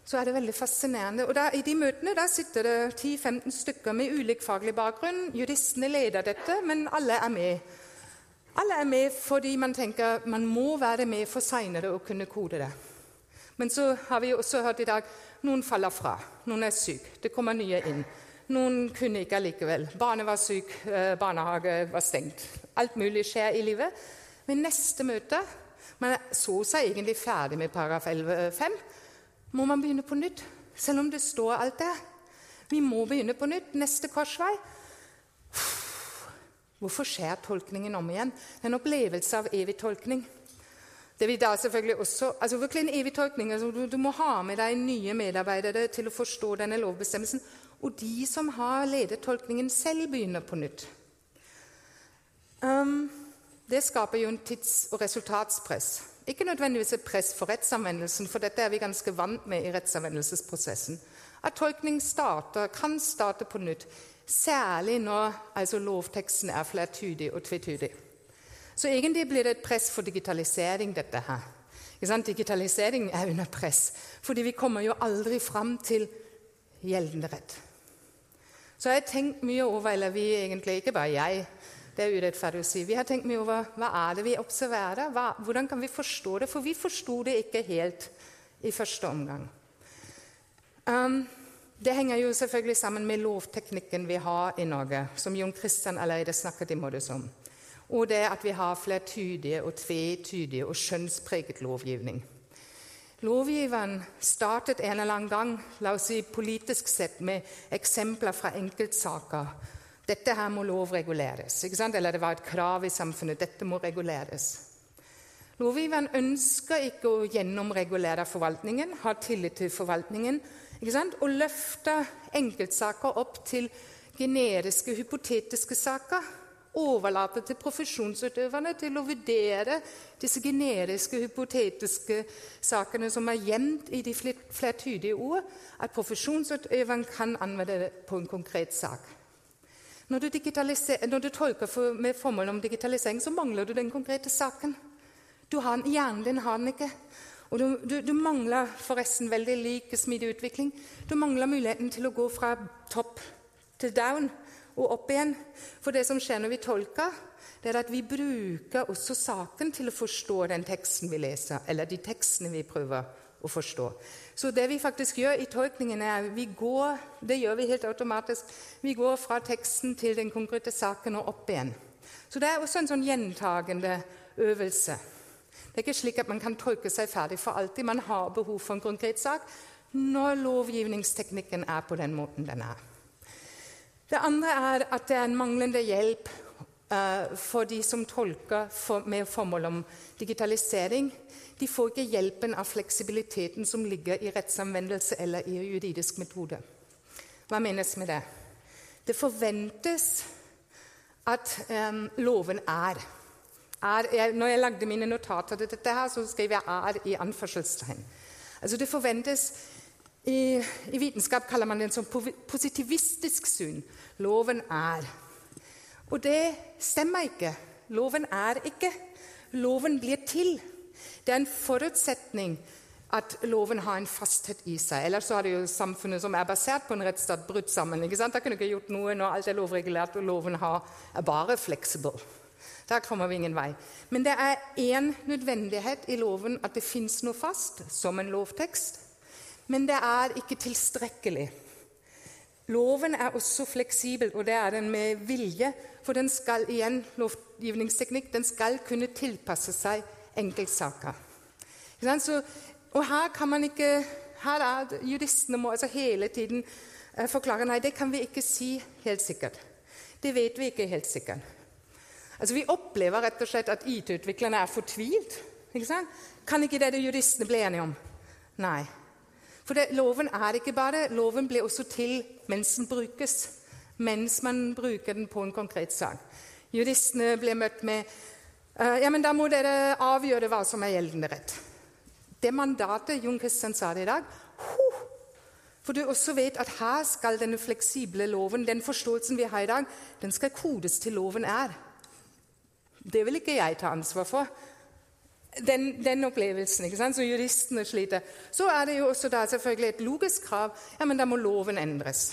Så er det veldig fascinerende. Og da, I de møtene da sitter det 10-15 stykker med ulik faglig bakgrunn. Juristene leder dette, men alle er med. Alle er med fordi man tenker man må være med for seinere å kunne kode det. Men så har vi også hørt i dag noen faller fra. Noen er syke. Det kommer nye inn. Noen kunne ikke allikevel. Barnet var syk, eh, barnehage var stengt. Alt mulig skjer i livet. Ved neste møte man så seg egentlig ferdig med paragraf 11-5. Må man begynne på nytt? Selv om det står alt der. Vi må begynne på nytt. Neste korsvei. Hvorfor skjer tolkningen om igjen? En opplevelse av evig tolkning. Det vil da selvfølgelig også, altså virkelig en evig tolkning. Altså du, du, må ha med deg nye medarbeidere til å forstå denne lovbestemmelsen. Og de som har ledet tolkningen selv, begynner på nytt. Um, det skaper jo en tids- og resultatspress. Ikke nødvendigvis et press for rettsanvendelsen, for dette er vi ganske vant med i rettsanvendelsesprosessen. At tolkning starter, kan starte på nytt, særlig når altså, lovteksten er flertydig og tvetydig. Så egentlig blir det et press for digitalisering, dette her. Digitalisering er under press, fordi vi kommer jo aldri fram til gjeldende rett. Så jeg har tenkt mye over, eller vi egentlig, ikke bare jeg, det er urettferdig å si. Vi har tenkt mye over hva er det vi observerer, hva, hvordan kan vi forstå det? For vi forsto det ikke helt i første omgang. Um, det henger jo selvfølgelig sammen med lovteknikken vi har i Norge, som Jon Christian allerede snakket i måte om. Og det at vi har flertydige og tvetydige og skjønnspreget lovgivning. Lovgiveren startet en eller annen gang la oss si, politisk sett med eksempler fra enkeltsaker. Dette her må lovreguleres. Eller det var et krav i samfunnet. Dette må reguleres. Lovgiveren ønsker ikke å gjennomregulere forvaltningen, ha tillit til forvaltningen og løfte enkeltsaker opp til generiske, hypotetiske saker overlate til profesjonsutøverne til å vurdere disse generiske, hypotetiske sakene som er gjemt i de flertydige ord, at profesjonsutøveren kan anvende det på en konkret sak. Når du, når du tolker for, med formål om digitalisering, så mangler du den konkrete saken. Du har, hjernen din har den ikke. Og du, du, du, mangler forresten veldig lik smidig utvikling. Du mangler muligheten til å gå fra topp til down og opp igjen. For det som skjer når vi tolker, det er at vi bruker også saken til å forstå den teksten vi leser, eller de tekstene vi prøver å forstå. Så det vi faktisk gjør i tolkningen, er vi går, det gjør vi helt automatisk, vi går fra teksten til den konkrete saken og opp igjen. Så det er også en sånn gjentagende øvelse. Det er ikke slik at man kan tolke seg ferdig for alltid. Man har behov for en konkret sak når lovgivningsteknikken er på den måten den er. Det andre er at det er en manglende hjelp uh, for de som tolker med formål om digitalisering. De får ikke hjelpen av fleksibiliteten som ligger i rettsanvendelse eller i juridisk metode. Hva menes med det? Det forventes at um, loven er. er jeg, når jeg lagde mine notater til dette, her, så skrev jeg 'er' i anførselstegn. Altså Det forventes i, I, vitenskap kaller man det en sånn positivistisk syn. Loven er. Og det stemmer ikke. Loven er ikke. Loven blir til. Det er en forutsetning at loven har en fasthet i seg. Ellers så har det jo samfunnet som er basert på en rettsstat, brutt sammen. ikke sant? Da kunne ikke gjort noe når alt er lovregulert og loven har, er bare fleksibel. Der kommer vi ingen vei. Men det er én nødvendighet i loven at det fins noe fast, som en lovtekst. Men det er ikke tilstrekkelig. Loven er også fleksibel, og det er den med vilje. For den skal igjen, lovgivningsteknikk, den skal kunne tilpasse seg enkeltsaker. Og her kan man ikke her er Juristene må altså hele tiden eh, forklare nei, det kan vi ikke si helt sikkert. Det vet vi ikke helt sikkert. Altså, Vi opplever rett og slett at IT-utviklerne er fortvilt. Ikke kan ikke det det juristene bli enige om? Nei. For det, loven er ikke bare Loven blir også til mens den brukes. Mens man bruker den på en konkret sak. Juristene blir møtt med ja, men da må dere avgjøre hva som er gjeldende rett. Det mandatet Jon Kristian sa det i dag huh, For du også vet at her skal denne fleksible loven, den forståelsen vi har i dag, den skal kodes til loven er. Det vil ikke jeg ta ansvar for den, den, opplevelsen ikke sant? så juristene sliter. Så er det jo også da selvfølgelig et logisk krav. Ja, men da må loven endres.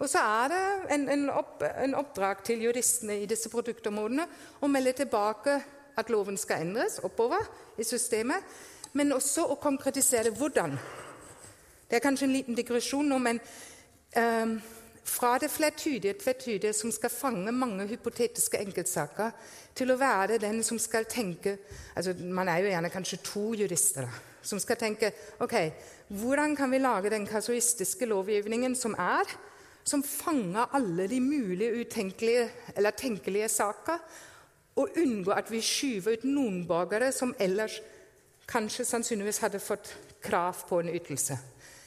Og så er det en, en, opp, en oppdrag til juristene i disse produktområdene å melde tilbake at loven skal endres oppover i systemet, men også å konkretisere hvordan. Det er kanskje en liten digresjon nå, men um, fra det flertydige, tvetydige, som skal fange mange hypotetiske enkeltsaker, til å være den som skal tenke altså Man er jo gjerne kanskje to jurister da, som skal tenke ok, hvordan kan vi lage den kasuistiske lovgivningen som er, som fanger alle de mulige utenkelige eller tenkelige saker, og unngå at vi skyver ut noen borgere som ellers kanskje sannsynligvis hadde fått krav på en ytelse.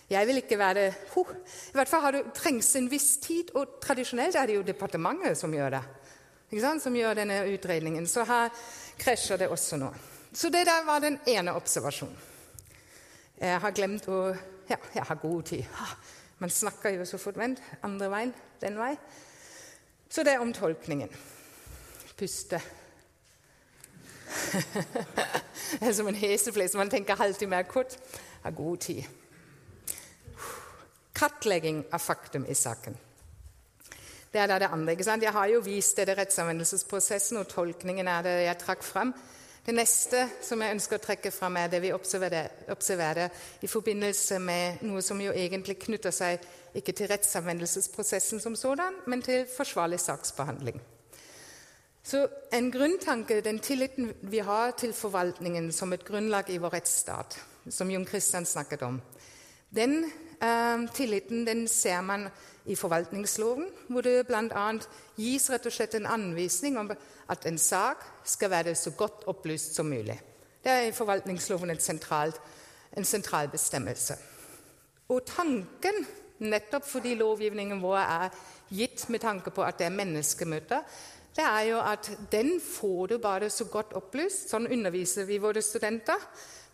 Jeg vil ikke være huh. I hvert fall har det, trengs en viss tid, og tradisjonelt er det jo departementet som gjør det. som gjør denne utredningen. Så her krasjer det også nå. Så det der var den ene observasjonen. Jeg har glemt å Ja, jeg har god tid. Man snakker jo så fort. Andre veien. Den vei. Så det er om tolkningen. Puste. det er som en heseflis. Man tenker alltid mer kort. Har god tid. Kartlegging av faktum i saken. Det er da det andre. ikke sant? Jeg har jo vist det rettsanvendelsesprosessen, og tolkningen er det jeg trakk fram. Det neste som jeg ønsker å trekke fram, er det vi observerer, observerer i forbindelse med noe som jo egentlig knytter seg ikke til rettsanvendelsesprosessen som sådan, men til forsvarlig saksbehandling. Så en grunntanke, Den tilliten vi har til forvaltningen som et grunnlag i vår rettsstat, som Jon Christian snakket om, den eh, tilliten den ser man i forvaltningsloven, hvor det bl.a. gis rett og slett en anvisning om at en sak skal være så godt opplyst som mulig. Det er i forvaltningsloven en, sentral, en sentral bestemmelse. Og tanken, nettopp fordi lovgivningen vår er gitt med tanke på at det er menneskemøter, det er jo at den får du bare så godt opplyst. Sånn underviser vi våre studenter.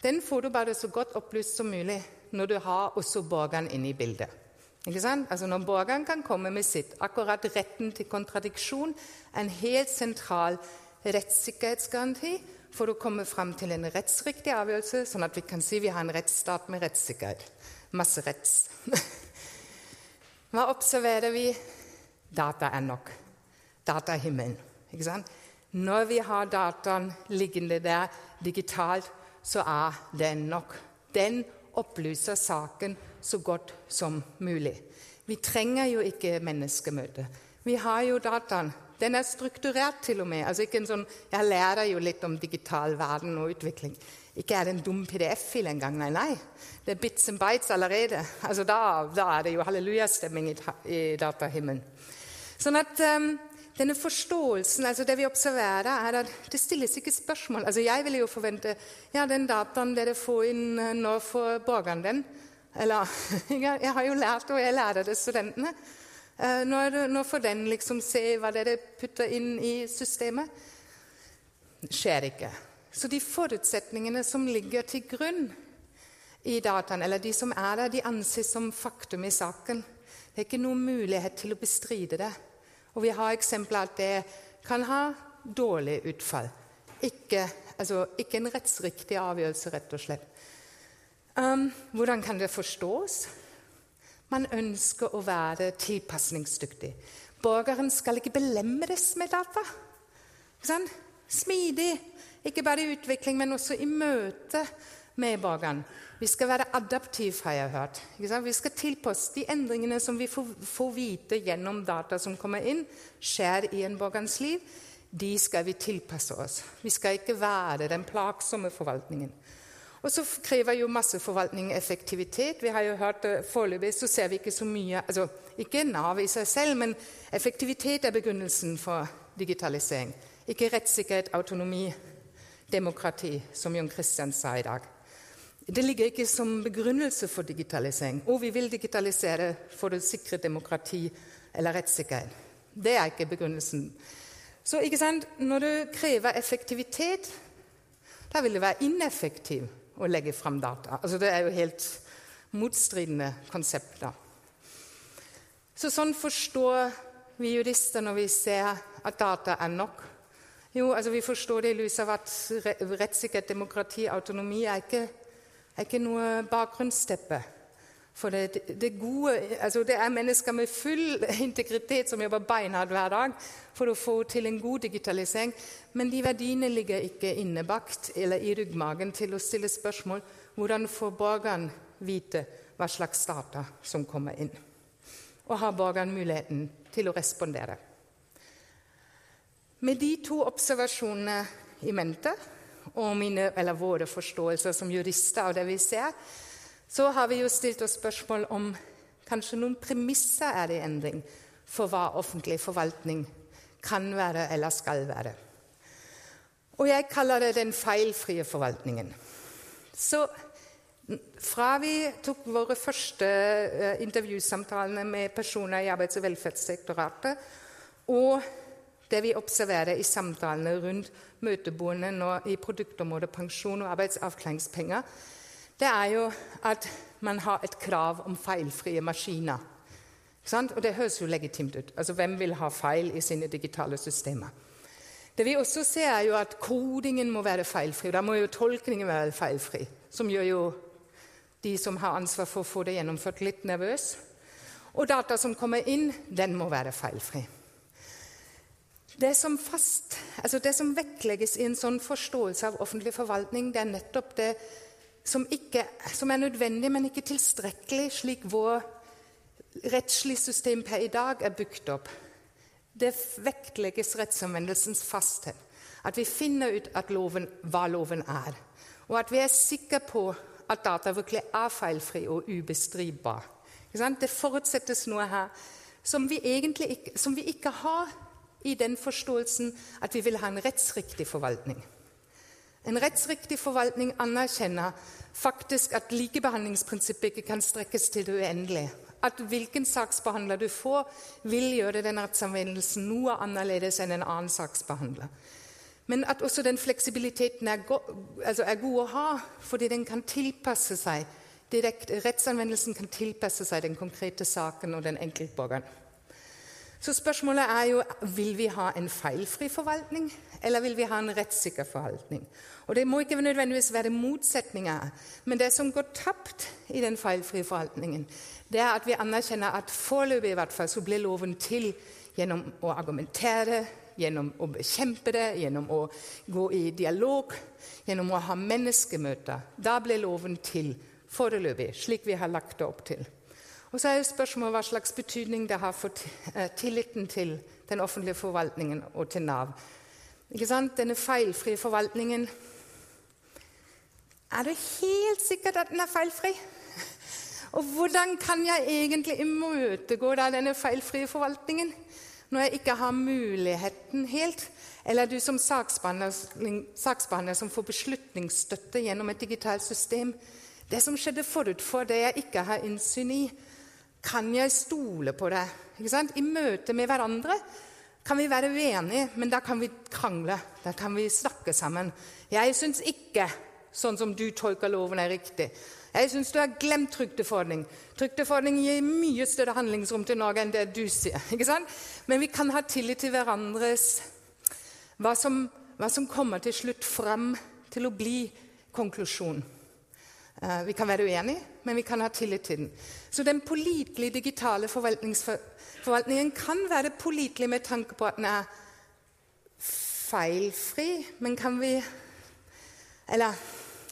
Den får du bare så godt opplyst som mulig når du har også borgeren inne i bildet. Altså Når borgeren kan komme med sitt, akkurat retten til kontradiksjon, er en helt sentral rettssikkerhetsgaranti for å komme fram til en rettsriktig avgjørelse, sånn at vi kan si vi har en rettsstat med rettssikkerhet. Masse retts. Hva observerer vi? Data er nok. Datahimmelen. Ikke sant? Når vi har dataen liggende der digitalt, så er den nok. Den opplyser saken så godt som mulig. Vi trenger jo ikke menneskemøte. Vi har jo dataen. Den er strukturert til og med. Altså ikke en sånn, Jeg lærer jo litt om digital verden og utvikling. Ikke er det en dum PDF-fil engang. Nei, nei. Det er bits and bites allerede. Altså Da, da er det jo hallelujastemming i, i datahimmelen. Sånn at um, denne forståelsen, altså det vi observerer, er at det stilles ikke spørsmål. Altså Jeg ville jo forvente ja, den dataen dere får inn, eh, når får borgeren den? Eller Jeg har jo lært, og jeg lærer det studentene. Nå, det, nå får den liksom se hva dere putter inn i systemet? Det skjer ikke. Så de forutsetningene som ligger til grunn i dataen, eller de som er der, de anses som faktum i saken. Det er ikke noen mulighet til å bestride det. Og vi har eksempler at det kan ha dårlig utfall. Ikke, altså, ikke en rettsriktig avgjørelse, rett og slett. Um, hvordan kan det forstås? Man ønsker å være tilpasningsdyktig. Borgeren skal ikke belemres med data. Sånn? Smidig, ikke bare i utvikling, men også i møte med borgeren. Vi skal være adaptive, har jeg hørt. Vi skal tilpasse de endringene som vi får, får, vite gjennom data som kommer inn, skjer i en borgerens liv. De skal vi tilpasse oss. Vi skal ikke være den plagsomme forvaltningen. Og så krever jo masseforvaltning effektivitet. Vi har jo hørt eh, Foreløpig så ser vi ikke så mye altså Ikke Nav i seg selv, men effektivitet er begrunnelsen for digitalisering. Ikke rettssikkerhet, autonomi, demokrati, som Jon Christian sa i dag. Det ligger ikke som begrunnelse for digitalisering. Og vi vil digitalisere for å sikre demokrati eller rettssikkerhet. Det er ikke begrunnelsen. Så ikke sant? Når du krever effektivitet, da vil det være ineffektivt å legge fram data. Altså, det er jo helt motstridende konsepter. Så sånn forstår vi jurister når vi ser at data er nok. Jo, altså Vi forstår det i lys av at rettssikkerhet, demokrati, autonomi er ikke er ikke noe bakgrunnsteppe. For det, det, gode, altså det, er mennesker med full integritet som jobber beinhardt hver dag for å få til en god digitalisering. Men de verdiene ligger ikke innebakt eller i ryggmagen til å stille spørsmål hvordan får borgeren vite hva slags data som kommer inn. Og har borgeren muligheten til å respondere. Med de to observasjonene i mente og mine, våre forståelser som jurister av det vi ser, så har vi jo stilt oss spørsmål om kanskje noen premisser er det i endring for hva offentlig forvaltning kan være eller skal være. Og jeg kaller det den feilfrie forvaltningen. Så fra vi tok våre første uh, intervjusamtalene med personer i Arbeids- og velferdsdirektoratet, og det vi observerer i samtalene rundt møtebordene i produktområdet pensjon og arbeidsavklaringspenger, det er jo at man har et krav om feilfrie maskiner. Og det høres jo legitimt ut. Altså, Hvem vil ha feil i sine digitale systemer? Det vi også ser, er jo at kodingen må være feilfri. Da må jo tolkningen være feilfri, som gjør jo de som har ansvar for å få det gjennomført, litt nervøs. Og data som kommer inn, den må være feilfri. Det som, fast, altså det som vektlegges i en sånn forståelse av offentlig forvaltning, det er nettopp det som, ikke, som er nødvendig, men ikke tilstrekkelig, slik vår rettslig system per i dag er bygd opp. Det vektlegges rettsanvendelsens fasthet. At vi finner ut loven, hva loven er. Og at vi er sikre på at data virkelig er feilfri og ubestridbar. Det forutsettes noe her som vi, ikke, som vi ikke har i den forståelsen at vi vil ha en rettsriktig forvaltning. En rettsriktig forvaltning anerkjenner faktisk at likebehandlingsprinsippet ikke kan strekkes til det uendelige at hvilken saksbehandler du får, vil gjøre den rettsanvendelsen noe annerledes enn en annen saksbehandler. Men at også den fleksibiliteten er, go altså er god å ha, fordi den kan tilpasse seg direkt, Rettsanvendelsen kan tilpasse seg den konkrete saken og den enkeltborgeren. Så spørsmålet er jo vil vi ha en feilfri forvaltning, eller vil vi ha en rettssikker forvaltning. Og Det må ikke nødvendigvis være motsetninger, men det som går tapt i den feilfrie forvaltningen, det er at vi anerkjenner at foreløpig i hvert fall så ble loven til gjennom å argumentere, gjennom å bekjempe det, gjennom å gå i dialog, gjennom å ha menneskemøter. Da ble loven til foreløpig, slik vi har lagt det opp til. Og så er jo spørsmålet hva slags betydning det har for eh, tilliten til den offentlige forvaltningen og til Nav. Ikke sant? Denne feilfrie forvaltningen Er det helt sikkert at den er feilfri? Og hvordan kan jeg egentlig imøtegå denne feilfrie forvaltningen når jeg ikke har muligheten helt? Eller du som saksbehandler, saksbehandler som får beslutningsstøtte gjennom et digitalt system. Det som skjedde forut for det jeg ikke har innsyn i, kan jeg stole på det? I møte med hverandre kan vi være uenige, men da kan vi krangle. Da kan vi snakke sammen. Jeg syns ikke sånn som du tolker loven, er riktig. Jeg syns du har glemt trygdeforordning. Trygdeforordning gir mye større handlingsrom til Norge enn det du sier. Men vi kan ha tillit til hverandres hva som, hva som kommer til slutt fram til å bli konklusjon. Uh, vi kan være uenige, men vi kan ha tillit til den. Så den pålitelige digitale forvaltningen kan være pålitelig med tanke på at den er feilfri, men kan vi Eller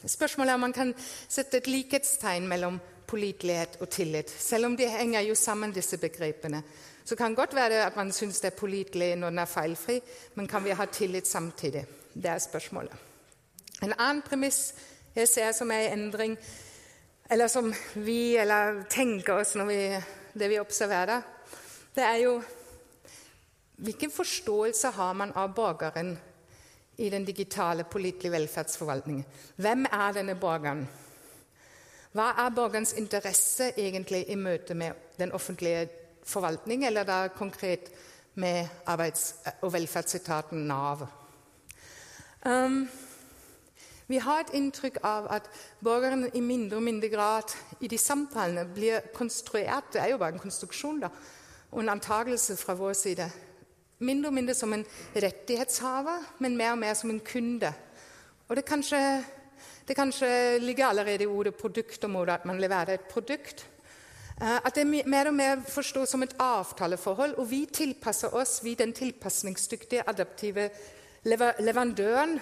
Spørsmålet er om man kan sette et likhetstegn mellom pålitelighet og tillit. Selv om de henger jo sammen, disse begrepene. Så kan det godt være at man syns det er pålitelig når den er feilfri, men kan vi ha tillit samtidig? Det er spørsmålet. En annen premiss jeg ser som er i endring, eller som vi eller tenker oss når vi, det vi observerer, det er jo Hvilken forståelse har man av borgeren i den digitale pålitelige velferdsforvaltningen. Hvem er denne borgeren? Hva er borgerens interesse egentlig i møte med den offentlige forvaltning, eller da konkret med arbeids- og velferdsetaten Nav? Um, vi har et inntrykk av at borgeren i mindre og mindre grad i de samtalene blir konstruert Det er jo bare en konstruksjon da, og en antakelse fra vår side mindre og mindre som en rettighetshaver, men mer og mer som en kunde. Og det kanskje, det kanskje ligger allerede i ordet produktområde at man leverer et produkt. Eh, at det mer og mer forstås som et avtaleforhold, og vi tilpasser oss, vi den tilpasningsdyktige, adaptive leverandøren.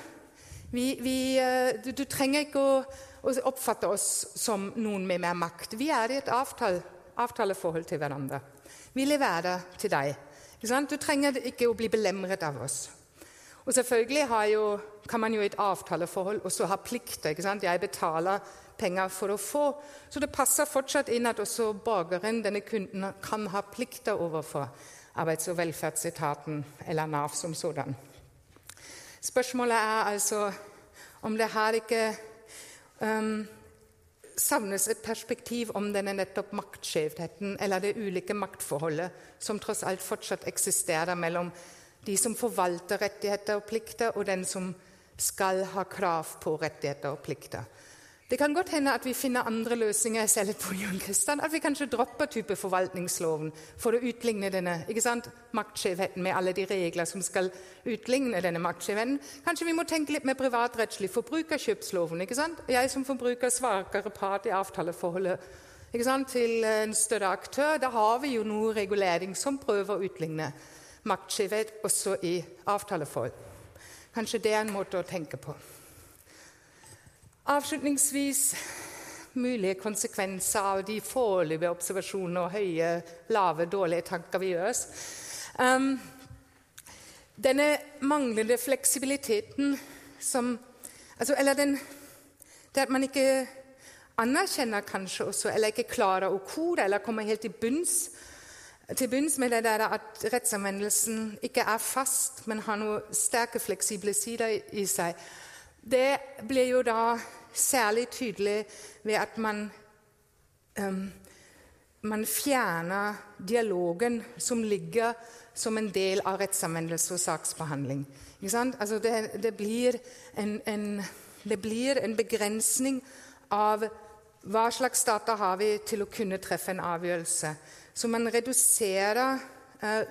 Vi, vi, eh, du, du, trenger ikke å, å, oppfatte oss som noen med mer makt. Vi er i et avtale, avtaleforhold til hverandre. Vi leverer til deg. Du trenger ikke å bli belemret av oss. Og selvfølgelig jo, kan man jo i et avtaleforhold også ha plikter. Jeg betaler penger for å få. Så det passer fortsatt inn at også borgeren, denne kunden, kan ha plikter overfor Arbeids- og velferdsetaten eller Nav som sådan. Spørsmålet er altså om det her ikke um, savnes et perspektiv om denne nettopp maktskjevheten eller det ulike maktforholdet som tross alt fortsatt eksisterer mellom De som forvalter rettigheter og plikter, og den som skal ha krav på rettigheter og plikter. Det kan godt hende at vi finner andre løsninger. selv på Jon Kristian, At vi kanskje dropper type forvaltningsloven for å utligne denne ikke sant, maktskjevheten med alle de regler som skal utligne denne maktskjevheten. Kanskje vi må tenke litt mer privatrettslig. Forbrukerkjøpsloven. ikke sant? Jeg som forbruker svakere part i avtaleforholdet ikke sant, til en større aktør. Da har vi jo noe regulering som prøver å utligne maktskjevhet også i avtaleforhold. Kanskje det er en måte å tenke på. Avslutningsvis mulige konsekvenser av de foreløpige observasjonene og høye, lave, dårlige tanker vi gjør oss. Um, denne manglende fleksibiliteten som altså, Eller den, det at man ikke anerkjenner kanskje også, eller ikke klarer å kode eller kommer helt bunns, til bunns med det der at rettsanvendelsen ikke er fast, men har noen sterke, fleksible sider i seg. Det blir jo da særlig tydelig ved at man, um, man fjerner dialogen som ligger som en del av rettsanvendelse og saksbehandling. Altså det, det, blir en, en, det, blir en, begrensning av hva slags data har vi til å kunne treffe en avgjørelse. Så man reduserer eh,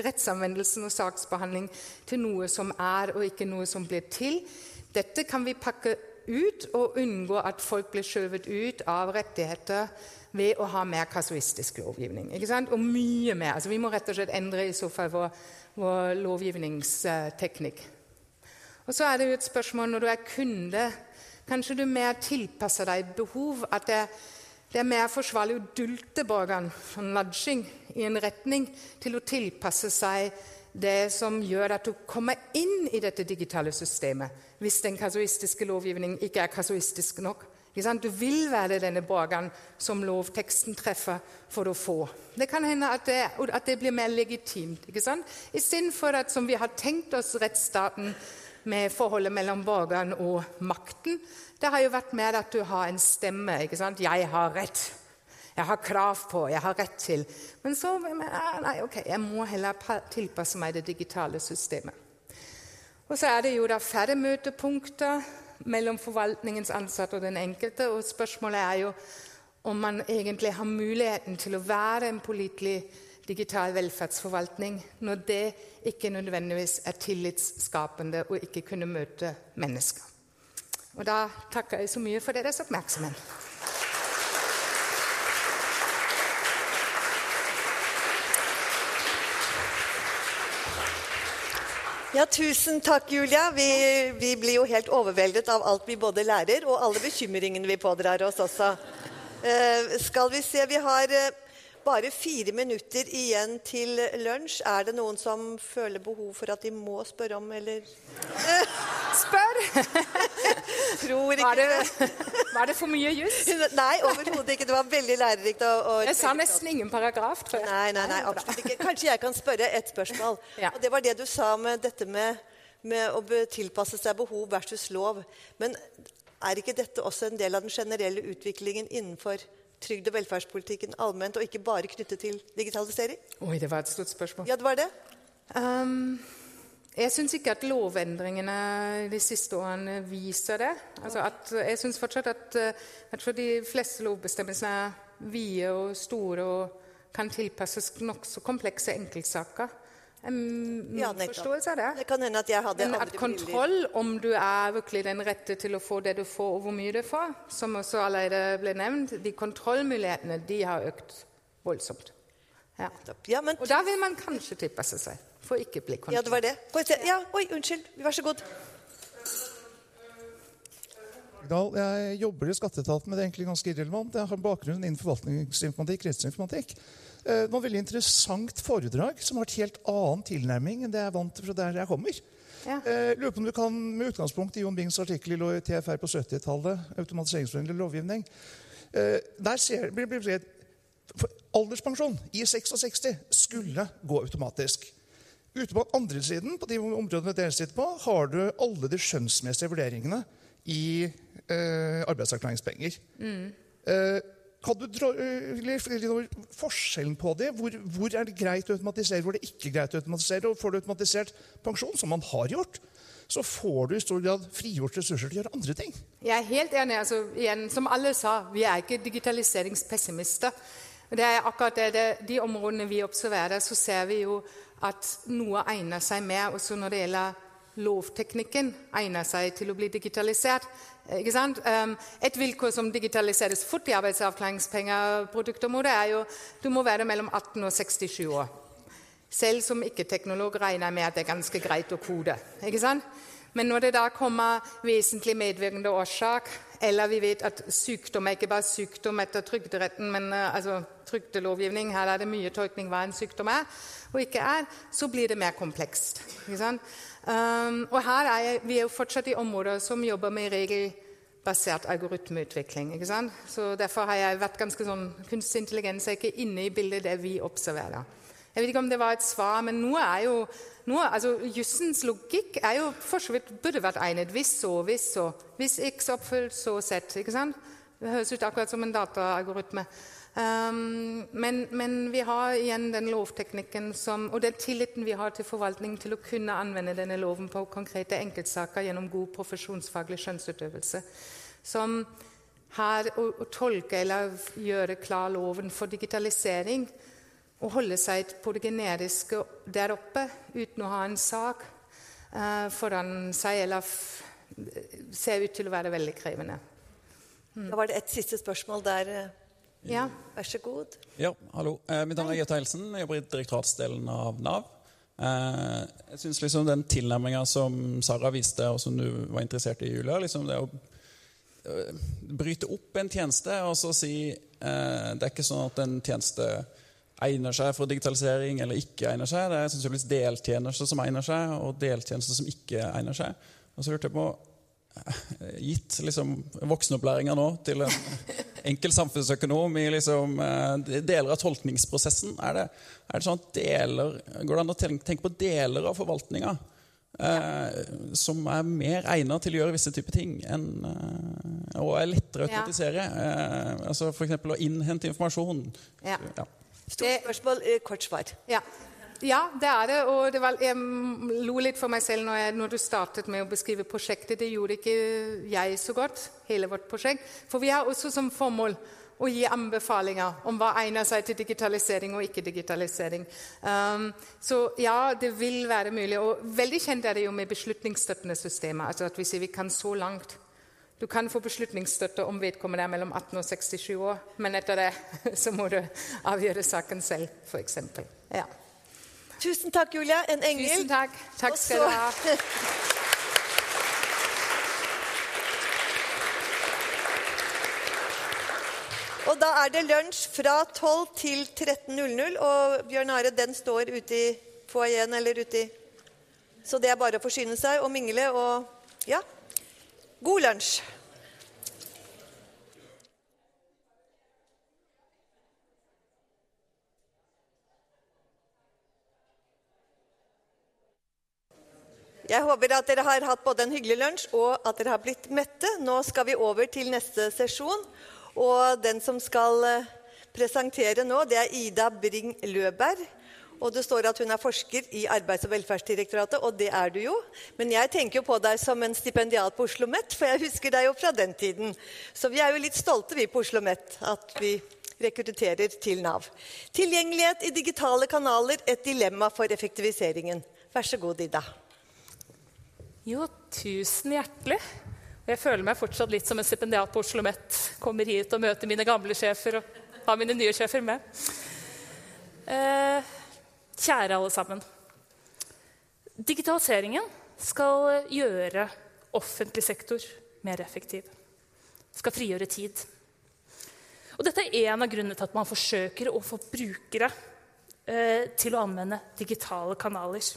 rettsanvendelsen og saksbehandling til noe som er, og ikke noe som blir til. Dette kan vi pakke ut og unngå at folk blir skjøvet ut av rettigheter ved å ha mer kasuistisk lovgivning. Og mye mer. Altså, vi må rett og slett endre i så fall vår, vår lovgivningsteknikk. Og så er det jo et spørsmål når du er kunde Kanskje du mer tilpasser deg behov. At det, det er mer forsvarlig å dulte borgeren, sånn nudging, i en retning til å tilpasse seg det som gjør at du kommer inn i dette digitale systemet, hvis den kasuistiske lovgivningen ikke er kasuistisk nok. Du vil være denne borgeren som lovteksten treffer for å få. Det kan hende at det, at det blir mer legitimt. Istedenfor at som vi har tenkt oss rettsstaten med forholdet mellom borgeren og makten, det har jo vært mer at du har en stemme. 'Jeg har rett.' Jeg har krav på, jeg har rett til. Men så nei, ok, jeg må heller tilpasse meg det digitale systemet. Og så er det jo da færre møtepunkter mellom forvaltningens ansatte og den enkelte. Og spørsmålet er jo om man egentlig har muligheten til å være en pålitelig digital velferdsforvaltning når det ikke nødvendigvis er tillitsskapende og ikke kunne møte mennesker. Og da takker jeg så mye for deres oppmerksomhet. Ja, Tusen takk, Julia. Vi, vi, blir jo helt overveldet av alt vi både lærer, og alle bekymringene vi pådrar oss også. Uh, skal vi se Vi har eh, bare fire minutter igjen til lunsj. Er det noen som føler behov for at de må spørre om, eller Spør! Tror ikke var det. Var det for mye juss? Nei, overhodet ikke. Det var veldig lærerikt. Og, og jeg sa nesten ingen paragraf, tror jeg. Nei, nei, nei, absolutt ikke. Kanskje jeg kan spørre et spørsmål. Ja. Og Det var det du sa med dette med, med å tilpasse seg behov versus lov. Men er ikke dette også en del av den generelle utviklingen innenfor trygd- og velferdspolitikken allment, og ikke bare knyttet til digitalisering? Oi, det var et stort spørsmål. Ja, det var det. Um, jeg syns ikke at lovendringene de siste årene viser det. Altså at, jeg syns fortsatt at, at, for de fleste lovbestemmelsene er vide og store og kan tilpasses nokså komplekse enkeltsaker. En ja, forståelse av det. Det kan hende at jeg hadde Men at kontroll, om du er virkelig den rette til å få det du får, og hvor mye du får, som også allerede ble nevnt, de kontrollmulighetene de har økt voldsomt. Ja. Ja, men... Og da vil man kanskje tilpasse seg for ikke bli kontrollert. Ja, det var det. Ja, oi, unnskyld. Vær så god. Jeg jobber i skatteetaten, men det er egentlig ganske irrelevant. Jeg har bakgrunn innen forvaltningsinformatikk, rettsinformatikk. Eh, det var et veldig interessant foredrag som har et helt annen tilnærming enn det jeg er vant til fra der jeg kommer. Ja. Eh, lurer på om du kan, Med utgangspunkt i Jon Bings artikkel i TFR på 70-tallet, automatiseringsvennlig lovgivning eh, Der ser, blir det Alderspensjon i 66 skulle gå automatisk. Ute på andre siden, på de områdene dere sitter på, har du alle de skjønnsmessige vurderingene i eh, arbeidsavklaringspenger. Mm. Eh, Kan du dra over forskjellen på det? Hvor, hvor er det greit å automatisere, hvor er det ikke greit å automatisere? Og får du automatisert pensjon, som man har gjort, så får du i stor grad frigjort ressurser til å gjøre andre ting. Jeg er helt enig. Altså, igjen, som alle sa, vi er ikke digitaliseringspessimister. Det er akkurat det, det, De områdene vi observerer, så ser vi jo at noe egner seg mer også når det gjelder lovteknikken, egner seg til å bli digitalisert. Et vilkår som digitaliseres fort i arbeidsavklaringspengeproduktområdet, er jo du må være mellom 18 og 67 år. Selv som ikke-teknolog regner jeg med at det er ganske greit å kode. Men når det da kommer vesentlig medvirkende årsak, eller vi vet at sykdom er ikke bare sykdom etter trygderetten, men uh, altså, trygdelovgivning, her er det mye tolkning hva en sykdom er og ikke er, så blir det mer komplekst. ikke sant? Um, og her er vi er jo fortsatt i områder som jobber med regelbasert algoritmeutvikling. ikke sant? Så Derfor har jeg vært ganske sånn Kunstig intelligens er ikke inne i bildet det vi observerer. Jeg vet ikke om det var et svar, men noe er jo noe, altså Jussens logikk er jo for så vidt burde vært egnet. Hvis så, hvis så. Hvis X oppfylt, så Z. ikke sant? Det høres ut akkurat som en dataalgoritme. Um, men, men, vi har igjen den lovteknikken som, og den tilliten vi har til forvaltningen til å kunne anvende denne loven på konkrete enkeltsaker gjennom god profesjonsfaglig skjønnsutøvelse. Som har å, å tolke eller gjøre klar loven for digitalisering og holde seg på det generiske der oppe uten å ha en sak uh, foran seg, eller ser ut til å være veldig krevende. Mm. Da var det et siste spørsmål der. Ja, vær så god. Ja, hallo. Eh, mitt navn er Jette Helsen. Jeg jobber i direktoratsdelen av Nav. Eh, jeg synes liksom den tilnærminga som Sara viste, og som du var interessert i, Julia liksom det å eh, bryte opp en tjeneste og så si eh, Det er ikke sånn at en tjeneste egner seg for digitalisering eller ikke egner seg. Det er sannsynligvis deltjenester som egner seg, og deltjenester som ikke egner seg. Og så lurte jeg på gitt liksom, voksenopplæringa nå til en enkel samfunnsøkonom i liksom, eh, deler av tolkningsprosessen? Er det, er det sånn at deler, Går det an å tenke på deler av forvaltninga eh, som er mer egnet til å gjøre visse typer ting enn, eh, og er lettere å automatisere? Ja. Eh, altså F.eks. å innhente informasjon. Ja. ja. Stort spørsmål, eh, kort svar. Ja. Ja, det er det. Og det var, jeg lo litt for meg selv når, jeg, når, du startet med å beskrive prosjektet. Det gjorde ikke jeg så godt, hele vårt prosjekt. For vi har også som formål å gi anbefalinger om hva egner seg til digitalisering og ikke-digitalisering. Um, så ja, det vil være mulig. Og veldig kjent er det jo med beslutningsstøttende systemer. Altså at vi sier vi kan så langt. Du kan få beslutningsstøtte om vedkommende er mellom 18 og 67 år, men etter det så må du avgjøre saken selv, f.eks. Ja. Tusen takk, Julia. En engel. Tusen takk. Takk skal du ha. Og da er det lunsj fra 12 til 13.00. Og Bjørn Are, den står ute i foajeen eller uti Så det er bare å forsyne seg og mingle og Ja. God lunsj. Jeg håper at dere har hatt både en hyggelig lunsj og at dere har blitt mette. Nå skal vi over til neste sesjon. Og den som skal eh, presentere nå, det er Ida Bring Løberg. Og det står at hun er forsker i Arbeids- og velferdsdirektoratet, og det er du jo. Men jeg tenker jo på deg som en stipendiat på Oslo OsloMet, for jeg husker deg jo fra den tiden. Så vi er jo litt stolte, vi på Oslo OsloMet, at vi rekrutterer til Nav. Tilgjengelighet i digitale kanaler et dilemma for effektiviseringen. Vær så god, Ida. Jo, tusen hjertelig. Jeg føler meg fortsatt litt som en stipendiat på Oslo OsloMet. Kommer hit og møter mine gamle sjefer og har mine nye sjefer med. Eh, kjære alle sammen. Digitaliseringen skal gjøre offentlig sektor mer effektiv. Skal frigjøre tid. Og dette er en av grunnene til at man forsøker å få brukere eh, til å anvende digitale kanaler.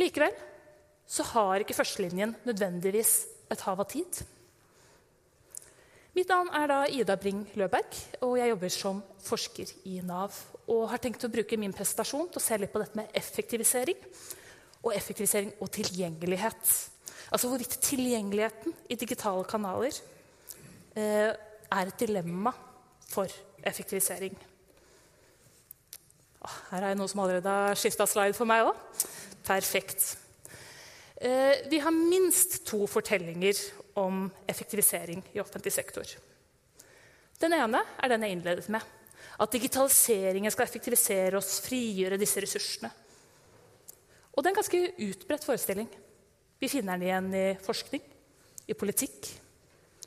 Likevel så har ikke førstelinjen nødvendigvis et hav av tid. Mitt navn er da Ida Bring Løberg, og jeg jobber som forsker i Nav. Og har tenkt å bruke min presentasjon til å se litt på dette med effektivisering. Og effektivisering og tilgjengelighet. Altså hvorvidt tilgjengeligheten i digitale kanaler eh, er et dilemma for effektivisering. Her er det noen som allerede har skifta slide for meg òg. Perfekt. Eh, vi har minst to fortellinger om effektivisering i offentlig sektor. Den ene er den jeg innledet med. At digitaliseringen skal effektivisere oss, frigjøre disse ressursene. Og det er en ganske utbredt forestilling. Vi finner den igjen i forskning, i politikk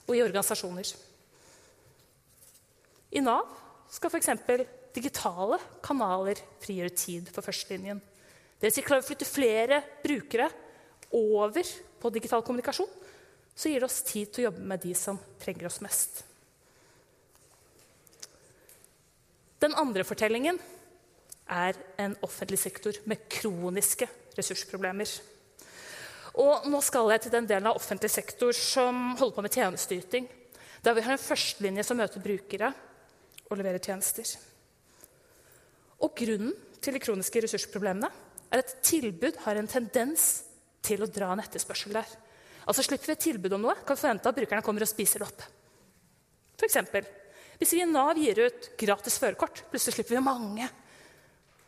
og i organisasjoner. I Nav skal f.eks. digitale kanaler frigjøre tid for førstelinjen. Det vil si klarer vi å flytte flere brukere over på digital kommunikasjon, så gir det oss tid til å jobbe med de som trenger oss mest. Den andre fortellingen er en offentlig sektor med kroniske ressursproblemer. Og nå skal jeg til den delen av offentlig sektor som holder på med tjenesteyting. Der vi har en førstelinje som møter brukere og leverer tjenester. Og grunnen til de kroniske ressursproblemene er at tilbud har en tendens til å dra en etterspørsel der. Altså Slipper vi et tilbud om noe, kan vi forvente at brukerne kommer og spiser det opp. For eksempel, hvis vi i Nav gir ut gratis førerkort, plutselig slipper vi mange.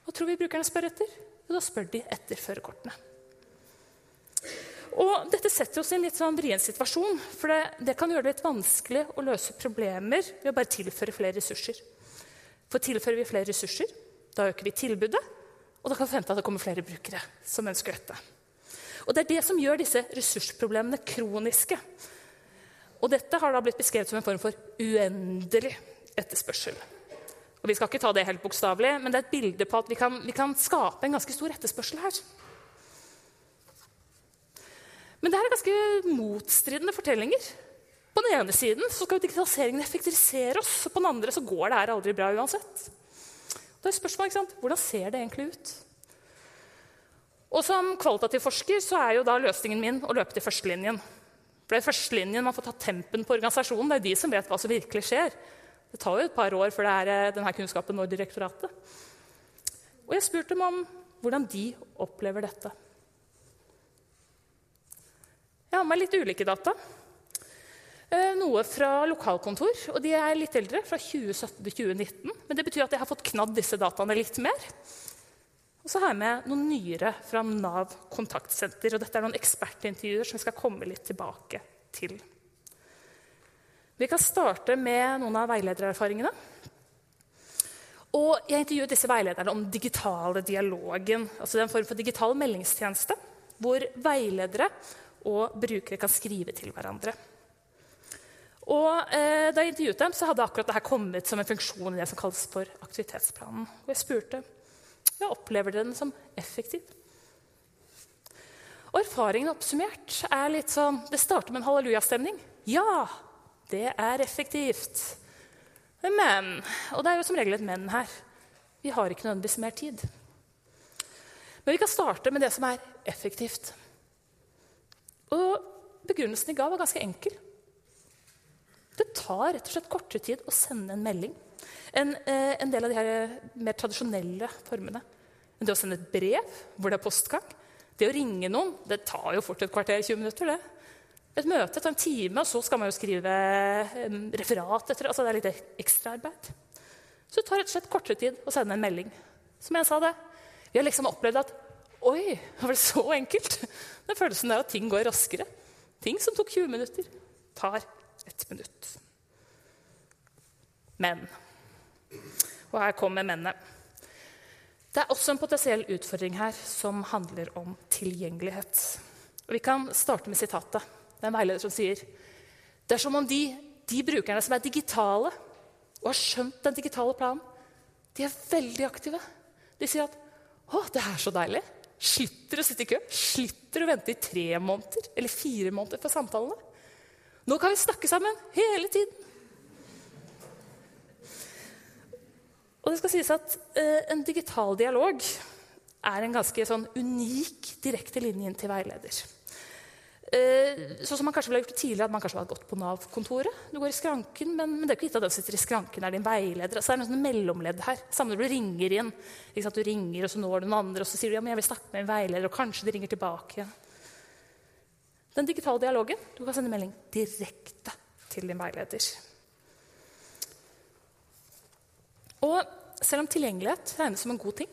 Hva tror vi brukerne spør etter? Jo, da spør de etter førerkortene. Og Dette setter oss i en litt sånn vrien situasjon. For det, det, kan gjøre det litt vanskelig å løse problemer ved å bare tilføre flere ressurser. For tilfører vi flere ressurser, da øker vi tilbudet, og da kan vi forvente at det kommer flere brukere som ønsker dette. Og Det er det som gjør disse ressursproblemene kroniske. Og Dette har da blitt beskrevet som en form for uendelig etterspørsel. Og Vi skal ikke ta det helt bokstavelig, men det er et bilde på at vi kan, vi kan skape en ganske stor etterspørsel her. Men det er ganske motstridende fortellinger. På den ene siden så skal digitaliseringen effektivisere oss, og på den andre så går det her aldri bra uansett. Da er spørsmålet, Hvordan ser det egentlig ut? Og Som kvalitativ forsker så er jo da løsningen min å løpe til førstelinjen. For Det er førstelinjen man får ta tempen på organisasjonen. Det er de som vet hva som virkelig skjer. Det tar jo et par år før det er eh, denne kunnskapen når direktoratet. Og jeg spurte dem om hvordan de opplever dette. Jeg har med litt ulike data. Eh, noe fra lokalkontor, og de er litt eldre, fra 2017 til 2019. Men det betyr at jeg har fått knadd disse dataene litt mer. Og så har jeg med noen nyere fra Nav kontaktsenter. og Dette er noen ekspertintervjuer som vi skal komme litt tilbake til. Vi kan starte med noen av veiledererfaringene. Og jeg intervjuet disse veilederne om digitale dialogen. altså en form for digital meldingstjeneste hvor veiledere og brukere kan skrive til hverandre. Og eh, Da jeg intervjuet dem, så hadde akkurat dette kommet som en funksjon i det som kalles for aktivitetsplanen. Og jeg spurte ja, opplever dere den som effektiv. Og erfaringen oppsummert er litt sånn Det starter med en hallelujastemning. Ja, det er effektivt. Men Og det er jo som regel et men her. Vi har ikke nødvendigvis mer tid. Men vi kan starte med det som er effektivt. Og begrunnelsen de ga, var ganske enkel. Det tar rett og slett kortere tid å sende en melding enn eh, en del av de her mer tradisjonelle formene. Men det å sende et brev hvor det er postgang, det å ringe noen, det tar jo fort et kvarter, 20 minutter. det. Et møte tar en time, og så skal man jo skrive eh, referat etter altså Det er litt ekstraarbeid. Så det tar rett og slett kortere tid å sende en melding. Som jeg sa det, Vi har liksom opplevd at Oi, var det så enkelt? Den følelsen der at ting går raskere. Ting som tok 20 minutter, tar ett minutt. Men Og her kommer mennene. Det er også en potensiell utfordring her som handler om tilgjengelighet. Og Vi kan starte med sitatet. Det er en veileder som sier det er som om de, de brukerne som er digitale og har skjønt den digitale planen, de er veldig aktive. De sier at 'Å, det er så deilig'. Slipper å sitte i kø. Slipper å vente i tre måneder eller fire måneder for samtalene. Nå kan vi snakke sammen hele tiden. Og det skal sies at eh, En digital dialog er en ganske sånn unik direkte linje inn til veileder. Sånn som man kanskje ville gjort tidligere, at man kanskje hadde gått på Nav-kontoret. Du går i skranken, men, men, det er ikke gitt at den sitter i skranken er din veileder. Altså, det er noe sånn mellomledd her. Samme når du ringer inn. Du ringer, og så når du noen andre, og så sier du ja, men jeg vil snakke med en veileder, og kanskje de ringer tilbake igjen. Den digitale dialogen du kan sende melding direkte til din veileder. Og selv om tilgjengelighet regnes som en god ting,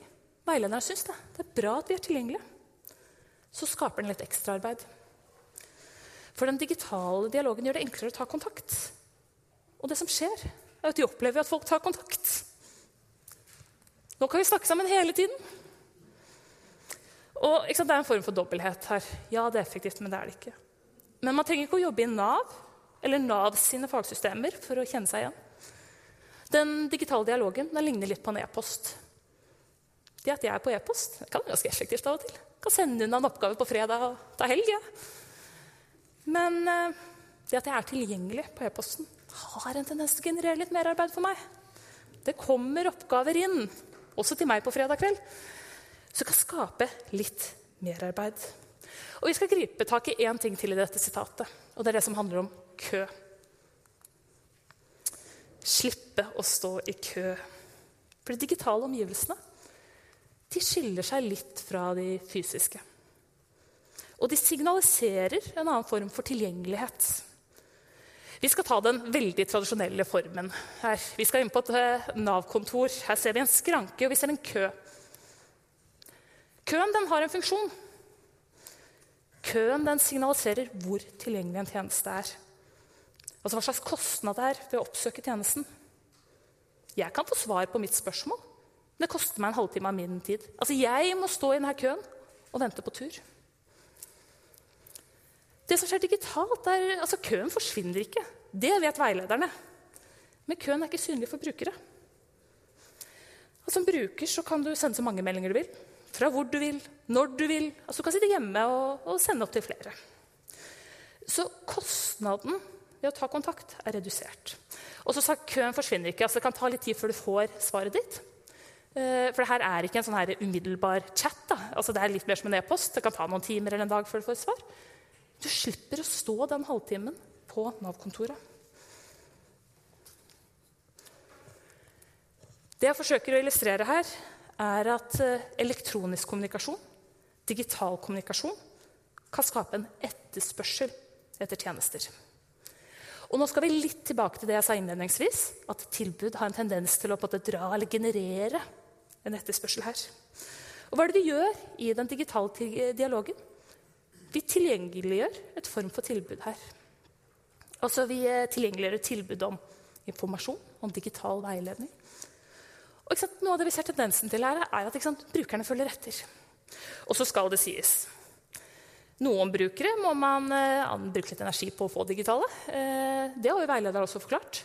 veilederne syns det, det er bra at vi er tilgjengelige, så skaper den litt ekstraarbeid. For den digitale dialogen gjør det enklere å ta kontakt. Og det som skjer, er at de opplever at folk tar kontakt. Nå kan vi snakke sammen hele tiden. Og sant, Det er en form for dobbelthet her. Ja, det er effektivt, men det er det ikke. Men man trenger ikke å jobbe i Nav eller Nav sine fagsystemer for å kjenne seg igjen. Den digitale dialogen den ligner litt på en e-post. Det at jeg er på e-post, kan være ganske effektivt av og til. Jeg kan sende unna en oppgave på fredag og ta helg. Ja. Men eh, det at jeg er tilgjengelig på e-posten, har en tendens til å generere litt merarbeid for meg. Det kommer oppgaver inn, også til meg på fredag kveld, som kan skape litt merarbeid. Og Vi skal gripe tak i én ting til i dette sitatet, og det er det som handler om kø. Slippe å stå i kø. For de digitale omgivelsene de skiller seg litt fra de fysiske. Og de signaliserer en annen form for tilgjengelighet. Vi skal ta den veldig tradisjonelle formen her. Vi skal inn på et eh, Nav-kontor. Her ser vi en skranke, og vi ser en kø. Køen den har en funksjon. Køen den signaliserer hvor tilgjengelig en tjeneste er. Altså hva slags kostnad det er ved å oppsøke tjenesten. Jeg kan få svar på mitt spørsmål. Det koster meg en halvtime av min tid. Altså Jeg må stå i denne køen og vente på tur. Det som skjer digitalt, er altså Køen forsvinner ikke. Det vet veilederne. Men køen er ikke synlig for brukere. Og Som bruker kan du sende så mange meldinger du vil. Fra hvor du vil, når du vil. Altså Du kan sitte hjemme og, og sende opp til flere. Så kostnaden ved å ta kontakt er redusert. Og så Køen forsvinner ikke. altså Det kan ta litt tid før du får svaret ditt. Eh, for det her er ikke en sånn her umiddelbar chat. Da. Altså Det er litt mer som en e-post. Det kan ta noen timer eller en dag før du får svar. Du slipper å stå den halvtimen på Nav-kontoret. Det jeg forsøker å illustrere her, er at eh, elektronisk kommunikasjon, digital kommunikasjon, kan skape en etterspørsel etter tjenester. Og nå skal vi litt tilbake til det jeg sa innledningsvis, at tilbud har en tendens til å dra eller generere en etterspørsel her. Og hva er det vi gjør i den digitale dialogen? Vi tilgjengeliggjør et form for tilbud her. Altså Vi eh, tilgjengeliggjør et tilbud om informasjon, om digital veiledning. Og Noe av det vi ser tendensen til her, er at sant, brukerne følger etter. Og så skal det sies. Noen brukere må man eh, bruke litt energi på å få digitale. Eh, det har jo veilederen også forklart.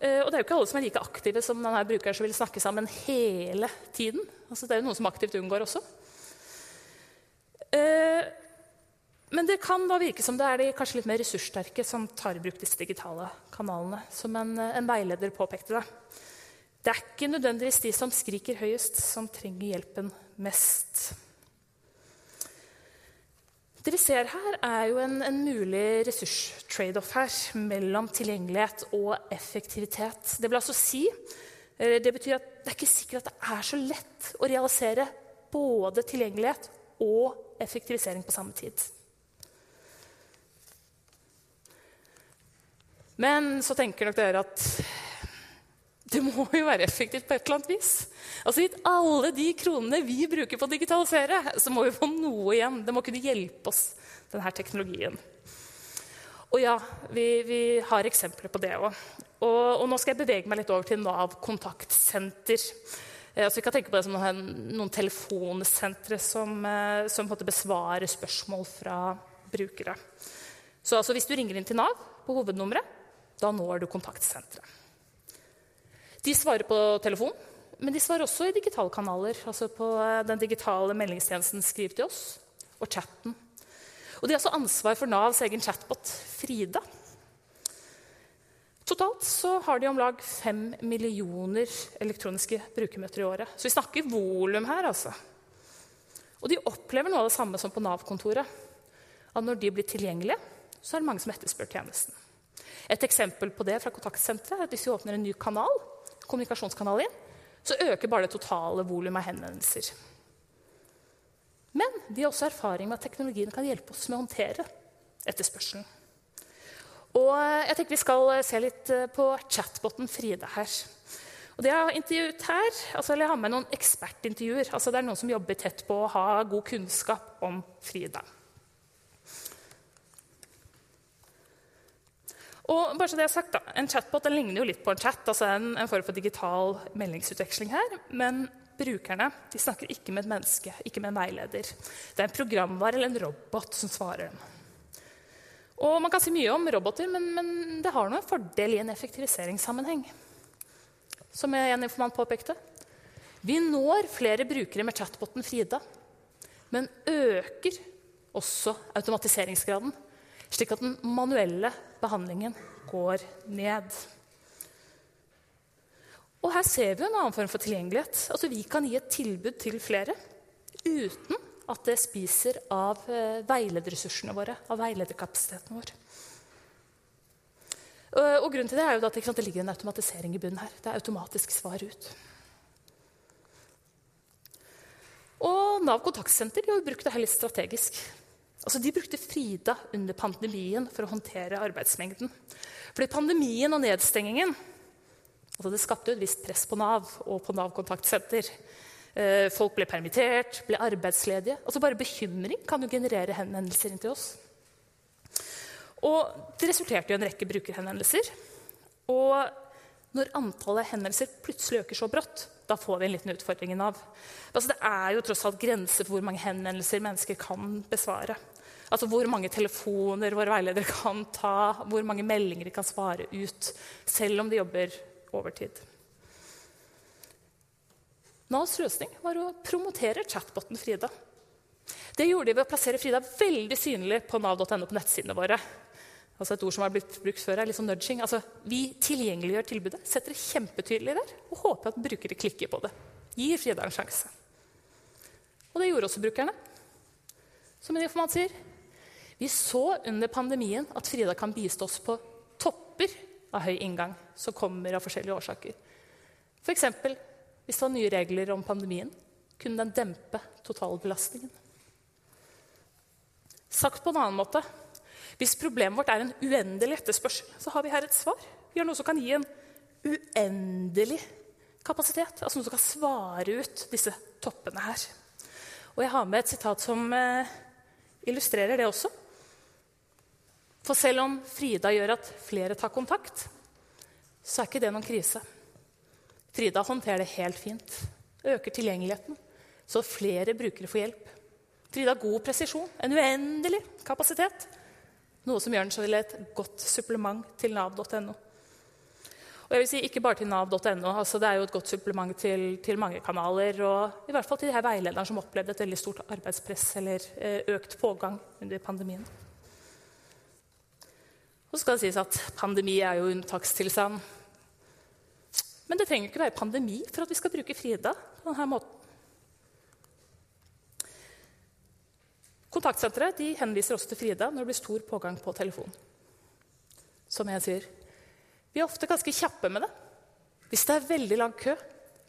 Eh, og det er jo ikke alle som er like aktive som denne brukeren som vil snakke sammen hele tiden. Altså, det er jo noen som aktivt unngår også. Eh, men det kan da virke som det er de kanskje litt mer ressurssterke som tar i bruk disse digitale kanalene. Som en, en veileder påpekte det. Det er ikke nødvendigvis de som skriker høyest, som trenger hjelpen mest. Det vi ser her, er jo en, en mulig ressurstrade-off her mellom tilgjengelighet og effektivitet. Det vil altså si eh, det betyr at det er ikke sikkert at det er så lett å realisere både tilgjengelighet og effektivisering på samme tid. Men så tenker nok dere at det må jo være effektivt på et eller annet vis. Altså Gitt alle de kronene vi bruker på å digitalisere, så må vi få noe igjen. Det må kunne hjelpe oss, denne teknologien. Og ja, vi, vi har eksempler på det òg. Og, og, nå skal jeg bevege meg litt over til Nav kontaktsenter. Eh, altså vi kan tenke på det som noen, noen telefonsentre som, eh, som besvarer spørsmål fra brukere. Så altså, hvis du ringer inn til Nav på hovednummeret, da når du kontaktsenteret. De svarer på telefon, men de svarer også i digitale kanaler. Altså på eh, den digitale meldingstjenesten Skriv til oss og chatten. Og de har også ansvar for Navs egen chatbot Frida. Totalt så har de om lag fem millioner elektroniske brukermøter i året. Så vi snakker volum her, altså. Og de opplever noe av det samme som på Nav-kontoret. At når de blir tilgjengelige, så er det mange som etterspør tjenesten. Et eksempel på det fra kontaktsenteret er at hvis vi åpner en ny kanal, kommunikasjonskanal inn, så øker bare det totale volumet av henvendelser. Men de har også erfaring med at teknologien kan hjelpe oss med å håndtere etterspørselen. Og jeg tenker Vi skal se litt eh, på chatboten Frida her. Og det jeg har intervjuet her, altså, jeg har med noen ekspertintervjuer. altså Det er noen som jobber tett på å ha god kunnskap om Frida. Og bare så det jeg har sagt da, En chatbot den ligner jo litt på en chat, altså en, en form for digital meldingsutveksling her. Men brukerne de snakker ikke med et menneske, ikke med en veileder. Det er en programvare eller en robot som svarer dem. Og Man kan si mye om roboter, men, men det har noen fordel i en effektiviseringssammenheng. Som en informant påpekte. Vi når flere brukere med chatboten Frida, men øker også automatiseringsgraden slik at den manuelle behandlingen går ned. Og her ser vi en annen form for tilgjengelighet. Altså Vi kan gi et tilbud til flere uten at det spiser av eh, veilederressursene våre, av veilederkapasiteten vår. Og grunnen til Det er jo at det ligger en automatisering i bunnen her. Det er automatisk svar ut. Og Nav kontaktsenter de brukt det litt strategisk. Altså, de brukte Frida under pandemien for å håndtere arbeidsmengden. Fordi pandemien og nedstengingen altså det skapte et visst press på Nav og på Nav kontaktsenter. Eh, folk ble permittert, ble arbeidsledige. Altså Bare bekymring kan jo generere henvendelser inn til oss. Og Det resulterte i en rekke brukerhenvendelser. Og når antallet henvendelser plutselig øker så brått, da får vi en liten utfordring i Nav. Altså, det er jo tross alt grenser for hvor mange henvendelser mennesker kan besvare. Altså Hvor mange telefoner våre veiledere kan ta, hvor mange meldinger de kan svare ut, selv om de jobber overtid. Navs løsning var å promotere chatboten Frida. Det gjorde de ved å plassere Frida veldig synlig på nav.no på nettsidene våre. Altså Et ord som har blitt brukt før, er liksom nudging. Altså, vi tilgjengeliggjør tilbudet, setter det kjempetydelig der og håper at brukere klikker på det. Gir Frida en sjanse. Og det gjorde også brukerne. Som en informant sier, vi så under pandemien at Frida kan bistå oss på topper av høy inngang som kommer av forskjellige årsaker. F.eks. For hvis det var nye regler om pandemien, kunne den dempe totalbelastningen. Sagt på en annen måte hvis problemet vårt er en uendelig etterspørsel, så har vi her et svar. Vi har noe som kan gi en uendelig kapasitet. Altså noe som kan svare ut disse toppene her. Og jeg har med et sitat som eh, illustrerer det også. For selv om Frida gjør at flere tar kontakt, så er ikke det noen krise. Frida håndterer det helt fint. Øker tilgjengeligheten, så flere brukere får hjelp. Frida har god presisjon, en uendelig kapasitet. Noe som gjør den til et godt supplement til nav.no. Og jeg vil si Ikke bare til nav.no. Altså det er jo et godt supplement til, til, mange kanaler. Og i hvert fall til de her veilederne som opplevde et veldig stort arbeidspress eller eh, økt pågang under pandemien. Og så skal det sies at pandemi er jo unntakstilstand. Men det trenger ikke være pandemi for at vi skal bruke Frida på denne måten. Kontaktsenteret henviser også til Frida når det blir stor pågang på telefon. Som jeg sier, vi er ofte ganske kjappe med det. Hvis det er veldig lang kø,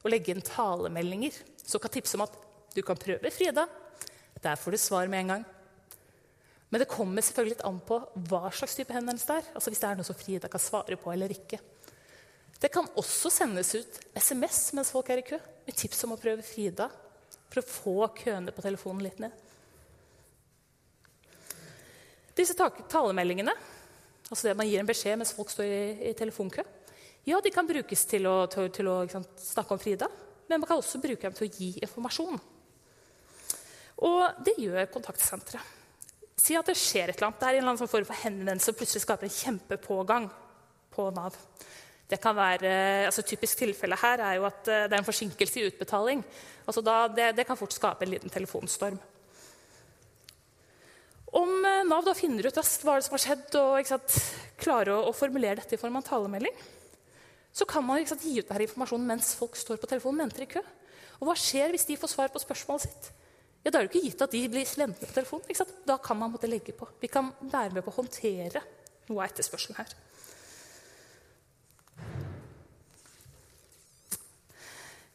og legge inn talemeldinger, så kan tipse om at du kan prøve Frida. Der får du svar med en gang. Men det kommer selvfølgelig litt an på hva slags type henvendelse det er. Altså Hvis det er noe som Frida kan svare på eller ikke. Det kan også sendes ut SMS mens folk er i kø, med tips om å prøve Frida for å få køene på telefonen litt ned. Disse talemeldingene, altså det man gir en beskjed mens folk står i, i telefonkø, ja, de kan brukes til å, til, til å sant, snakke om Frida, men man kan også bruke dem til å gi informasjon. Og det gjør kontaktsenteret. Si at det skjer et eller annet. Det er en eller annen form for henvendelse og plutselig skaper en kjempepågang på Nav. Det kan være, altså Typisk tilfelle her er jo at eh, det er en forsinkelse i utbetaling. Altså da, det, det, kan fort skape en liten telefonstorm. Om eh, Nav da finner ut hva som har skjedd, og sant, klarer å, å, formulere dette i form av talemelding, så kan man sant, gi ut denne informasjonen mens folk står på telefonen og venter i kø. Og hva skjer hvis de får svar på spørsmålet sitt? ja, da er det ikke gitt at de blir slentne på telefonen. Da kan man måtte legge på. Vi kan være med på å håndtere noe av etterspørselen her.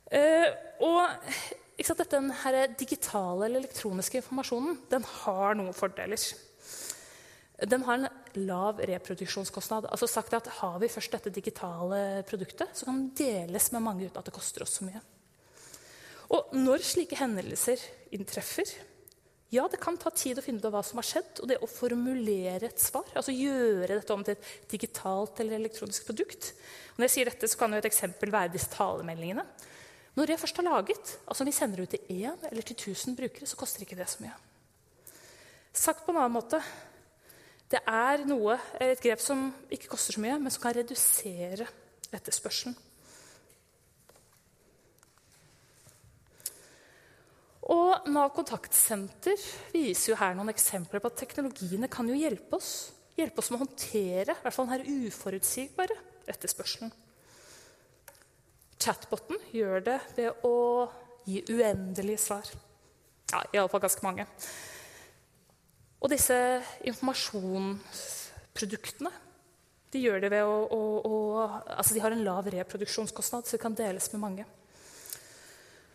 Uh, og sant, dette, den digitale eller elektroniske informasjonen den har noen fordeler. Den har en lav reproduksjonskostnad. Altså sagt at Har vi først dette digitale produktet, så kan det deles med mange uten at det koster oss så mye. Og når slike hendelser inntreffer ja, det kan ta tid å finne ut av hva som har skjedd. Og det å formulere et svar, altså gjøre dette om til et digitalt eller elektronisk produkt. Når jeg sier dette, så kan jo et eksempel være disse talemeldingene. Når det først er laget, altså vi sender ut til én eller til 1000 brukere, så koster ikke det så mye. Sagt på en annen måte det er noe, et grep som ikke koster så mye, men som kan redusere etterspørselen. Og Nav kontaktsenter viser jo her noen eksempler på at teknologiene kan jo hjelpe oss. Hjelpe oss med å håndtere i hvert fall denne uforutsigbare etterspørselen. Chatboten gjør det ved å gi uendelige svar. Ja, iallfall ganske mange. Og disse informasjonsproduktene de gjør det ved å, å, å altså De har en lav reproduksjonskostnad, så de kan deles med mange.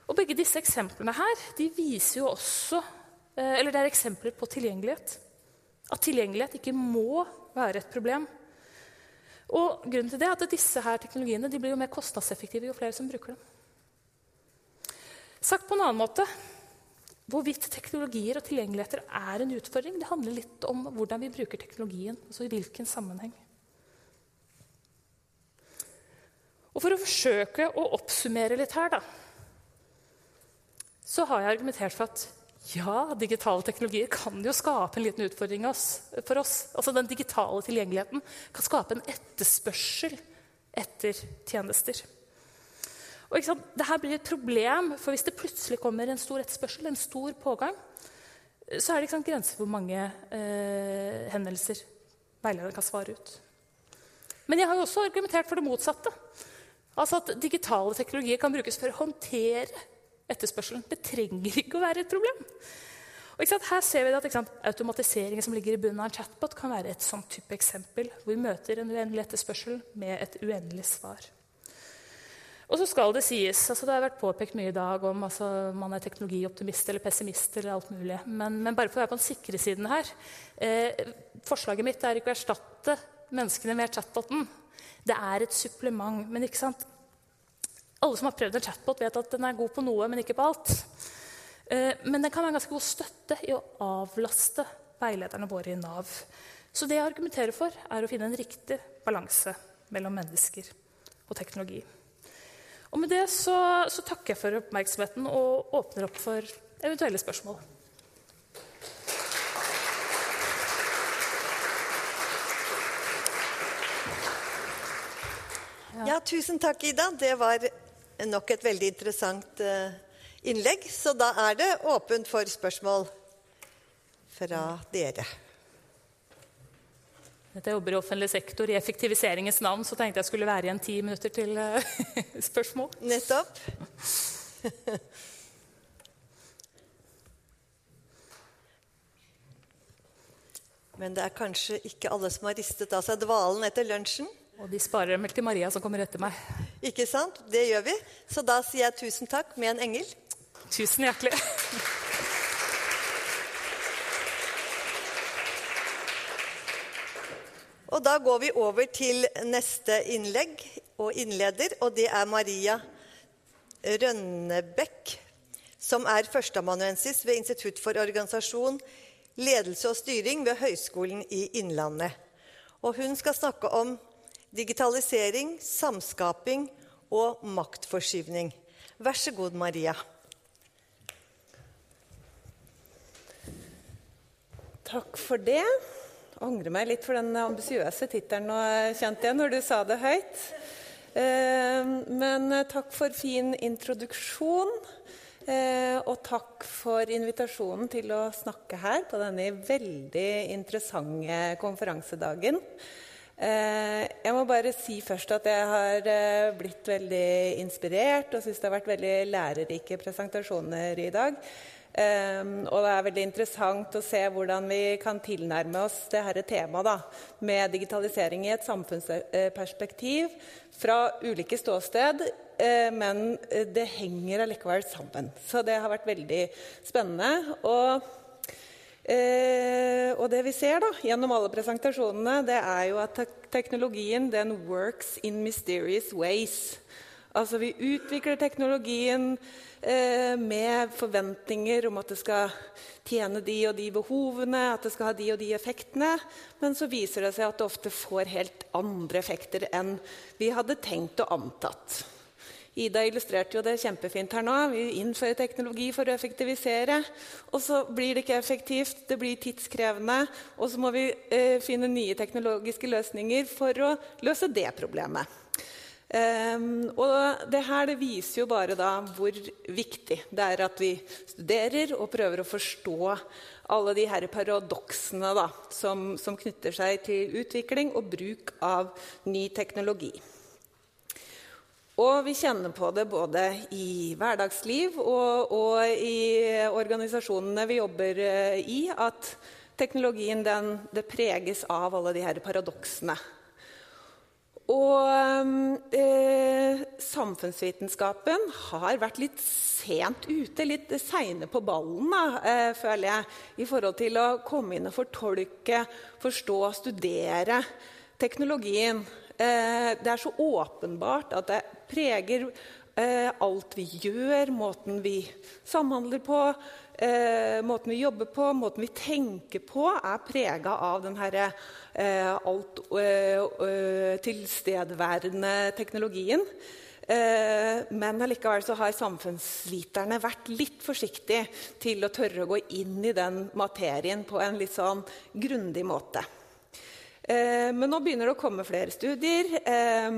Og Begge disse eksemplene her, de viser jo også eh, Eller det er eksempler på tilgjengelighet. At tilgjengelighet ikke må være et problem. Og grunnen til det er at disse her teknologiene blir jo mer kostnadseffektive jo flere som bruker dem. Sagt på en annen måte Hvorvidt teknologier og tilgjengeligheter er en utfordring, det handler litt om hvordan vi bruker teknologien. altså i hvilken sammenheng. Og For å forsøke å oppsummere litt her, da, så har jeg argumentert for at ja, digitale teknologier kan jo skape en liten utfordring for oss. Altså Den digitale tilgjengeligheten kan skape en etterspørsel etter tjenester. Og ikke sant, Dette blir et problem, for hvis det plutselig kommer en stor etterspørsel, en stor pågang, så er det ikke grenser for hvor mange eh, hendelser veilederen kan svare ut. Men jeg har jo også argumentert for det motsatte. Altså at Digitale teknologier kan brukes for å håndtere etterspørselen. Det trenger ikke å være et problem. Og Her ser vi at Automatiseringen som ligger i bunnen av en chatbot, kan være et sånt type eksempel, hvor vi møter en uendelig etterspørsel med et uendelig svar. Og så skal Det sies, altså det har vært påpekt mye i dag om altså man er teknologioptimist eller pessimist. eller alt mulig, Men, men bare for å være på den sikre siden her eh, Forslaget mitt er ikke å erstatte menneskene med chatboten. Det er et supplement. Men ikke sant? Alle som har prøvd en chatbot, vet at den er god på noe, men ikke på alt. Eh, men den kan være en ganske god støtte i å avlaste veilederne våre i Nav. Så det jeg argumenterer for, er å finne en riktig balanse mellom mennesker og teknologi. Og Med det så, så takker jeg for oppmerksomheten og åpner opp for eventuelle spørsmål. Ja, tusen takk, Ida. Det var nok et veldig interessant eh, innlegg. Så da er det åpent for spørsmål fra dere. Jeg jobber i offentlig sektor i effektiviseringens navn, så tenkte jeg skulle være igjen ti minutter til eh, spørsmål. Nettopp. Men det er kanskje ikke alle som har ristet av seg dvalen etter lunsjen? Og de sparer dem til Maria som kommer etter meg. Ikke sant? Det gjør vi. Så da sier jeg tusen takk med en engel. Tusen hjertelig. Og da går vi over til neste innlegg og innleder, og det er Maria Rønnebekk, som er førsteamanuensis ved Institutt for organisasjon, ledelse og styring ved Høgskolen i Innlandet. Og hun skal snakke om digitalisering, samskaping og maktforskyvning. Vær så god, Maria. Takk for det. Jeg angrer meg litt for den ambisiøse tittelen kjente jeg når du sa det høyt. Eh, men takk for fin introduksjon. Eh, og takk for invitasjonen til å snakke her på denne veldig interessante konferansedagen. Eh, jeg må bare si først at jeg har eh, blitt veldig inspirert og syns det har vært veldig lærerike presentasjoner i dag. Um, og det er veldig interessant å se hvordan vi kan tilnærme oss det dette temaet med digitalisering i et samfunnsperspektiv fra ulike ståsted. Men det henger allikevel sammen. Så det har vært veldig spennende. Og Eh, og det vi ser da, gjennom alle presentasjonene, det er jo at tek teknologien den works in mysterious ways. Altså vi utvikler teknologien eh, med forventninger om at det skal tjene de og de behovene, at det skal ha de og de effektene. Men så viser det seg at det ofte får helt andre effekter enn vi hadde tenkt og antatt. Ida illustrerte jo det kjempefint her nå. Vi innfører teknologi for å effektivisere. Og så blir det ikke effektivt, det blir tidskrevende. Og så må vi eh, finne nye teknologiske løsninger for å løse det problemet. Um, og det her det viser jo bare da hvor viktig det er at vi studerer og prøver å forstå alle de her paradoksene da, som, som knytter seg til utvikling og bruk av ny teknologi. Og vi kjenner på det både i hverdagsliv og, og i organisasjonene vi jobber eh, i, at teknologien den, det preges av alle de her paradoksene. Og eh, samfunnsvitenskapen har vært litt sent ute, litt seine på ballen, eh, føler jeg, i forhold til å komme inn og fortolke, forstå, studere teknologien. Eh, det er så åpenbart at det preger eh, alt vi gjør, måten vi samhandler på, eh, måten vi jobber på, måten vi tenker på, er prega av den herre alt tilstedeværende teknologien. Men allikevel så har samfunnsviterne vært litt forsiktige til å tørre å gå inn i den materien på en litt sånn grundig måte. Eh, men nå begynner det å komme flere studier, eh,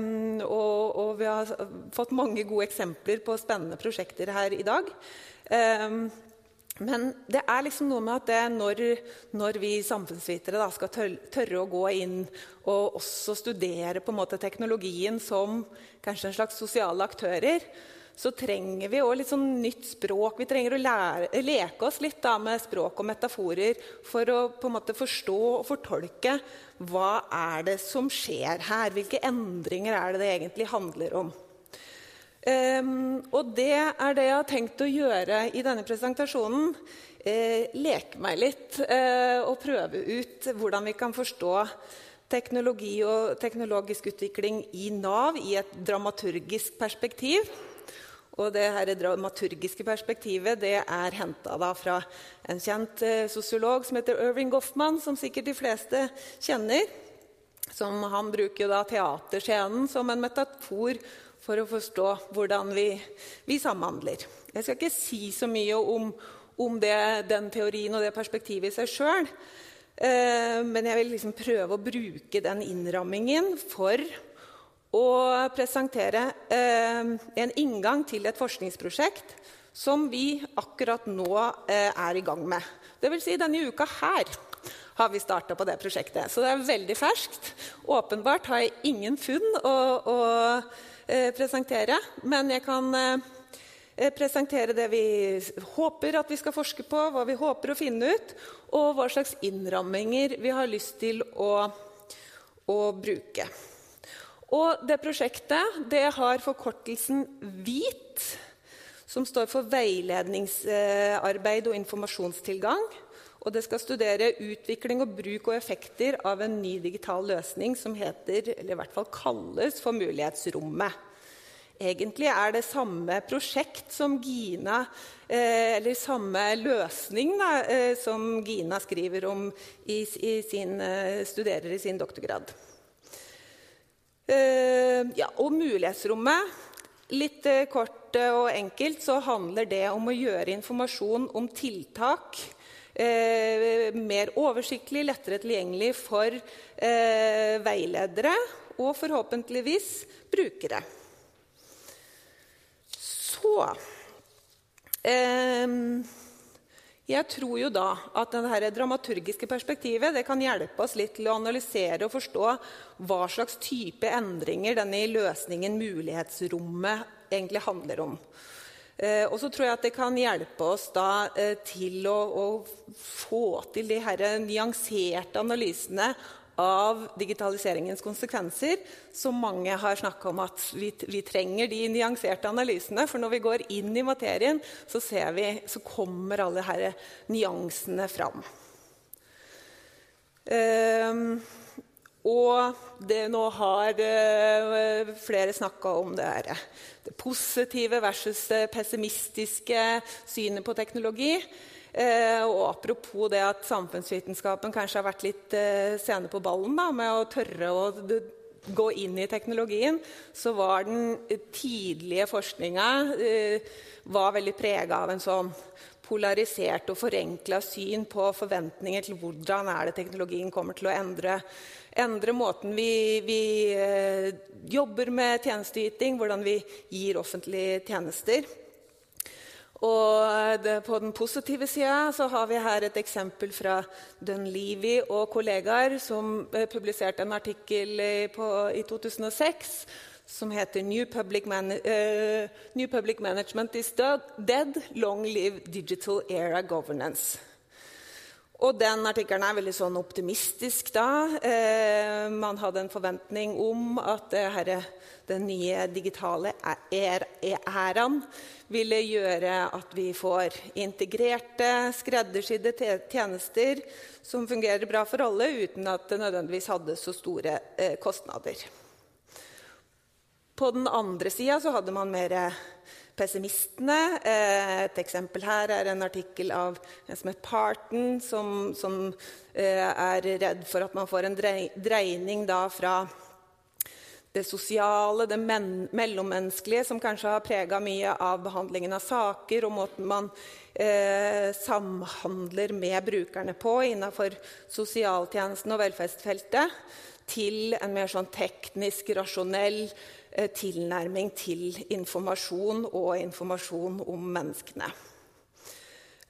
og, vi har fått mange gode eksempler på spennende prosjekter her i dag. Eh, men det er liksom noe med at det, når, når vi samfunnsvitere da, skal tørre å gå inn og også studere på en måte teknologien som kanskje en slags sosiale aktører, så trenger vi også litt sånn nytt språk. Vi trenger å lære, leke oss litt da, med språk og metaforer for å på en måte forstå og fortolke hva er det som skjer her. Hvilke endringer er det det egentlig handler om? Um, og det er det jeg har tenkt å gjøre i denne presentasjonen. Eh, leke meg litt eh, og prøve ut hvordan vi kan forstå teknologi og teknologisk utvikling i Nav i et dramaturgisk perspektiv. Og det her dramaturgiske perspektivet det er henta fra en kjent eh, sosiolog som heter Irving Goffman, som sikkert de fleste kjenner. Som han bruker da teaterscenen som en metafor for å forstå hvordan vi, vi samhandler. Jeg skal ikke si så mye om, om det, den teorien og det perspektivet i seg sjøl. Eh, men jeg vil liksom prøve å bruke den innrammingen for å presentere eh, en inngang til et forskningsprosjekt som vi akkurat nå eh, er i gang med. Det vil si, denne uka her har vi starta på det prosjektet. Så det er veldig ferskt. Åpenbart har jeg ingen funn å, å eh, presentere, men jeg kan presentere det vi håper at vi skal forske på, hva vi håper å finne ut, og hva slags innramminger vi har lyst til å, å bruke. Og det prosjektet det har forkortelsen VIT, som står for veiledningsarbeid og informasjonstilgang. Og det skal studere utvikling og bruk og effekter av en ny digital løsning som heter, eller i hvert fall kalles for Mulighetsrommet. Egentlig er det samme prosjekt som Gina eh, Eller samme løsning da, eh, som Gina skriver om i, i sin, eh, studerer i sin doktorgrad. Uh, ja, og mulighetsrommet. Litt uh, kort uh, og enkelt så handler det om å gjøre informasjon om tiltak mer oversiktlig, lettere tilgjengelig for veiledere og forhåpentligvis brukere. Så jeg tror jo da at det dramaturgiske perspektivet det kan hjelpe oss litt til å analysere og forstå hva slags type endringer denne løsningen, mulighetsrommet, egentlig handler om. Eh, og så tror jeg at det kan hjelpe oss da eh, til å, å, få til de her nyanserte analysene av digitaliseringens konsekvenser, som mange har snakka om at vi, vi, trenger de nyanserte analysene. For når vi går inn i materien, så, vi, så kommer alle disse nyansene fram. Um, og det, nå har eh, flere snakka om det, her, det positive versus det pessimistiske synet på teknologi. Eh, og apropos det at samfunnsvitenskapen kanskje har vært litt eh, sene på ballen da, med å tørre å gå inn i teknologien, så var den tidlige forskninga eh, veldig prega av en sånn polarisert og forenkla syn på forventninger til hvordan er det teknologien kommer til å endre, endre måten vi, vi jobber med tjenesteyting, hvordan vi gir offentlige tjenester. Og det, på den positive sida har vi her et eksempel fra Dunleavy og kollegaer som eh, publiserte en artikkel på, i 2006 som heter New Public, Man uh, New Public Management is Dead. Long Live Digital Era Governance. Og den artikkelen er veldig sånn optimistisk. da. Eh, man hadde en forventning om at her, den nye digitale æraen ville gjøre at vi får integrerte, skreddersydde tjenester som fungerer bra for alle, uten at det nødvendigvis hadde så store eh, kostnader. På den andre sida hadde man mer pessimistene. Eh, et eksempel her er en artikkel av en som heter Parton, som, som eh, er redd for at man får en dreining fra det sosiale, det mellommenneskelige, som kanskje har prega mye av behandlingen av saker, og måten man eh, samhandler med brukerne på innenfor sosialtjenesten og velferdsfeltet, til en mer sånn teknisk, rasjonell tilnærming til informasjon og informasjon om menneskene.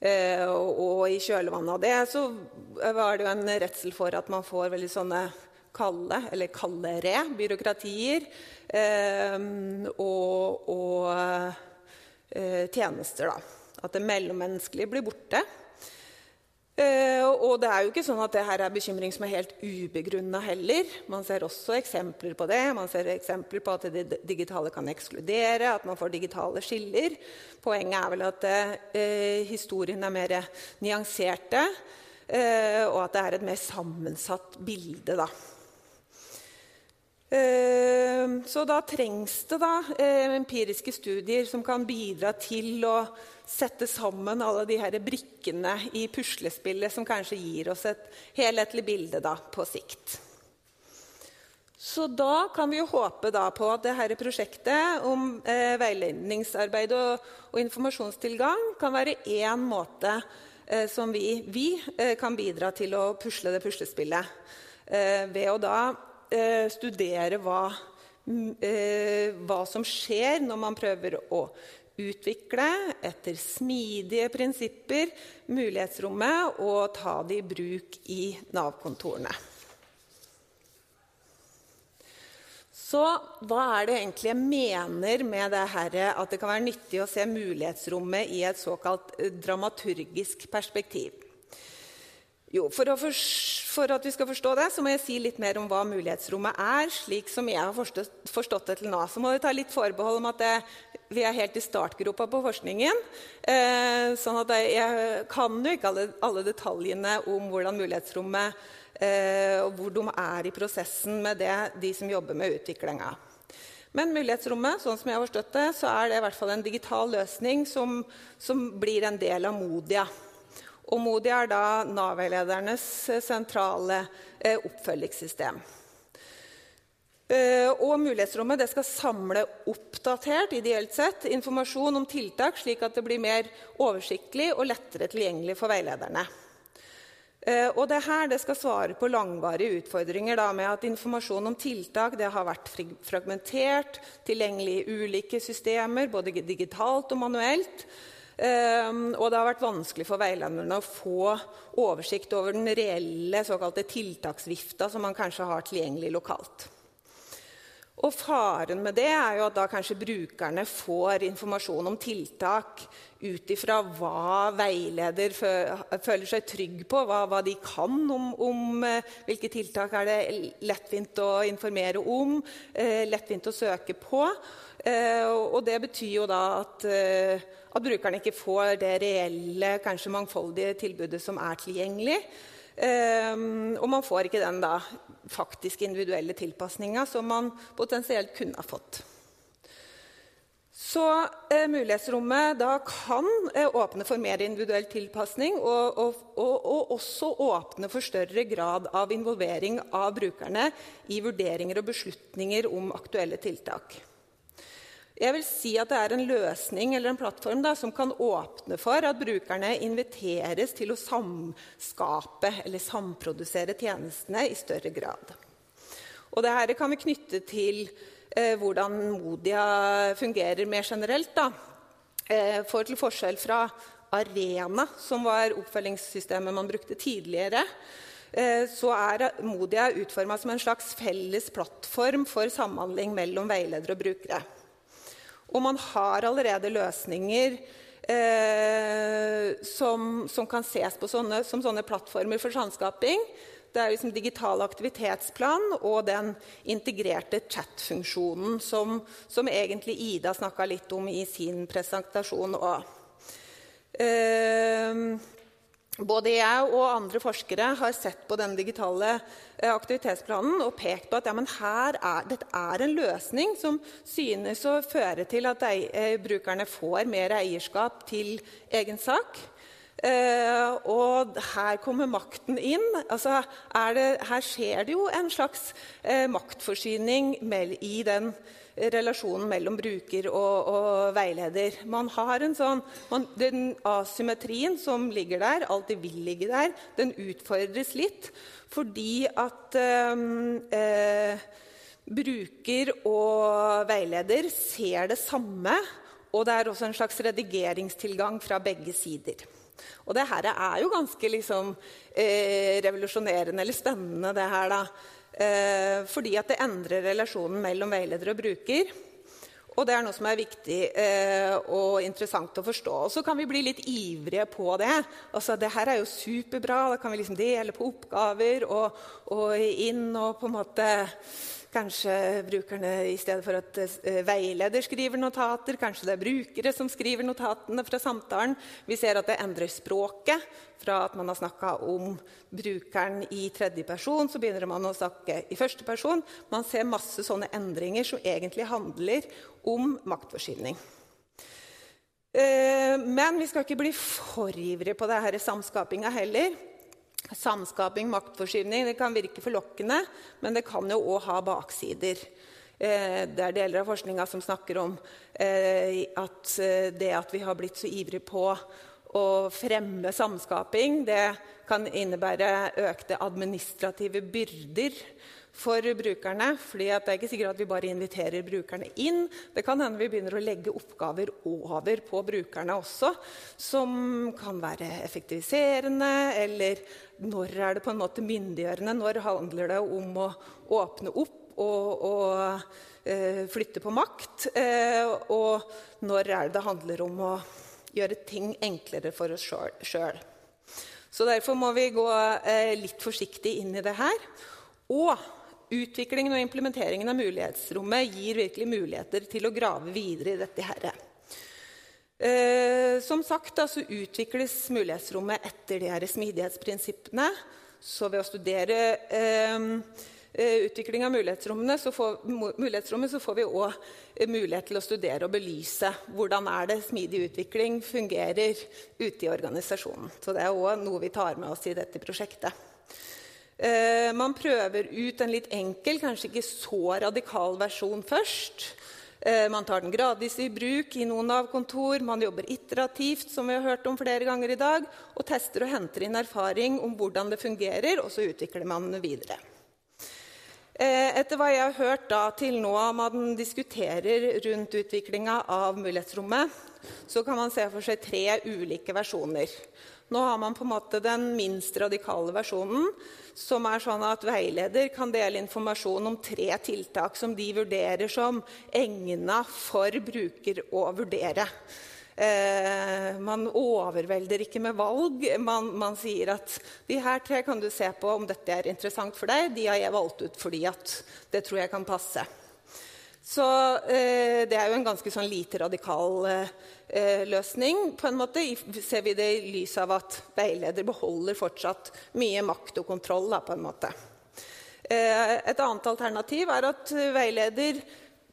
Eh, og i kjølvannet av det så var det jo en redsel for at man får veldig sånne kalde, eller kaldere, byråkratier eh, og, og tjenester. da. At det mellommenneskelige blir borte. Uh, og det er jo ikke sånn at det her er bekymring som er helt ubegrunna heller. Man ser også eksempler på det. Man ser eksempler på at det digitale kan ekskludere, at man får digitale skiller. Poenget er vel at uh, historien er mer nyanserte, uh, og at det er et mer sammensatt bilde. da. Så da trengs det da empiriske studier som kan bidra til å sette sammen alle de her brikkene i puslespillet som kanskje gir oss et helhetlig bilde da, på sikt. Så da kan vi jo håpe på at dette prosjektet om eh, veiledningsarbeid og, og, informasjonstilgang kan være én måte eh, som vi, vi eh, kan bidra til å pusle det puslespillet. Eh, ved å da eh, studere hva, eh, hva som skjer når man prøver å utvikle etter smidige prinsipper mulighetsrommet og ta det i bruk i Nav-kontorene. Så hva er det egentlig jeg mener med det her, at det kan være nyttig å se mulighetsrommet i et såkalt dramaturgisk perspektiv? Jo, for, for, at vi skal forstå det, så må jeg si litt mer om hva mulighetsrommet er. slik som jeg har forstått, forstått det til nå. Så må vi ta litt forbehold om at det, vi er helt i startgropa på forskningen. Eh, sånn at jeg, kan jo ikke alle, alle, detaljene om hvordan mulighetsrommet eh, og hvor de er i prosessen med det, de som jobber med utviklinga. Men mulighetsrommet, sånn som jeg har forstått det, så er det i hvert fall en digital løsning som, som blir en del av Modia. Og MODI er da Nav-veiledernes eh, sentrale eh, oppfølgingssystem. Eh, og Mulighetsrommet skal samle oppdatert ideelt sett, informasjon om tiltak, slik at det blir mer oversiktlig og lettere tilgjengelig for veilederne. Og det her det skal svare på langvarige utfordringer da, med at informasjon om tiltak har vært fragmentert, tilgjengelig i ulike systemer, både digitalt og manuelt. Um, og det har vært vanskelig for veilederne å få oversikt over den reelle såkalte tiltaksvifta som man kanskje har tilgjengelig lokalt. Og Faren med det er jo at da kanskje brukerne får informasjon om tiltak ut ifra hva veileder føler seg trygg på, hva, hva de kan om, om uh, hvilke tiltak er det lettvint å informere om, uh, lettvint å søke på. Uh, og det betyr jo da at at brukerne ikke får det reelle, kanskje mangfoldige tilbudet som er tilgjengelig. og man får ikke den da, faktisk individuelle tilpasninga som man potensielt kunne ha fått. Så eh, mulighetsrommet da kan eh, åpne for mer individuell tilpasning og, og, og, og, også åpne for større grad av involvering av brukerne i vurderinger og beslutninger om aktuelle tiltak. Jeg vil si at det er en løsning eller en plattform da, som kan åpne for at brukerne inviteres til å samskape eller samprodusere tjenestene i større grad. Og Dette kan vi knytte til eh, hvordan Modia fungerer mer generelt. Eh, for til forskjell fra Arena, som var oppfølgingssystemet man brukte tidligere, eh, så er Modia utforma som en slags felles plattform for samhandling mellom veiledere og brukere. Og man har allerede løsninger eh, som, som, kan ses på sånne, som sånne plattformer for sannskaping. Det er liksom digital aktivitetsplan og den integrerte chat-funksjonen som, som, egentlig Ida snakka litt om i sin presentasjon òg. Både jeg og andre forskere har sett på den digitale eh, aktivitetsplanen og pekt på at ja, er, dette er en løsning som synes å føre til at de, eh, brukerne får mer eierskap til egen sak. Eh, og her kommer makten inn. Altså, det, her skjer det jo en slags eh, maktforsyning i den relasjonen mellom bruker og, og veileder. Man har en sånn, man, Den asymmetrien som ligger der, alt det vil ligge der, den utfordres litt fordi at uh, bruker og veileder ser det samme. Og det er også en slags redigeringstilgang fra begge sider. Og det her er jo ganske liksom, eh, revolusjonerende eller spennende, det her, da. Eh, fordi at det endrer relasjonen mellom veileder og bruker. Og det er noe som er viktig eh, og interessant å forstå. Og så kan vi bli litt ivrige på det. Altså, det her er jo superbra. Da kan vi liksom dele på oppgaver og, og inn og på en måte Kanskje brukerne i stedet for at eh, veileder skriver notater, kanskje det er brukere som skriver notatene fra samtalen. Vi ser at det endrer språket. Fra at man har snakka om brukeren i tredje person, så begynner man å snakke i første person. Man ser masse sånne endringer som egentlig handler om maktforskyvning. Eh, men vi skal ikke bli for ivrige på denne samskapinga heller. Samskaping, maktforskyvning, det kan virke forlokkende, men det kan jo òg ha baksider. Eh, det er deler av forskninga som snakker om eh, at eh, det at vi har blitt så ivrige på å fremme samskaping, det kan innebære økte administrative byrder for brukerne. fordi Det er ikke sikkert at vi bare inviterer brukerne inn. Det kan hende vi begynner å legge oppgaver over på brukerne også, som kan være effektiviserende, eller når er det på en måte myndiggjørende? Når handler det om å åpne opp og, og eh, flytte på makt? Eh, og når er det det handler om å gjøre ting enklere for oss sjøl? Så derfor må vi gå eh, litt forsiktig inn i det her. Og Utviklingen og implementeringen av mulighetsrommet gir virkelig muligheter til å grave videre i dette. Her. Eh, som sagt da, så utvikles mulighetsrommet etter de her smidighetsprinsippene. Så ved å studere eh, eh utvikling av mulighetsrommene, så får, mulighetsrommet, så får vi òg mulighet til å studere og belyse hvordan er det smidig utvikling fungerer ute i organisasjonen. Så det er òg noe vi tar med oss i dette prosjektet. Eh, man prøver ut en litt enkel, kanskje ikke så radikal versjon først. Eh, man tar den gradvis i bruk i noen Nav-kontor. Man jobber iterativt, som vi har hørt om flere ganger i dag, og tester og henter inn erfaring om hvordan det fungerer, og så utvikler man videre. Eh, etter hva jeg har hørt da, til nå man diskuterer rundt utviklinga av mulighetsrommet, så kan man se for seg tre ulike versjoner. Nå har man på en måte den minst radikale versjonen, som er sånn at veileder kan dele informasjon om tre tiltak som de vurderer som egna for bruker å vurdere. Eh, man overvelder ikke med valg. Man, man, sier at de her tre kan du se på om dette er interessant for deg. De har jeg valgt ut fordi at det tror jeg kan passe. Så eh, det er jo en ganske sånn lite radikal eh, løsning. på en måte, Ser vi det i lys av at veileder beholder fortsatt mye makt og kontroll. Da, på en måte. Eh, et annet alternativ er at veileder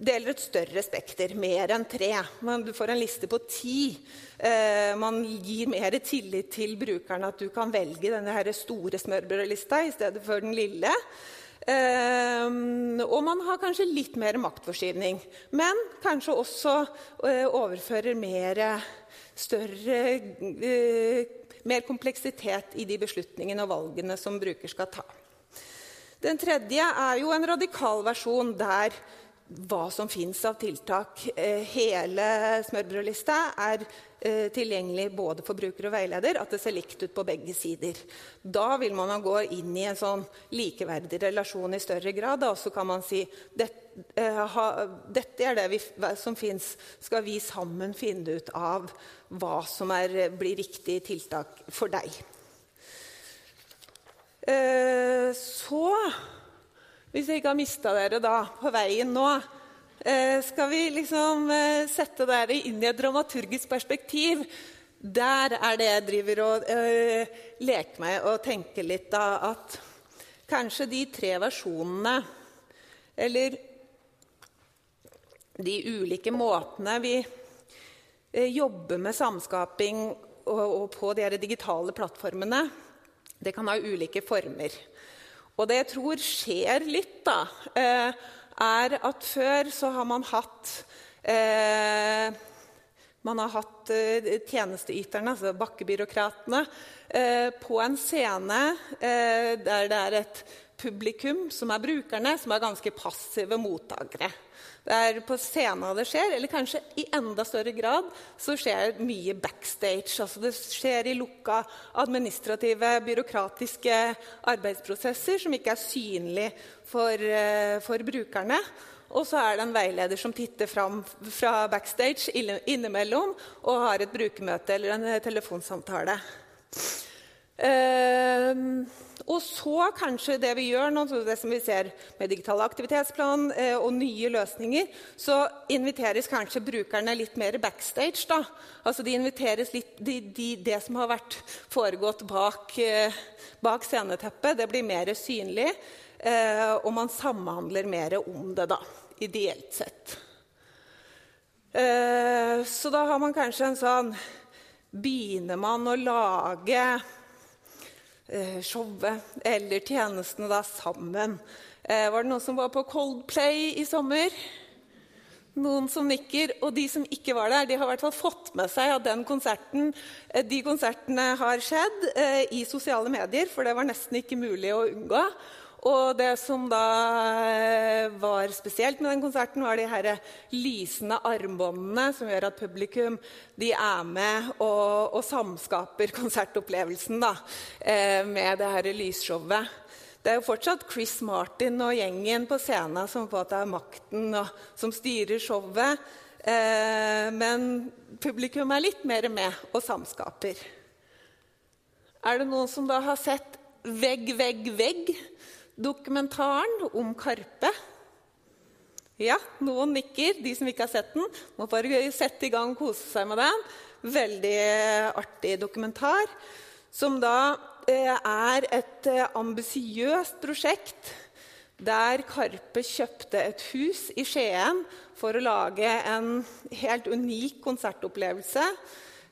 deler et større spekter, mer enn tre. Man, du får en liste på ti. Eh, man gir mer tillit til brukeren, at du kan velge denne store smørbrødlista i stedet for den lille. Uh, og man har kanskje litt mer maktforskyvning. Men kanskje også uh, overfører mer større uh, Mer kompleksitet i de beslutningene og valgene som bruker skal ta. Den tredje er jo en radikal versjon der hva som fins av tiltak. Eh, hele smørbrødlista er eh, tilgjengelig både for bruker og veileder. At det ser likt ut på begge sider. Da vil man gå inn i en sånn likeverdig relasjon i større grad. Og så kan man si dette, ha, dette er det vi, som fins. Skal vi sammen finne ut av hva som er, blir riktig tiltak for deg? Så hvis jeg ikke har mista dere da på veien nå, eh, skal vi liksom eh, sette dere inn i et dramaturgisk perspektiv. Der er det jeg driver og uh, leker meg og tenker litt da at kanskje de tre versjonene Eller de ulike måtene vi jobber med samskaping og, på de digitale plattformene, det kan ha ulike former. Og det jeg tror skjer litt, da, eh, er at før så har man hatt eh, man har hatt eh, tjenesteyterne, altså bakkebyråkratene, på en scene der det er et publikum som er brukerne, som er ganske passive mottakere. Det er på scenen det skjer, eller kanskje i enda større grad så skjer mye backstage. Altså det skjer i lukka administrative, byråkratiske arbeidsprosesser som ikke er synlige for, eh, for brukerne. Og så er det en veileder som titter fram fra backstage innimellom og har et brukermøte eller en telefonsamtale. Uh, og så kanskje det vi gjør nå, det som vi ser med digital aktivitetsplan eh, og nye løsninger, så inviteres kanskje brukerne litt mer backstage. da. Altså de inviteres litt, de, de, Det som har vært foregått bak, eh, bak sceneteppet, det blir mer synlig. Eh, og man samhandler mer om det, da, ideelt sett. Så da har man kanskje en sånn Begynner man å lage showet eller tjenestene da sammen. Eh, var det noen som var på Coldplay i sommer? Noen som nikker. Og de som ikke var der, de har i hvert fall fått med seg at konserten, eh, de konsertene har skjedd i sosiale medier, for det var nesten ikke mulig å unngå. Og det som da eh, var spesielt med den konserten, var de her lysende armbåndene som gjør at publikum de er med og, og samskaper konsertopplevelsen da, eh, med det her lysshowet. Det er jo fortsatt Chris Martin og gjengen på scenen som på at det er makten og som styrer showet. Eh, men publikum er litt mer med og samskaper. Er det noen som da har sett Vegg, vegg, vegg? Dokumentaren om Karpe. Ja, noen nikker. De som ikke har sett den, må bare sette i gang og kose seg med den. Veldig artig dokumentar. Som da eh, er et eh, ambisiøst prosjekt der Karpe kjøpte et hus i Skien for å lage en helt unik konsertopplevelse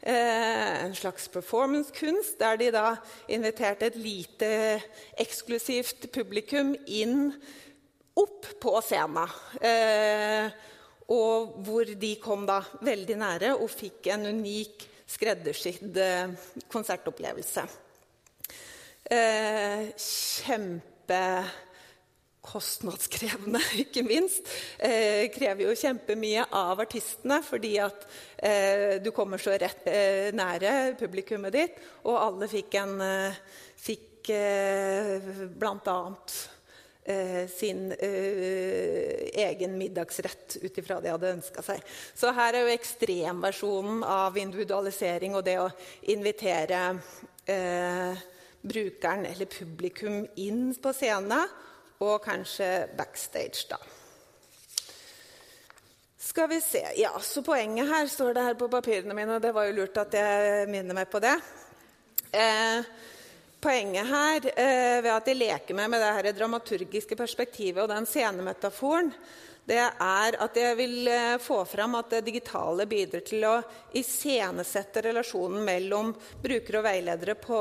en slags performancekunst, der de da inviterte et lite eksklusivt publikum inn opp på scenen. Eh, og hvor de kom da veldig nære og fikk en unik, skreddersydd eh, konsertopplevelse. kjempe kostnadskrevende, ikke minst. Eh, krever jo kjempemye av artistene, fordi at eh, du kommer så rett eh, nære publikummet ditt. Og alle fikk en eh, fikk eh, bl.a. Eh, sin eh, egen middagsrett ut ifra det de hadde ønska seg. Så her er jo ekstremversjonen av individualisering og det å invitere eh, brukeren eller publikum inn på scenen og kanskje backstage, da. Skal vi se Ja, så poenget her står det her på papirene mine, og det var jo lurt at jeg minner meg på det. Eh, poenget her, eh, ved at jeg leker meg med det her dramaturgiske perspektivet og den scenemetaforen, det er at jeg vil eh, få fram at det digitale bidrar til å iscenesette relasjonen mellom brukere og veiledere på,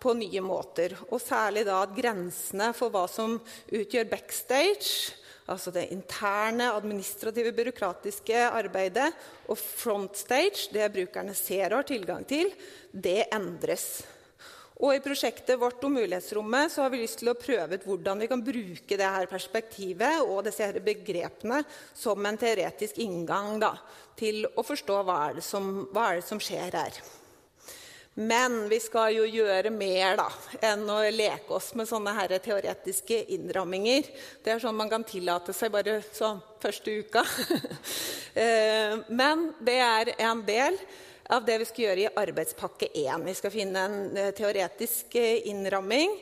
på nye måter. Og særlig da at grensene for hva som utgjør backstage, altså det interne, administrative, byråkratiske arbeidet, og frontstage, det brukerne ser og har tilgang til, det endres. Og I prosjektet vårt om mulighetsrommet så har vi lyst til å prøve ut hvordan vi kan bruke det her perspektivet og disse her begrepene som en teoretisk inngang da, til å forstå hva er, som, hva er det som skjer her. Men vi skal jo gjøre mer da, enn å leke oss med sånne her teoretiske innramminger. Det er sånn man kan tillate seg bare sånn første uka. Eh, men det er en del av det vi skal gjøre i arbeidspakke 1. Vi skal finne en eh, teoretisk eh, innramming.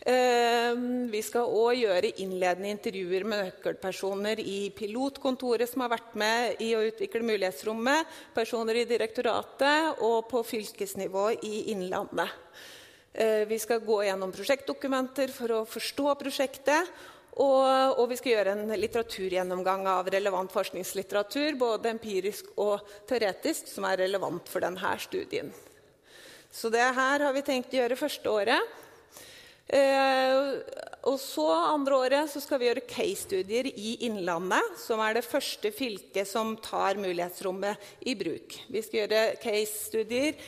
Vi skal òg gjøre innledende intervjuer med nøkkelpersoner i pilotkontoret som har vært med i å utvikle mulighetsrommet, personer i direktoratet og på fylkesnivå i Innlandet. Vi skal gå gjennom prosjektdokumenter for å forstå prosjektet. Og, og, vi skal gjøre en litteraturgjennomgang av relevant forskningslitteratur, både empirisk og teoretisk, som er relevant for denne studien. Så det her har vi tenkt å gjøre første året. Eh, og så andre året så skal vi gjøre case-studier i Innlandet, som er det første fylket som tar mulighetsrommet i bruk. Vi skal gjøre case-studier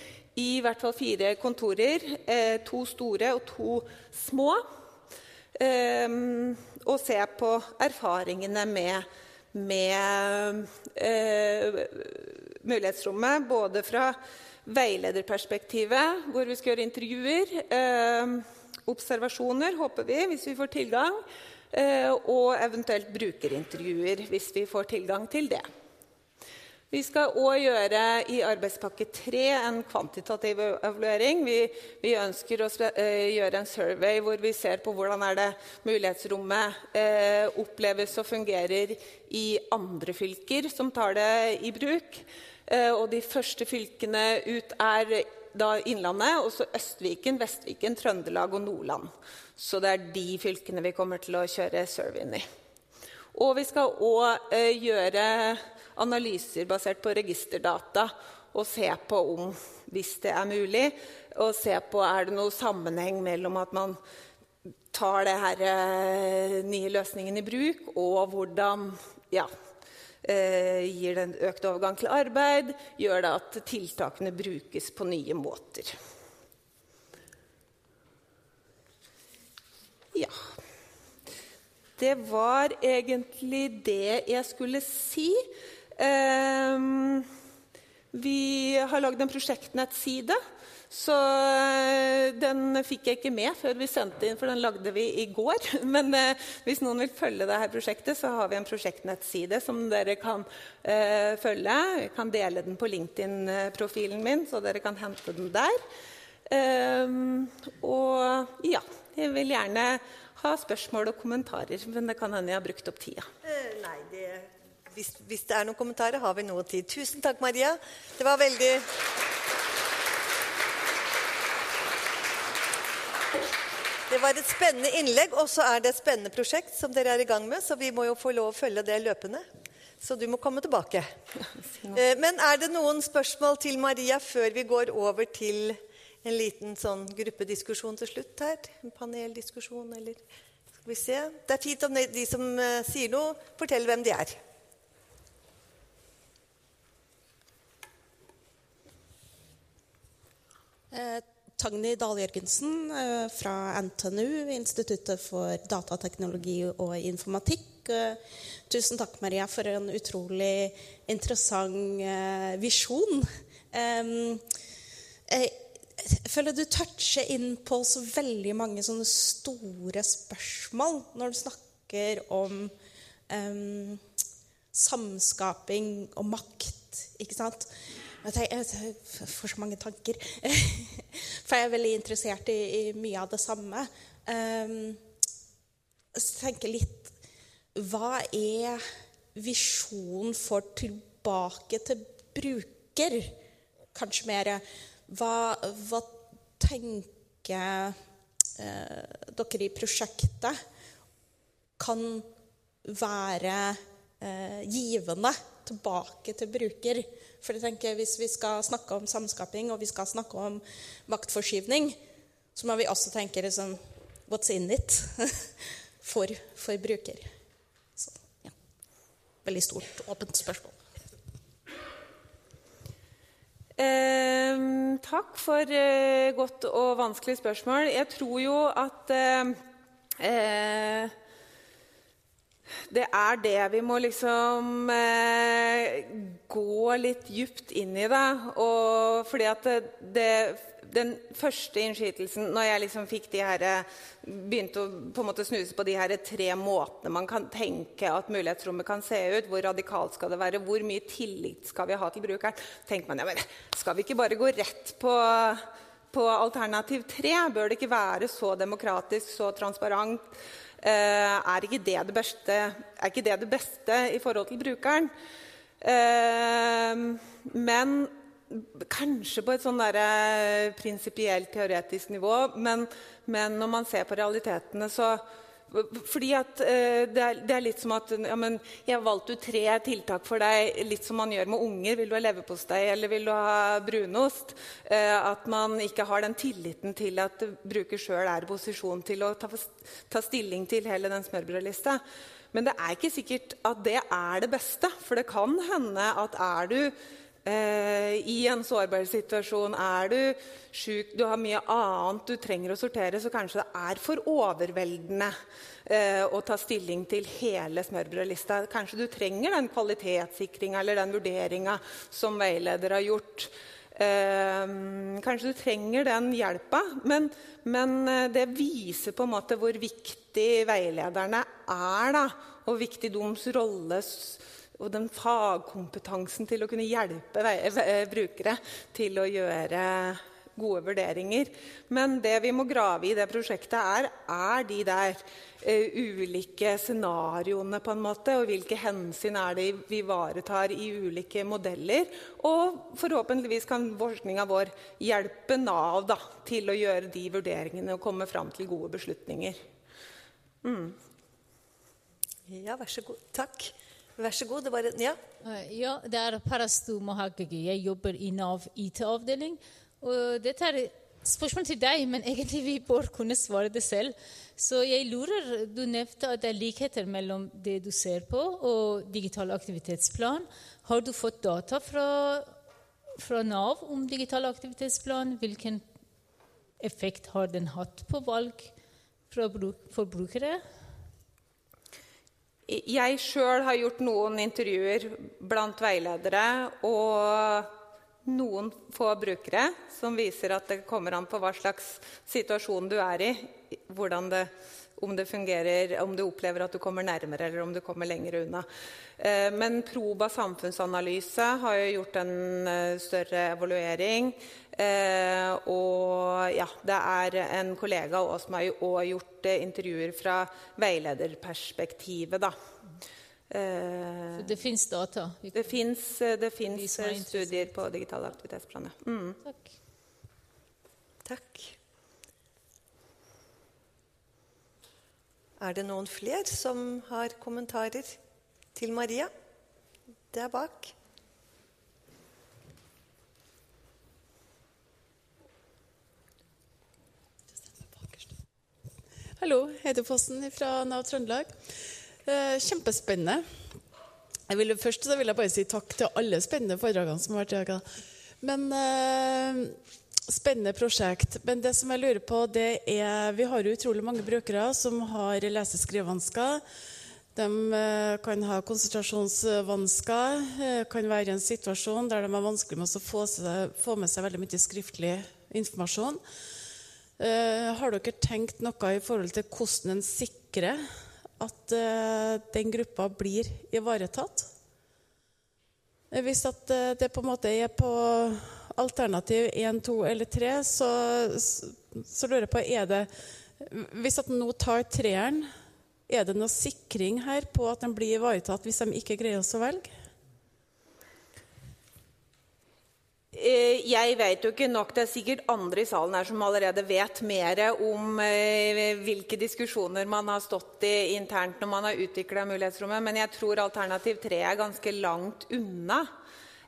i hvert fall fire kontorer. Eh, to store og to små. Eh, og se på erfaringene med, med eh, mulighetsrommet. Både fra veilederperspektivet, hvor vi skal gjøre intervjuer, eh, observasjoner, håper vi, hvis vi får tilgang, eh, og eventuelt brukerintervjuer, hvis vi får tilgang til det. Vi skal òg gjøre i arbeidspakke 3 en kvantitativ evaluering. Vi, vi ønsker å uh, gjøre en survey hvor vi ser på hvordan er det mulighetsrommet eh, oppleves og fungerer i andre fylker som tar det i bruk. Eh, og de første fylkene ut er da Innlandet, og så Østviken, Vestviken, Trøndelag og Nordland. Så det er de fylkene vi kommer til å kjøre surveyen i. Og vi skal òg gjøre analyser basert på registerdata og se på om, hvis det er mulig, og se på er det noe sammenheng mellom at man tar det her eh, nye løsningen i bruk, og hvordan ja, eh, gir det en økt overgang til arbeid, gjør det at tiltakene brukes på nye måter. Ja. Det var egentlig det jeg skulle si. Ehm, vi har lagd en prosjektnettside. Så eh, den fikk jeg ikke med før vi sendte inn, for den lagde vi i går. Men eh, hvis noen vil følge dette prosjektet, så har vi en prosjektnettside som dere kan eh, følge. Jeg kan dele den på LinkedIn-profilen min, så dere kan hente den der. Eh, og ja, jeg vil gjerne ha spørsmål og kommentarer, men det kan hende jeg har brukt opp tida. Eh, nei, det hvis, hvis, det er noen kommentarer, har vi noe tid. Tusen takk, Maria. Det var veldig var et spennende innlegg, og så er det et spennende prosjekt som dere er i gang med, så vi må jo få lov å følge det løpende. Så du må komme tilbake. Eh, men er det noen spørsmål til Maria før vi går over til en liten sånn gruppediskusjon til slutt her? En paneldiskusjon, eller Skal vi se. Det er fint om de som eh, sier noe, forteller hvem de er. Eh, Tagny Dahl-Jørgensen eh, fra NTNU, Instituttet for datateknologi og informatikk. Eh, tusen takk, Maria, for en utrolig interessant eh, visjon. Jeg føler du toucher inn på så veldig mange sånne store spørsmål når du snakker om um, samskaping og makt. ikke sant? Jeg, tenker, jeg får så mange tanker. For jeg er veldig interessert i, i mye av det samme. Um, så tenker litt Hva er visjonen for tilbake til bruker? Kanskje mer Hva, hva tenker eh, dere i prosjektet kan være eh, givende tilbake til bruker? For jeg tenker Hvis vi skal snakke om samskaping og vi skal snakke om maktforskyvning, så må vi også tenke liksom, what's in it for, for bruker. Så, ja. Veldig stort, åpent spørsmål. Eh, takk for eh, godt og vanskelig spørsmål. Jeg tror jo at eh, eh det er det vi må liksom eh, gå litt djupt inn i det. Og fordi at det, det, den første innskytelsen Når jeg liksom fikk de her, begynte å på en måte snuse på de her tre måtene man kan tenke at mulighetsrommet kan se ut, hvor radikalt skal det være, hvor mye tillit skal vi ha til brukeren, tenker man ja, men skal vi ikke bare gå rett på på alternativ tre? Bør det ikke være så demokratisk, så transparent? Eh, er ikke det det beste, er ikke det det beste i forhold til brukeren? Eh, men kanskje på et sånn prinsipielt teoretisk nivå. Men, men, når man ser på realitetene, så fordi at eh, det, er, det, er, litt som at ja, men, Jeg valgte ut tre tiltak for deg, litt som man gjør med unger. Vil du ha leverpostei eller vil du ha brunost? Eh, at man ikke har den tilliten til at bruker sjøl er i posisjon til å ta, ta stilling til hele den smørbrødlista. Men det er ikke sikkert at det er det beste. For det kan hende at er du i en sårbar situasjon. Er du sjuk, du har mye annet du trenger å sortere, så kanskje det er for overveldende eh, å ta stilling til hele smørbrødlista. Kanskje du trenger den kvalitetssikringa eller den vurderinga som veileder har gjort. Eh, kanskje du trenger den hjelpa, men, men, eh, det viser på en måte hvor viktig veilederne er, da, og viktig deres rolle og den fagkompetansen til å kunne hjelpe brukere til å gjøre gode vurderinger. Men det vi må grave i det prosjektet, er, er de der uh, ulike scenarioene, på en måte, og hvilke hensyn er det vi ivaretar i ulike modeller. Og forhåpentligvis kan forskninga vår hjelpe Nav da, til å gjøre de vurderingene og komme fram til gode beslutninger. Mm. Ja, vær så god. Takk. Vær så god. Det var ja. ja, det er Parastu Mohagagi. Jeg jobber i Nav IT-avdeling. Og dette er spørsmål til deg, men egentlig vi bør kunne svare det selv. Så jeg lurer, Du nevnte at det er likheter mellom det du ser på, og digital aktivitetsplan. Har du fått data fra, fra Nav om digital aktivitetsplan? Hvilken effekt har den hatt på valg for brukere? Jeg sjøl har gjort noen intervjuer blant veiledere og noen få brukere, som viser at det kommer an på hva slags situasjon du er i, hvordan det, om det fungerer, om du opplever at du kommer nærmere eller om du kommer lenger unna. Eh, men Proba samfunnsanalyse har jo gjort en eh, større evaluering. Eh, og ja, det er en kollega av oss som har gjort intervjuer fra veilederperspektivet. da. Så det fins data? Det fins studier på digital aktivitetsplan. Mm. Takk. Takk. Er det noen flere som har kommentarer til Maria? Der bak. Hallo, Heidi Fossen fra Nav Trøndelag. Eh, kjempespennende. Vil, først vil jeg bare si takk til alle spennende foredragene som har vært i dag. Men eh, spennende prosjekt. Men det som jeg lurer på, det er Vi har utrolig mange brukere som har lese- og skrivevansker. De eh, kan ha konsentrasjonsvansker, eh, kan være i en situasjon der de har vanskelig med å få, seg, få med seg veldig mye skriftlig informasjon. Eh, har dere tenkt noe i forhold til hvordan en sikrer at den gruppa blir ivaretatt. Hvis at det på en måte er på alternativ 1, 2 eller 3, så, så, lurer jeg på er det Hvis at nå tar treeren, Er det noe sikring her på at den blir ivaretatt hvis de ikke greier å velge? Eh, Jeg vet jo ikke nok. Det er sikkert andre i salen her som allerede vet mer om eh, hvilke diskusjoner man har stått i internt når man har utvikla mulighetsrommet, men jeg tror alternativ 3 er ganske langt unna.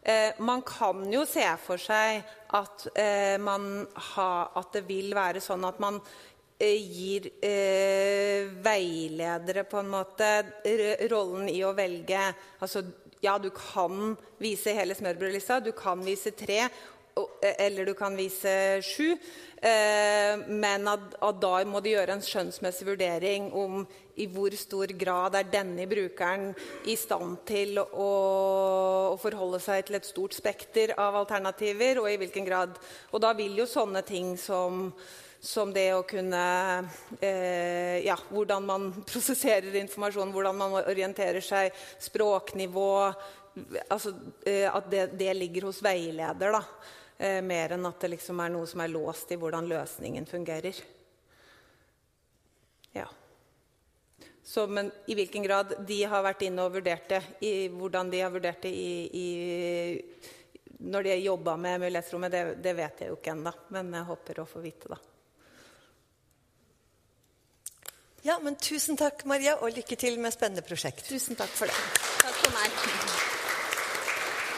Eh, Man kan jo se for seg at, eh, ha, at det vil være sånn at man eh, gir eh, veiledere på en måte rollen i å velge. Altså, Ja, du kan vise hele smørbrødlista, du kan vise tre, eller du kan vise sju. Eh, men at, at da må de gjøre en skjønnsmessig vurdering om i hvor stor grad er denne brukeren i stand til å, å forholde seg til et stort spekter av alternativer, og i hvilken grad. Og da vil jo sånne ting som som det å kunne eh, Ja, hvordan man prosesserer informasjon, hvordan man orienterer seg, språknivå altså, eh, At det, det ligger hos veileder, da. Eh, mer enn at det liksom er noe som er låst i hvordan løsningen fungerer. Ja. Så, men i hvilken grad de har vært inne og vurdert det, i hvordan de har vurdert det i, i når de har jobba med mulighetsrommet, det, det vet jeg jo ikke ennå. Men jeg håper å få vite det. Ja, men Tusen takk, Maria, og lykke til med spennende prosjekt. Tusen takk for det. Takk for meg.